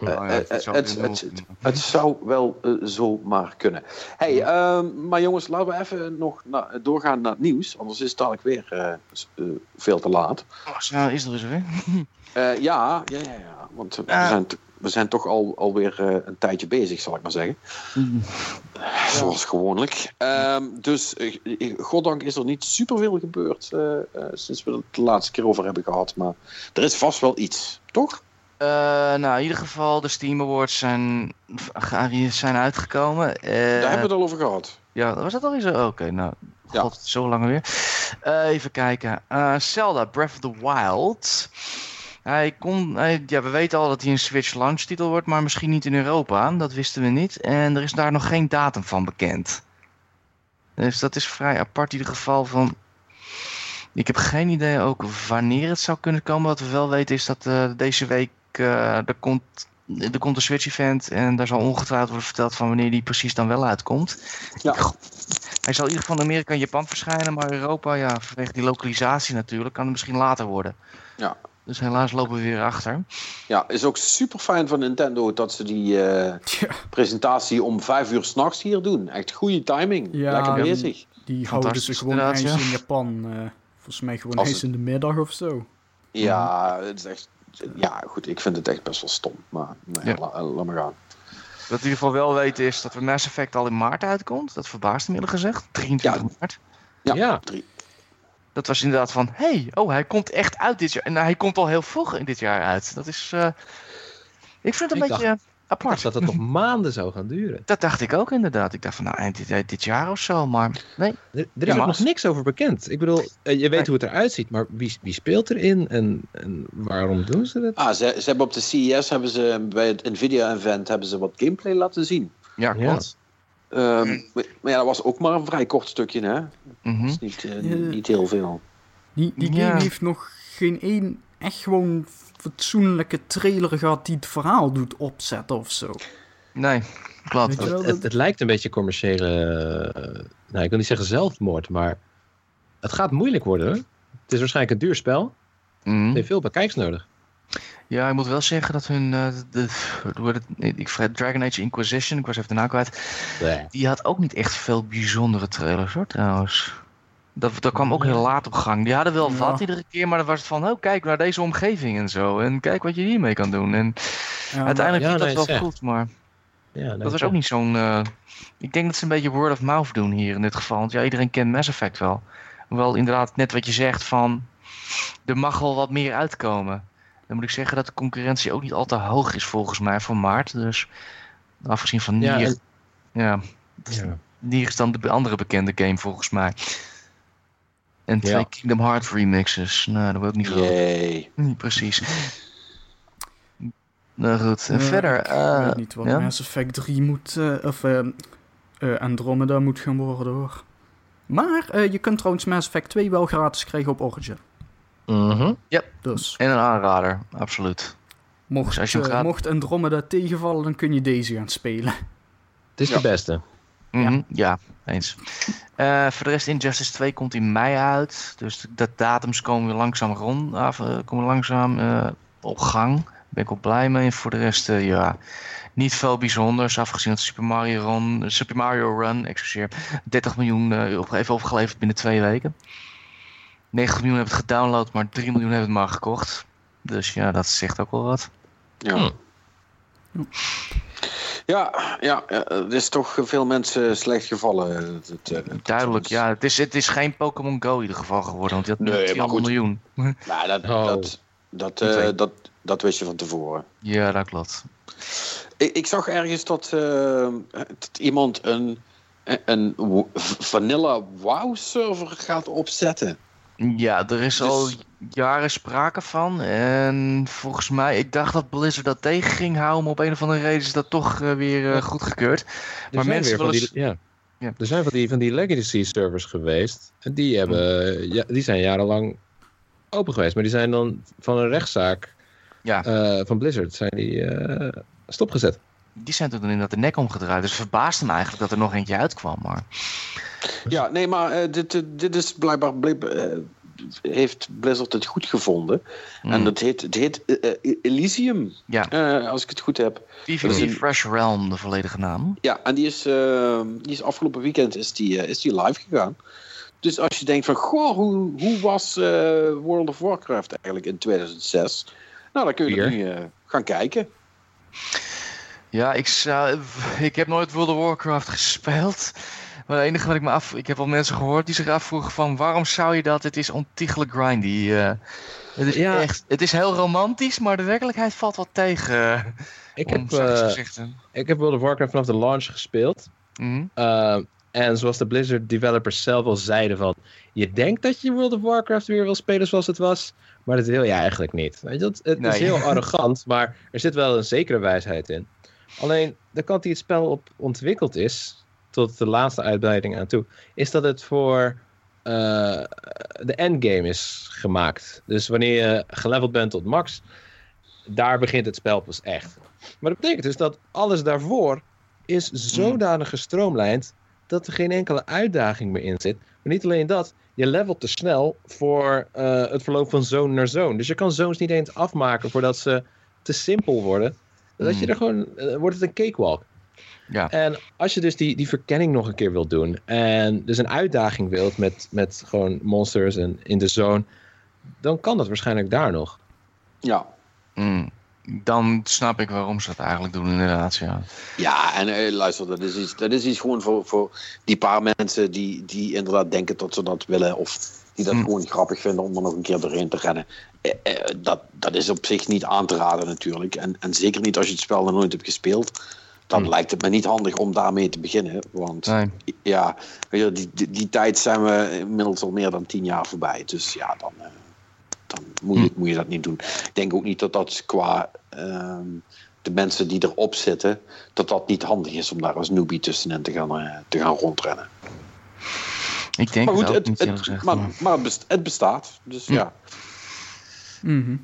ja, het zou het- weer het- nul- het zou wel eh, zo maar kunnen. Hey, ehm, maar jongens, laten we even nog na- doorgaan naar het nieuws. Anders is het dadelijk weer eh, eh, veel te laat. Oh, zo is er eens weer. <laughs> Eh, ja, ja, ja, ja. Want we, zijn, we zijn toch al, alweer eh, een tijdje bezig, zal ik maar zeggen. <laughs> Zoals gewoonlijk. Ehm, dus, eh, eh, goddank is er niet superveel gebeurd eh, sinds we het de laatste keer over hebben gehad. Maar er is vast wel iets, toch? Nou, in ieder geval, de Steam Awards zijn, ge- zijn uitgekomen. Daar hebben we het al over gehad. Ja, was dat al eens? zo? Oké, nou, Ja. god, zo lang weer. Even kijken. Zelda Breath of the Wild. Hij kon, hij- ja, we weten al dat hij een Switch launch titel wordt, maar misschien niet in Europa. Dat wisten we niet. En er is daar nog geen datum van bekend. Dus dat is vrij apart in ieder geval van... Ik heb geen idee ook wanneer het zou kunnen komen. Wat we wel weten is dat eh, deze week eh, er, komt, er komt een Switch event. En daar zal ongetwijfeld worden verteld van wanneer die precies dan wel uitkomt. Ja. Hij zal in ieder geval in Amerika en Japan verschijnen, maar Europa, ja, vanwege die lokalisatie natuurlijk, kan het misschien later worden. Ja. Dus helaas lopen we weer achter. Ja, is ook super fijn van Nintendo dat ze die eh, <laughs> presentatie om vijf uur s'nachts hier doen. Echt goede timing. Ja, Lekker bezig. die houden ze gewoon eens ja. in Japan. eh, volgens mij gewoon Als eens in de middag of zo. Ja, het is echt. Ja, goed, ik vind het echt best wel stom. Maar nee, Ja. la- laat maar gaan. Wat we in ieder geval wel weten is dat we Mass Effect al in maart uitkomt. Dat verbaast me eerlijk gezegd. 23 maart. Ja, Ja. Dat was inderdaad van, hey, oh, hij komt echt uit dit jaar. En hij komt al heel vroeg in dit jaar uit. Dat is, eh, ik vind het een Ik beetje eh, Ik apart. dacht dat het nog <laughs> maanden zou gaan duren. Dat dacht ik ook inderdaad. Ik dacht van, nou, eind dit, eind dit jaar of zo. Maar nee, Er, er is Ja, ook nog niks over bekend. Ik bedoel, eh, je weet Nee. hoe het eruit ziet, maar wie, wie speelt erin en, en waarom doen ze dat? Ah, ze, ze hebben op de CES hebben ze bij het Nvidia event hebben ze wat gameplay laten zien. ja, Ja. klopt. Ehm, maar ja, dat was ook maar een vrij kort stukje, hè? Dat Mhm. is niet, eh, niet heel veel. Die, die Ja. game heeft nog geen één echt gewoon fatsoenlijke trailer gehad die het verhaal doet opzetten of zo. Nee, klopt. Het, het, dat- het lijkt een beetje commerciële, eh, nou ik wil niet zeggen zelfmoord, maar het gaat moeilijk worden. Hoor. Het is waarschijnlijk een duur spel. Mhm. Het heeft veel bekijks nodig. Ja, ik moet wel zeggen dat hun, eh, de, heet het, ik vergeet Dragon Age Inquisition, ik was even de naam kwijt, die had ook niet echt veel bijzondere trailers hoor trouwens. Dat, dat kwam ook heel laat op gang. Die hadden wel Ja. wat iedere keer, maar dan was het van, oh kijk naar deze omgeving en zo. En kijk wat je hiermee kan doen. En Ja, uiteindelijk ja, ging nee, dat wel zeg. goed, maar Ja, dat was ook niet zo'n... eh, ik denk dat ze een beetje word of mouth doen hier in dit geval. Want ja, iedereen kent Mass Effect wel. Hoewel inderdaad net wat je zegt van, er mag wel wat meer uitkomen. Dan moet ik zeggen dat de concurrentie ook niet al te hoog is volgens mij voor maart. Dus afgezien van Ja, Nier, en- ja, Ja. Nier is dan de andere bekende game volgens mij. En twee Ja. Kingdom Hearts remixes. Nou, dat wil ik niet veel. Jee. Niet precies. Nou goed, en eh, verder. Ik eh, weet niet wat ja? Mass Effect 3 moet, eh, of eh, eh, Andromeda moet gaan worden hoor. Maar eh, je kunt trouwens Mass Effect 2 wel gratis krijgen op Origin. Mhm. Dus En een aanrader, absoluut. mocht, Dus als je eh, gaat- mocht Andromeda tegenvallen, dan kun je deze gaan spelen. Het is Ja. de beste. Mhm, ja. eens. Eh, voor de rest, Injustice 2 komt in mei uit. Dus de, de datums komen weer langzaam rond. Af, eh, komen langzaam eh, op gang. Daar ben ik wel blij mee. En voor de rest, eh, ja, niet veel bijzonders. Afgezien dat Super Mario Run, Super Mario Run excuseer, 30 miljoen eh, op, even opgeleverd binnen twee weken. 90 miljoen hebben het gedownload, maar 3 miljoen hebben het maar gekocht. Dus ja, dat zegt ook wel wat. Ja. Hm. Ja, ja, ja, het is toch veel mensen slecht gevallen. Het, het, het- Duidelijk, het- ja. Het is, het is geen Pokémon Go in ieder geval geworden, want die had Nee, maar 200 goed. miljoen. Maar <laughs> dat, Oh. dat, dat, eh, dat, dat wist je van tevoren. Ja, dat klopt. Ik, ik zag ergens dat, eh, dat iemand een, een Vanilla WoW server gaat opzetten. Ja, er is Dus- al jaren sprake van. En volgens mij, ik dacht dat Blizzard dat tegen ging houden, maar op een of andere reden is dat toch eh, weer eh, Ja. goedgekeurd. Er Maar mensen willen die, ja. Ja. Er zijn van die, van die legacy servers geweest. En die, hebben, ja, die zijn jarenlang open geweest. Maar die zijn dan van een rechtszaak Ja. eh, van Blizzard zijn die, eh, stopgezet. Die zijn toen inderdaad de nek omgedraaid. Dus het verbaasde me eigenlijk dat er nog eentje uitkwam. Maar Ja, nee, maar eh, dit, eh, dit is blijkbaar... blijk- eh, heeft Blizzard het goed gevonden. En Mm. dat heet, het heet eh, Elysium, ja, eh, als ik het goed heb. PvP dat is een- Fresh Realm, de volledige naam. Ja, en die is, die is afgelopen weekend is die, is die live gegaan. Dus als je denkt van, goh, hoe, hoe was eh, World of Warcraft eigenlijk in 2006? Nou, dan kun je nu eh, gaan kijken. Ja, ik, zou, ik heb nooit World of Warcraft gespeeld. Maar het enige wat ik me af... Ik heb al mensen gehoord die zich afvroegen van... Waarom zou je dat? Het is ontiegelijk grindy. eh. het is Ja. echt... Het is heel romantisch, maar de werkelijkheid valt wat tegen. Ik om heb, eh, ik heb World of Warcraft vanaf de launch gespeeld. Mhm. Eh, en zoals de Blizzard developers zelf al zeiden van... Je denkt dat je World of Warcraft weer wil spelen zoals het was... Maar dat wil je eigenlijk niet. Weet je, het, het is heel <laughs> arrogant, maar er zit wel een zekere wijsheid in. Alleen, de kant die het spel op ontwikkeld is... tot de laatste uitbreiding aan toe... is dat het voor eh, de endgame is gemaakt. Dus wanneer je geleveld bent tot max... daar begint het spel pas echt. Maar dat betekent dus dat alles daarvoor is zodanig gestroomlijnd dat er geen enkele uitdaging meer in zit. Maar niet alleen dat, je levelt te snel voor eh, het verloop van zone naar zone. Dus je kan zones niet eens afmaken voordat ze te simpel worden. Dat je Hmm. er gewoon, eh, wordt het een cakewalk. Ja. En als je dus die, die verkenning nog een keer wilt doen en dus een uitdaging wilt met, met gewoon monsters en in de zone, dan kan dat waarschijnlijk daar nog. Ja. Mm. Dan snap ik waarom ze dat eigenlijk doen, inderdaad. Ja. Ja, en eh, luister, dat is iets, dat is iets gewoon voor, voor die paar mensen die, die inderdaad denken dat ze dat willen. Of die dat Hm. gewoon grappig vinden om er nog een keer doorheen te rennen. Eh, eh, dat, dat is op zich niet aan te raden natuurlijk. En, en zeker niet als je het spel nog nooit hebt gespeeld. Dan Hm. lijkt het me niet handig om daarmee te beginnen. Want Nee. ja, die, die, die tijd zijn we inmiddels al meer dan tien jaar voorbij. Dus ja, dan, eh, dan moet, je, moet je dat niet doen. Ik denk ook niet dat dat qua ehm, de mensen die erop zitten, dat dat niet handig is om daar als newbie tussenin te gaan, eh, te gaan rondrennen. Ik denk Maar goed, het het, gezegd. maar, maar- maar het, best- het bestaat. Dus Hm. ja. Mhm.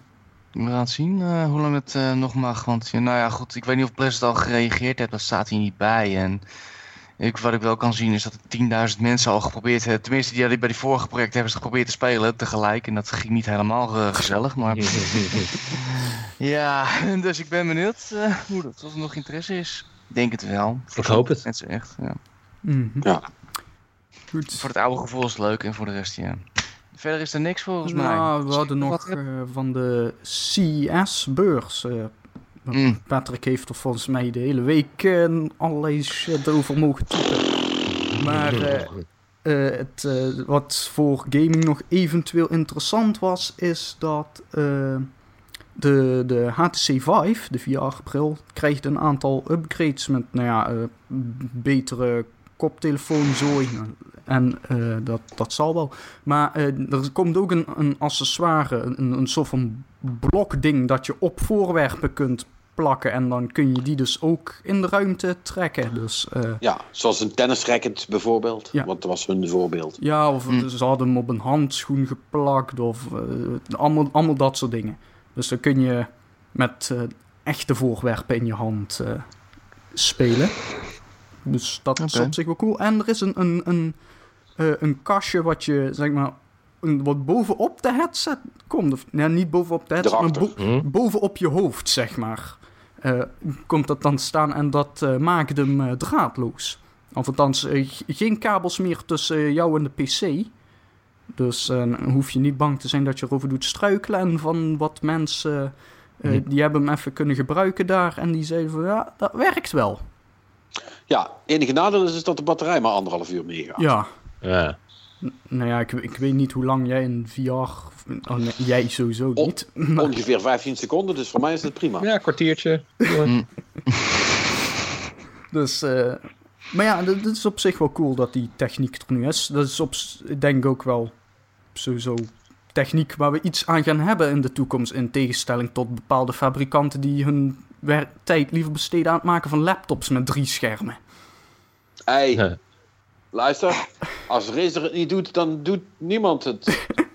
We gaan zien eh, hoe lang het eh, nog mag. Want ja, nou ja, goed, ik weet niet of Blizzard al gereageerd heeft. Dat staat hier niet bij. En ik, wat ik wel kan zien is dat er 10.000 mensen al geprobeerd hebben. Tenminste, die, bij die vorige project hebben ze geprobeerd te spelen tegelijk. En dat ging niet helemaal eh, gezellig. Maar <laughs> ja, <laughs> dus ik ben benieuwd eh, hoe dat, of er nog interesse is. Ik denk het wel. Ik hoop het. Mensen echt, ja. Mhm. Ja. Goed. Voor het oude gevoel is het leuk en voor de rest, ja. Verder is er niks volgens mij. Nou, we hadden nog eh, van de CES-beurs. eh, Mm. Patrick heeft er volgens mij de hele week eh, allerlei shit over mogen typen. Maar eh, eh, het, eh, wat voor gaming nog eventueel interessant was, is dat eh, de, de HTC Vive, de VR-bril, krijgt een aantal upgrades met nou ja, eh, betere koptelefoonzooi. En eh, dat, dat zal wel. Maar eh, er komt ook een, een accessoire, een, een soort van blokding dat je op voorwerpen kunt plakken. En dan kun je die dus ook in de ruimte trekken. Dus eh, ja, zoals een tennisracket bijvoorbeeld. Ja. Want dat was hun voorbeeld. ja, of Hm. ze hadden hem op een handschoen geplakt. Of allemaal, allemaal dat soort dingen. Dus dan kun je met eh, echte voorwerpen in je hand eh, spelen. Dus dat is op zich wel cool. En er is een, een, een, eh, een kastje wat je, zeg maar, een, wat bovenop de headset komt. Of, nee, niet bovenop de headset, maar bo- Hm? bovenop je hoofd, zeg maar. eh, komt dat dan staan en dat eh, maakt hem eh, draadloos. Of althans, geen kabels meer tussen jou en de PC. Dus eh, dan hoef je niet bang te zijn dat je erover doet struikelen. En van wat mensen, eh, Hm. die hebben hem even kunnen gebruiken daar. En die zeiden van, ja, dat werkt wel. Ja, enige nadeel is, is dat de batterij maar anderhalf uur meegaat. Ja, Ja. nou ja, ik, ik weet niet hoe lang jij in VR... Oh, nee, jij sowieso niet. <laughs> Maar- Ongeveer 15 seconden, dus voor mij is het prima. ja, een kwartiertje. <laughs> Dus, eh, maar ja, dat, dat is op zich wel cool dat die techniek er nu is. Dat is op, ik denk ook wel sowieso techniek waar we iets aan gaan hebben in de toekomst. In tegenstelling tot bepaalde fabrikanten die hun tijd liever besteden aan het maken van laptops met drie schermen. Ei, Ja. Luister. Als Razer het niet doet, dan doet niemand het.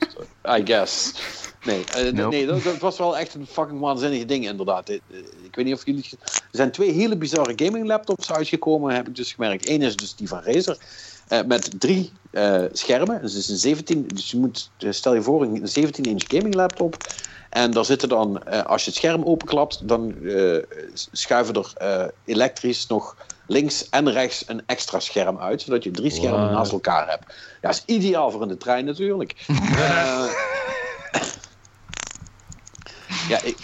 <laughs> I guess. Nee, eh, Nope. nee dat, dat was wel echt een fucking waanzinnige ding, inderdaad. Eh, eh, Ik weet niet of jullie. Er zijn twee hele bizarre gaming laptops uitgekomen, heb ik dus gemerkt. Eén is dus die van Razer. met drie schermen. Dus, het is een 17, dus je moet, stel je voor, een 17-inch gaming laptop. En daar zitten dan, als je het scherm openklapt, dan schuiven er elektrisch nog links en rechts een extra scherm uit, zodat je drie schermen Wow. naast elkaar hebt. Ja, is ideaal voor in de trein natuurlijk. <laughs> Eh, <laughs> ja, ik,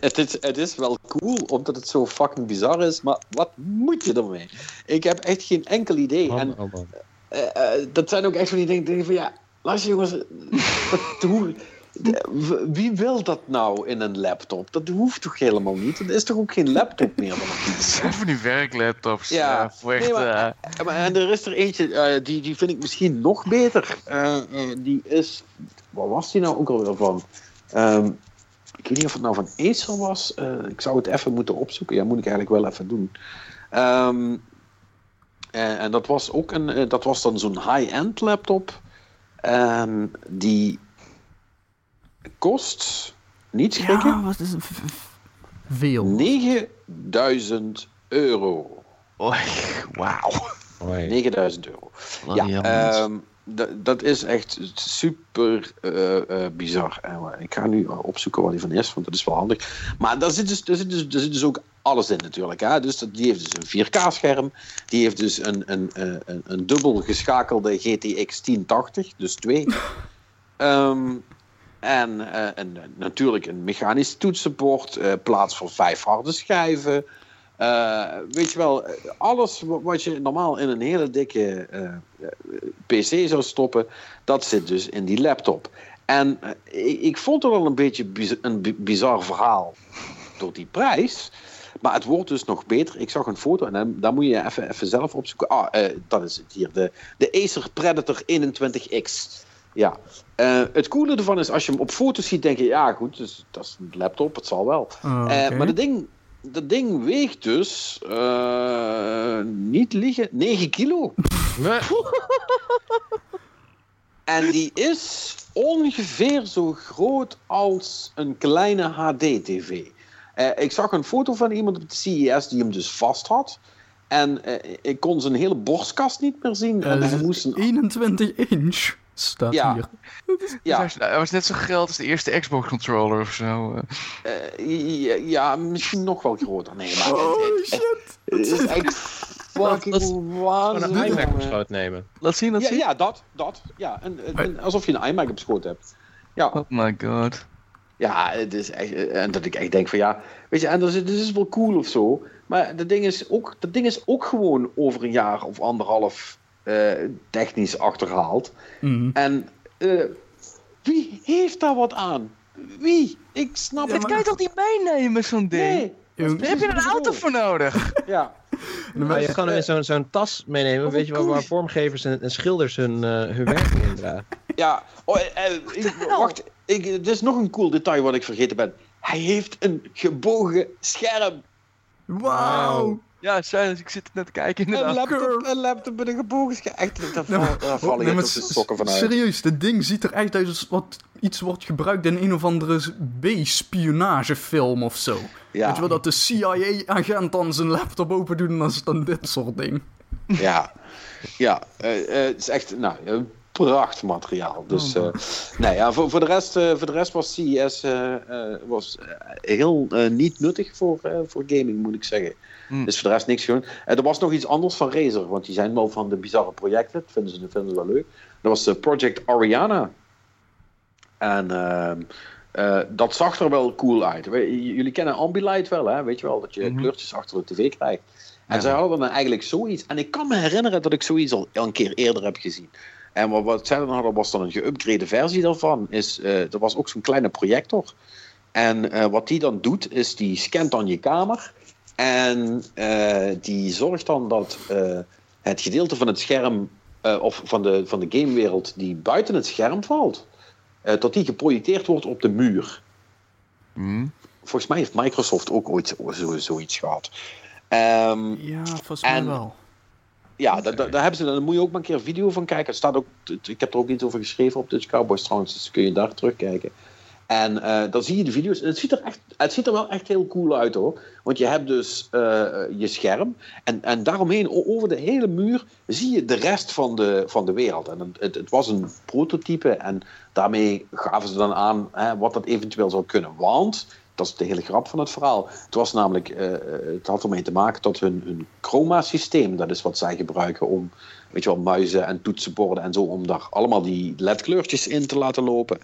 het, is, het is wel cool, omdat het zo fucking bizar is, maar wat moet je ermee? Ik heb echt geen enkel idee. Man, En oh man. eh, eh, dat zijn ook echt van die dingen, van ja, luister jongens, <laughs> hoe, wie wil dat nou in een laptop? Dat hoeft toch helemaal niet? Dat is toch ook geen laptop meer dan een <laughs> van die werklaptops. Ja. Ja, voor echt, Nee, maar- eh, Ja, maar, en er is er eentje, eh, die, die vind ik misschien nog beter. Eh, eh, die is, waar was die nou ook alweer van? Ehm, ik weet niet of het nou van Acer was. Eh, ik zou het even moeten opzoeken. Ja, moet ik eigenlijk wel even doen. Ehm, en, en dat was ook een, eh, dat was dan zo'n high-end laptop. En die kost, niet schrikken, Ja, wat is v- Veel. 9000 euro. Oei, wauw. Hoi. 9000 euro. Wat Ja, ehm, dat- is echt super eh, eh, bizar. En, eh, ik ga nu opzoeken waar die van is, want dat is wel handig. Maar daar zit dus, daar zit dus, daar zit dus ook alles in natuurlijk. Hè? Dus dat, die heeft dus een 4K-scherm. Die heeft dus een, een, eh, een, een dubbel geschakelde GTX 1080, dus twee. <laughs> Ehm, en, eh, en eh, natuurlijk een mechanisch toetsenbord, eh, plaats voor vijf harde schijven. Eh, weet je wel, alles wa- wat je normaal in een hele dikke PC zou stoppen, dat zit dus in die laptop. En ik, ik vond het wel een beetje een bi- bizar verhaal door die prijs. Maar het wordt dus nog beter. Ik zag een foto en dan, moet je even, even zelf opzoeken. Ah, dat is het hier. De, de Acer Predator 21X. Ja. Eh, het coole ervan is, als je hem op foto's ziet, denk je, ja goed, dus, dat is een laptop, het zal wel. Oh, Eh, maar dat ding, dat ding weegt dus, eh, niet liegen, 9 kilo. <laughs> En die is ongeveer zo groot als een kleine HD-TV. Eh, ik zag een foto van iemand op de CES die hem dus vast had. En ik kon zijn hele borstkast niet meer zien. En hij moest een, 21 inch staat Ja. hier. ja, Hij was net zo groot als de eerste Xbox controller of zo. eh. eh, ja, ja, misschien nog wel groter. Nee, maar het- het- shit. het is echt fucking Dat is Gewoon waanzinnig. een iMac op schoot nemen. Laat zien, laat Ja, zien. ja, dat. dat ja, en, en- alsof je een iMac op schoot hebt. Ja, Oh my god. ja, het is echt. En dat ik echt denk van ja, weet je, en dat is, dat is wel cool of zo. Maar dat ding is ook, dat ding is ook gewoon over een jaar of anderhalf eh, technisch achterhaald. Mhm. En eh, wie heeft daar wat aan? Wie? Ik snap Ja, het. Kan je toch niet meenemen, zo'n ding? Nee. Daar heb je een auto voor nodig. <laughs> Ja. Maar je kan hem in zo'n zo'n tas meenemen, weet je wel, waar vormgevers en, en schilders hun, eh, hun werk in dragen. Ja, oh, eh, ik, wacht. Ik, er is nog een cool detail wat ik vergeten ben. Hij heeft een gebogen scherm. Wauw. Ja, Silence, ik zit net te kijken Een inderdaad. laptop, een laptop met een gebogen. Echt, daar Nee, val, val Nee, maar op de sokken van uit. Serieus, dit ding ziet er echt uit als wat iets wordt gebruikt in een of andere B-spionagefilm of zo. Weet je wel, dat de CIA-agent dan zijn laptop open doet en dan is het dan dit soort ding. ja. Ja, eh, eh, het is echt nou, een prachtmateriaal. Dus, Oh, eh, nee, ja, voor, voor, de rest, eh, voor de rest was CES eh, eh, was, heel eh, niet nuttig voor, eh, voor gaming, moet ik zeggen. Hmm. Dus voor de rest niks gewoon. En er was nog iets anders van Razer, want die zijn wel van de bizarre projecten. Dat vinden ze, dat vinden ze wel leuk. Dat was eh, Project Ariana. En eh, dat zag er wel cool uit. We- jullie kennen Ambilight wel, hè? Weet je wel, dat je Mhm. kleurtjes achter de tv krijgt. En Ja. zij hadden dan eigenlijk zoiets. En ik kan me herinneren dat ik zoiets al een keer eerder heb gezien. En wat, wat zij dan hadden was dan een geüpgrade versie daarvan. Is, eh, er was ook zo'n kleine projector. En eh, wat die dan doet, is die scant dan je kamer. En eh, die zorgt dan dat eh, het gedeelte van het scherm, eh, of van de, van de gamewereld die buiten het scherm valt, eh, dat die geprojecteerd wordt op de muur. Hm. Volgens mij heeft Microsoft ook ooit zo, zo- zoiets gehad. Ehm, Ja, volgens mij En- wel. Ja, daar, daar, daar hebben ze, daar moet je ook maar een keer een video van kijken. Het staat ook, ik heb er ook iets over geschreven op Dutch Cowboys trouwens, dus kun je daar terugkijken. En uh, dan zie je de video's. En het ziet, er echt, het ziet er wel echt heel cool uit hoor. Want je hebt dus uh, je scherm. En, en daaromheen, over de hele muur, zie je de rest van de, van de wereld. En het, het was een prototype. En daarmee gaven ze dan aan hè, wat dat eventueel zou kunnen. Want, dat is de hele grap van het verhaal. Het was namelijk, uh, het had ermee te maken dat hun, hun chroma-systeem, dat is wat zij gebruiken om weet je wel, muizen en toetsenborden en zo, om daar allemaal die ledkleurtjes in te laten lopen.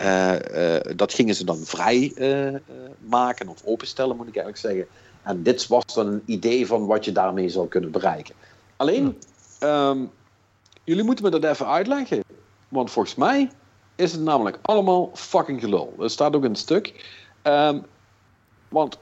Uh, uh, dat gingen ze dan vrij uh, maken of openstellen, moet ik eigenlijk zeggen. En dit was dan een idee van wat je daarmee zou kunnen bereiken. Alleen, um, jullie moeten me dat even uitleggen. Want volgens mij is het namelijk allemaal fucking gelul. Er staat ook een stuk. Um, want,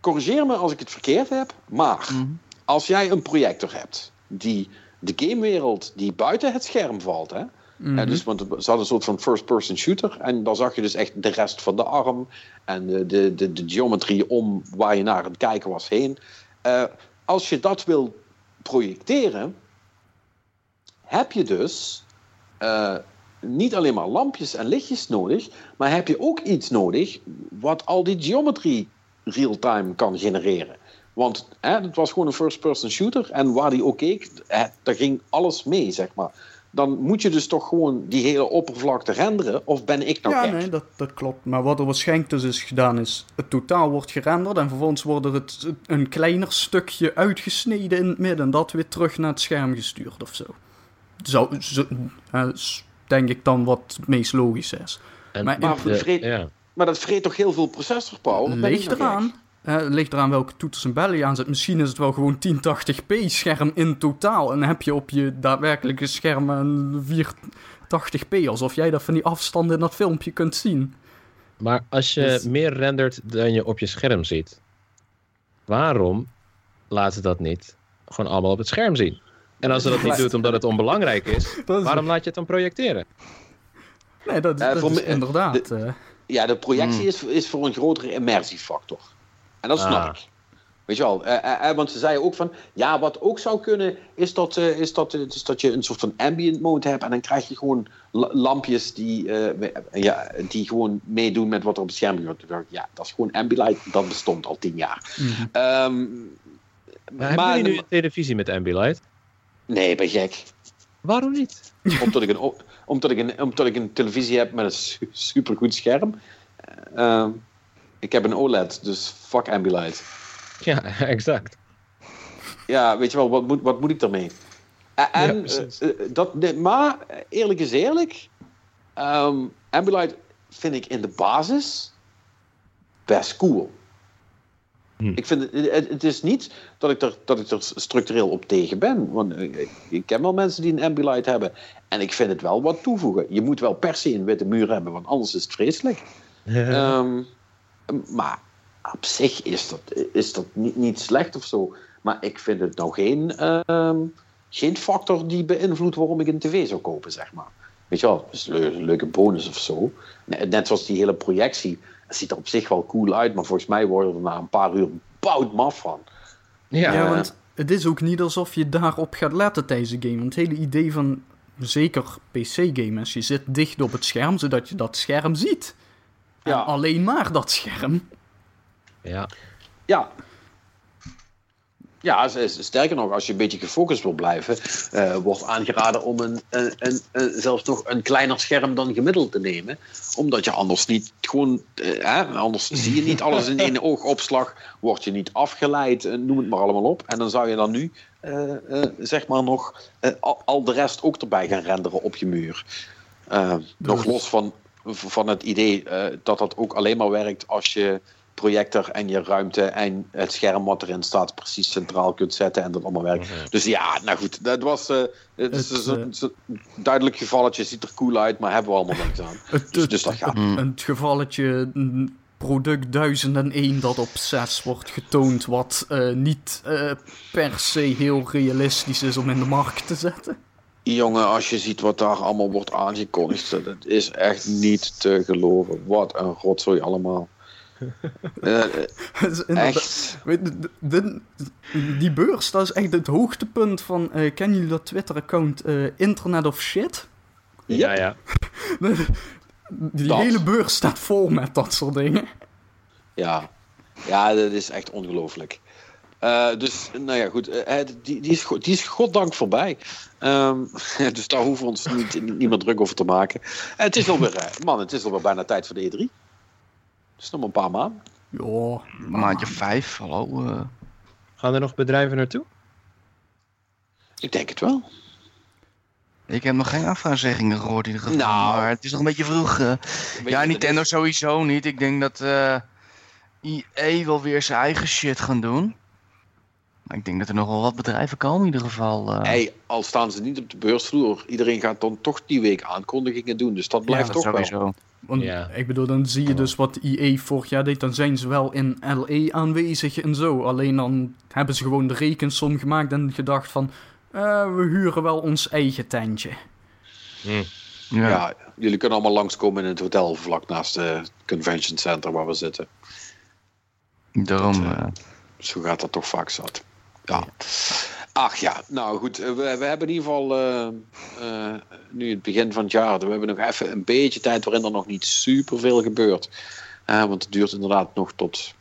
corrigeer me als ik het verkeerd heb, maar mm -hmm als jij een projector hebt die de gamewereld die buiten het scherm valt, hè, mm -hmm. dus, want ze hadden een soort van first-person shooter. En dan zag je dus echt de rest van de arm. En de, de, de, de geometrie om waar je naar het kijken was heen. Uh, als je dat wil projecteren, heb je dus uh, niet alleen maar lampjes en lichtjes nodig. Maar heb je ook iets nodig wat al die geometrie real-time kan genereren. Want hè, het was gewoon een first-person shooter. En waar die ook keek, hè, daar ging alles mee, zeg maar. Dan moet je dus toch gewoon die hele oppervlakte renderen. Of ben ik nou Ja, gek? nee, dat, dat klopt. Maar wat er waarschijnlijk dus is gedaan is... Het totaal wordt gerenderd en vervolgens wordt er het, een kleiner stukje uitgesneden in het midden. En dat weer terug naar het scherm gestuurd of zo. Zo, zo uh, denk ik dan wat het meest logisch is. En, Maar, maar, de- vreet, ja. maar dat vreet toch heel veel processorpower? Ligt eraan. Eh, Het ligt eraan welke toeters en bellen je aanzet. Misschien is het wel gewoon 1080p scherm in totaal. En dan heb je op je daadwerkelijke scherm een 480p. Alsof jij dat van die afstanden in dat filmpje kunt zien. Maar als je Dus- meer rendert dan je op je scherm ziet, waarom laten ze dat niet gewoon allemaal op het scherm zien? En als ze dat niet <laughs> doet omdat het onbelangrijk is, <laughs> waarom laat je het dan projecteren? Nee, dat, Eh, dat voor is inderdaad. eh, Ja, de projectie Hmm. is, is voor een grotere immersiefactor. En dat snap Ah. ik. Weet je wel, eh, eh, eh, want ze zeiden ook van, ja, wat ook zou kunnen, is dat, eh, is, dat, eh, is dat je een soort van ambient mode hebt en dan krijg je gewoon la- lampjes die, ja, die gewoon meedoen met wat er op het scherm gebeurt. Ja, dat is gewoon Ambilight, dat bestond al tien jaar. mhm. Ehm, Maar hebben jullie nu een televisie met Ambilight? Nee, ben gek. Waarom niet? omdat, ik een, omdat, ik een, omdat ik een televisie heb met een su- supergoed scherm. Ehm, ik heb een OLED, dus fuck Ambilight. <laughs> Ja, exact. Ja, weet je wel, wat moet, wat moet ik daarmee? En, Ja, en, eh, eh, dat, nee, maar eh, eerlijk is eerlijk, ehm Ambilight vind ik in de basis best cool. Hm. Ik vind het, het, is niet dat ik, er, dat ik er structureel op tegen ben. Want eh, ik, ik ken wel mensen die een Ambilight hebben. En ik vind het wel wat toevoegen. Je moet wel per se een witte muur hebben, want anders is het vreselijk. <laughs> Ehm, maar op zich is dat, is dat niet, niet slecht of zo. Maar ik vind het nou geen, ehm, geen factor die beïnvloedt waarom ik een tv zou kopen, zeg maar. Weet je wel, dat is een leu- een leuke bonus of zo. Net zoals die hele projectie. Het ziet er op zich wel cool uit, maar volgens mij worden er na een paar uur bout maf van. ja, Ja, eh, want het is ook niet alsof je daarop gaat letten tijdens de game. Want het hele idee van, zeker PC-game, is je zit dicht op het scherm, zodat je dat scherm ziet. En Ja. alleen maar dat scherm. ja. Ja. Ja, sterker nog, als je een beetje gefocust wil blijven, eh, wordt aangeraden om een, een, een, een- zelfs nog een kleiner scherm dan gemiddeld te nemen. Omdat je anders niet gewoon, eh, hè, anders zie je niet alles in één <laughs> oogopslag, word je niet afgeleid, eh, noem het maar allemaal op. En dan zou je dan nu, zeg maar nog, al, al de rest ook erbij gaan renderen op je muur. Nog los van, van het idee eh, dat dat ook alleen maar werkt als je projector en je ruimte en het scherm wat erin staat precies centraal kunt zetten en dat allemaal werkt. Dus ja, nou goed, dat was eh, het is Het, een eh, duidelijk gevalletje, ziet er cool uit, maar hebben we allemaal niks aan. <laughs> Het, Dus, dus dat gaat. Een gevalletje product 1001 dat op 6 wordt getoond, wat eh, niet eh, per se heel realistisch is om in de markt te zetten. Jongen, als je ziet wat daar allemaal wordt aangekondigd, <laughs> dat is echt niet te geloven. Wat een rotzooi allemaal. <laughs> Eh, echt. Die beurs, dat is echt het hoogtepunt van... eh kennen jullie dat Twitter-account eh, Internet of Shit? Ja, ja. <laughs> Die Dat. hele beurs staat vol met dat soort dingen. Ja. ja, dat is echt ongelooflijk. Eh, dus, nou ja, goed. eh, eh, die, die, is, die is goddank voorbij. Ehm, <laughs> dus daar hoeven we ons niet, meer druk over te maken. En het is alweer, man, het is alweer bijna tijd voor de E3. Het is nog maar een paar maanden. Ja, Een maandje vijf, hallo. eh. Gaan er nog bedrijven naartoe? Ik denk het wel. Ik heb nog geen afvaarzeggingen gehoord in ieder geval. Nou. Maar het is nog een beetje vroeg. ja, je, Nintendo sowieso niet. Ik denk dat eh EA wel weer zijn eigen shit gaan doen. Maar ik denk dat er nog wel wat bedrijven komen in ieder geval. eh. is- Hey, al staan ze niet op de beursvloer, iedereen gaat dan toch die week aankondigingen doen. Dus dat blijft Ja, toch wel. sowieso. want Ja. ik bedoel, dan zie je dus wat EA vorig jaar deed. Dan zijn ze wel in LA aanwezig en zo. Alleen dan hebben ze gewoon de rekensom gemaakt en gedacht van... eh, we huren wel ons eigen tentje. Ja. Ja. jullie kunnen allemaal langskomen in het hotel vlak naast het convention center waar we zitten. Daarom. Dat, eh, Zo gaat dat toch vaak zat. Ja. Ach ja, nou goed. eh, We, we hebben in ieder geval eh, eh, nu het begin van het jaar. We hebben nog even een beetje tijd waarin er nog niet superveel gebeurt. Want het duurt inderdaad nog tot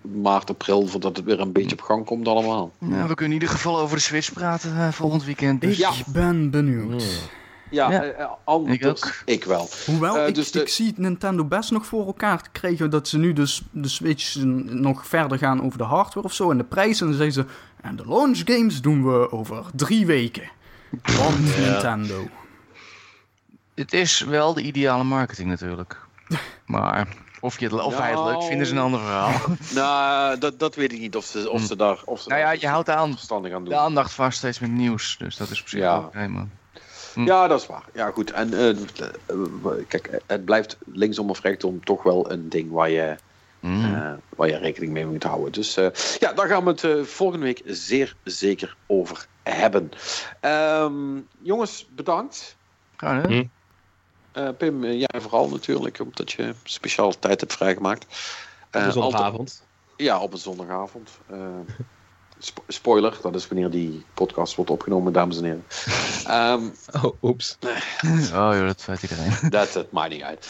maart, april voordat het weer een beetje op gang komt allemaal. nou, we kunnen in ieder geval over de Switch praten volgend weekend. Dus. Ik Ja. ben benieuwd. Ja, Ja. eh, eh, anders Ik ook. ik wel. Hoewel, Eh, ik, dus de- ik zie Nintendo best nog voor elkaar krijgen dat ze nu dus de Switch nog verder gaan over de hardware of zo. En de prijs. En dan zeggen ze, en de launch games doen we over drie weken. Want Nintendo. Het is wel de ideale marketing natuurlijk. <laughs> Maar of, je het, of wij het leuk Nou. vinden is een ander verhaal. <laughs> Nou, dat, dat weet ik niet of ze, of ze daar of ze nou ja, je houdt de, aan, verstandig aan doen. de aandacht vast steeds met nieuws. Dus dat is zich Ja. oké, man. Ja, dat is waar. Ja, goed. En eh, eh, kijk, het blijft linksom of rechtsom toch wel een ding waar je, Mm. eh, waar je rekening mee moet houden. Dus eh, ja, daar gaan we het eh, volgende week zeer zeker over hebben. Ehm, jongens, bedankt. Hm. Eh, Pim, jij vooral natuurlijk, omdat je speciaal tijd hebt vrijgemaakt. Eh, is altijd- zondagavond. Ja, op een zondagavond. <laughs> Spo- spoiler, dat is wanneer die podcast wordt opgenomen, dames en heren. <laughs> Ehm, Oh, oeps. Oh joh, dat weet iedereen. <laughs> Dat het maakt niet uit.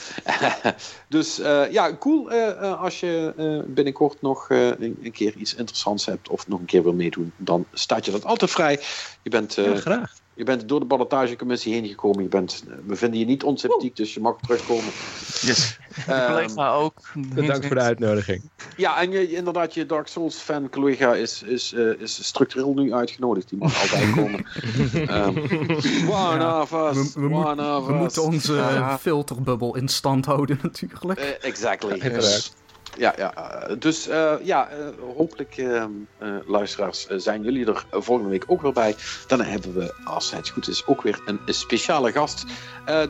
<laughs> dus eh, ja, cool eh, eh, als je eh, binnenkort nog eh, een, een keer iets interessants hebt of nog een keer wil meedoen, dan staat je dat altijd vrij. Je bent, eh, Ja, graag. Je bent door de ballotagecommissie heen gekomen. Je bent, eh, we vinden je niet onsympathiek, dus je mag terugkomen. Yes. Ehm, collega ook. Bedankt voor de uitnodiging. ja, en je, inderdaad, je Dark Souls fan collega is, is, eh, is structureel nu uitgenodigd. Die mag altijd <laughs> komen. Ehm, one of us, We, we, moet- one of we us. moeten onze Ja. filterbubbel in stand houden natuurlijk. Eh, exactly. Uiteraard. Ja, ja, eh, dus eh, ja, eh, hopelijk eh, eh, luisteraars zijn jullie er volgende week ook weer bij. Dan hebben we, als het goed is, ook weer een speciale gast.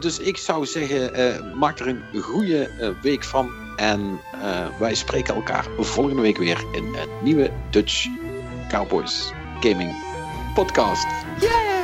Dus ik zou zeggen, maak er een goede week van. En wij spreken elkaar volgende week weer in een nieuwe Dutch Cowboys Gaming Podcast. Oh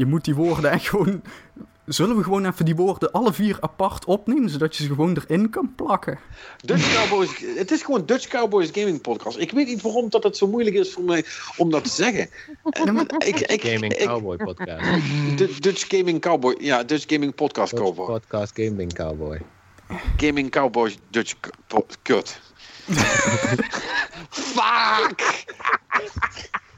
Je moet die woorden echt gewoon... Zullen we gewoon even die woorden alle vier apart opnemen, zodat je ze gewoon erin kan plakken? Dutch Cowboys, het is gewoon Dutch Cowboys Gaming Podcast. Ik weet niet waarom dat het zo moeilijk is voor mij om dat te zeggen. Eh, ik, ik, Gaming ik- Cowboy podcast. Du- Dutch Gaming Cowboy, ja, Dutch Gaming Podcast Dutch Cowboy. Podcast Gaming Cowboy. Gaming Cowboys Dutch Kut. <laughs> Fuck! <laughs>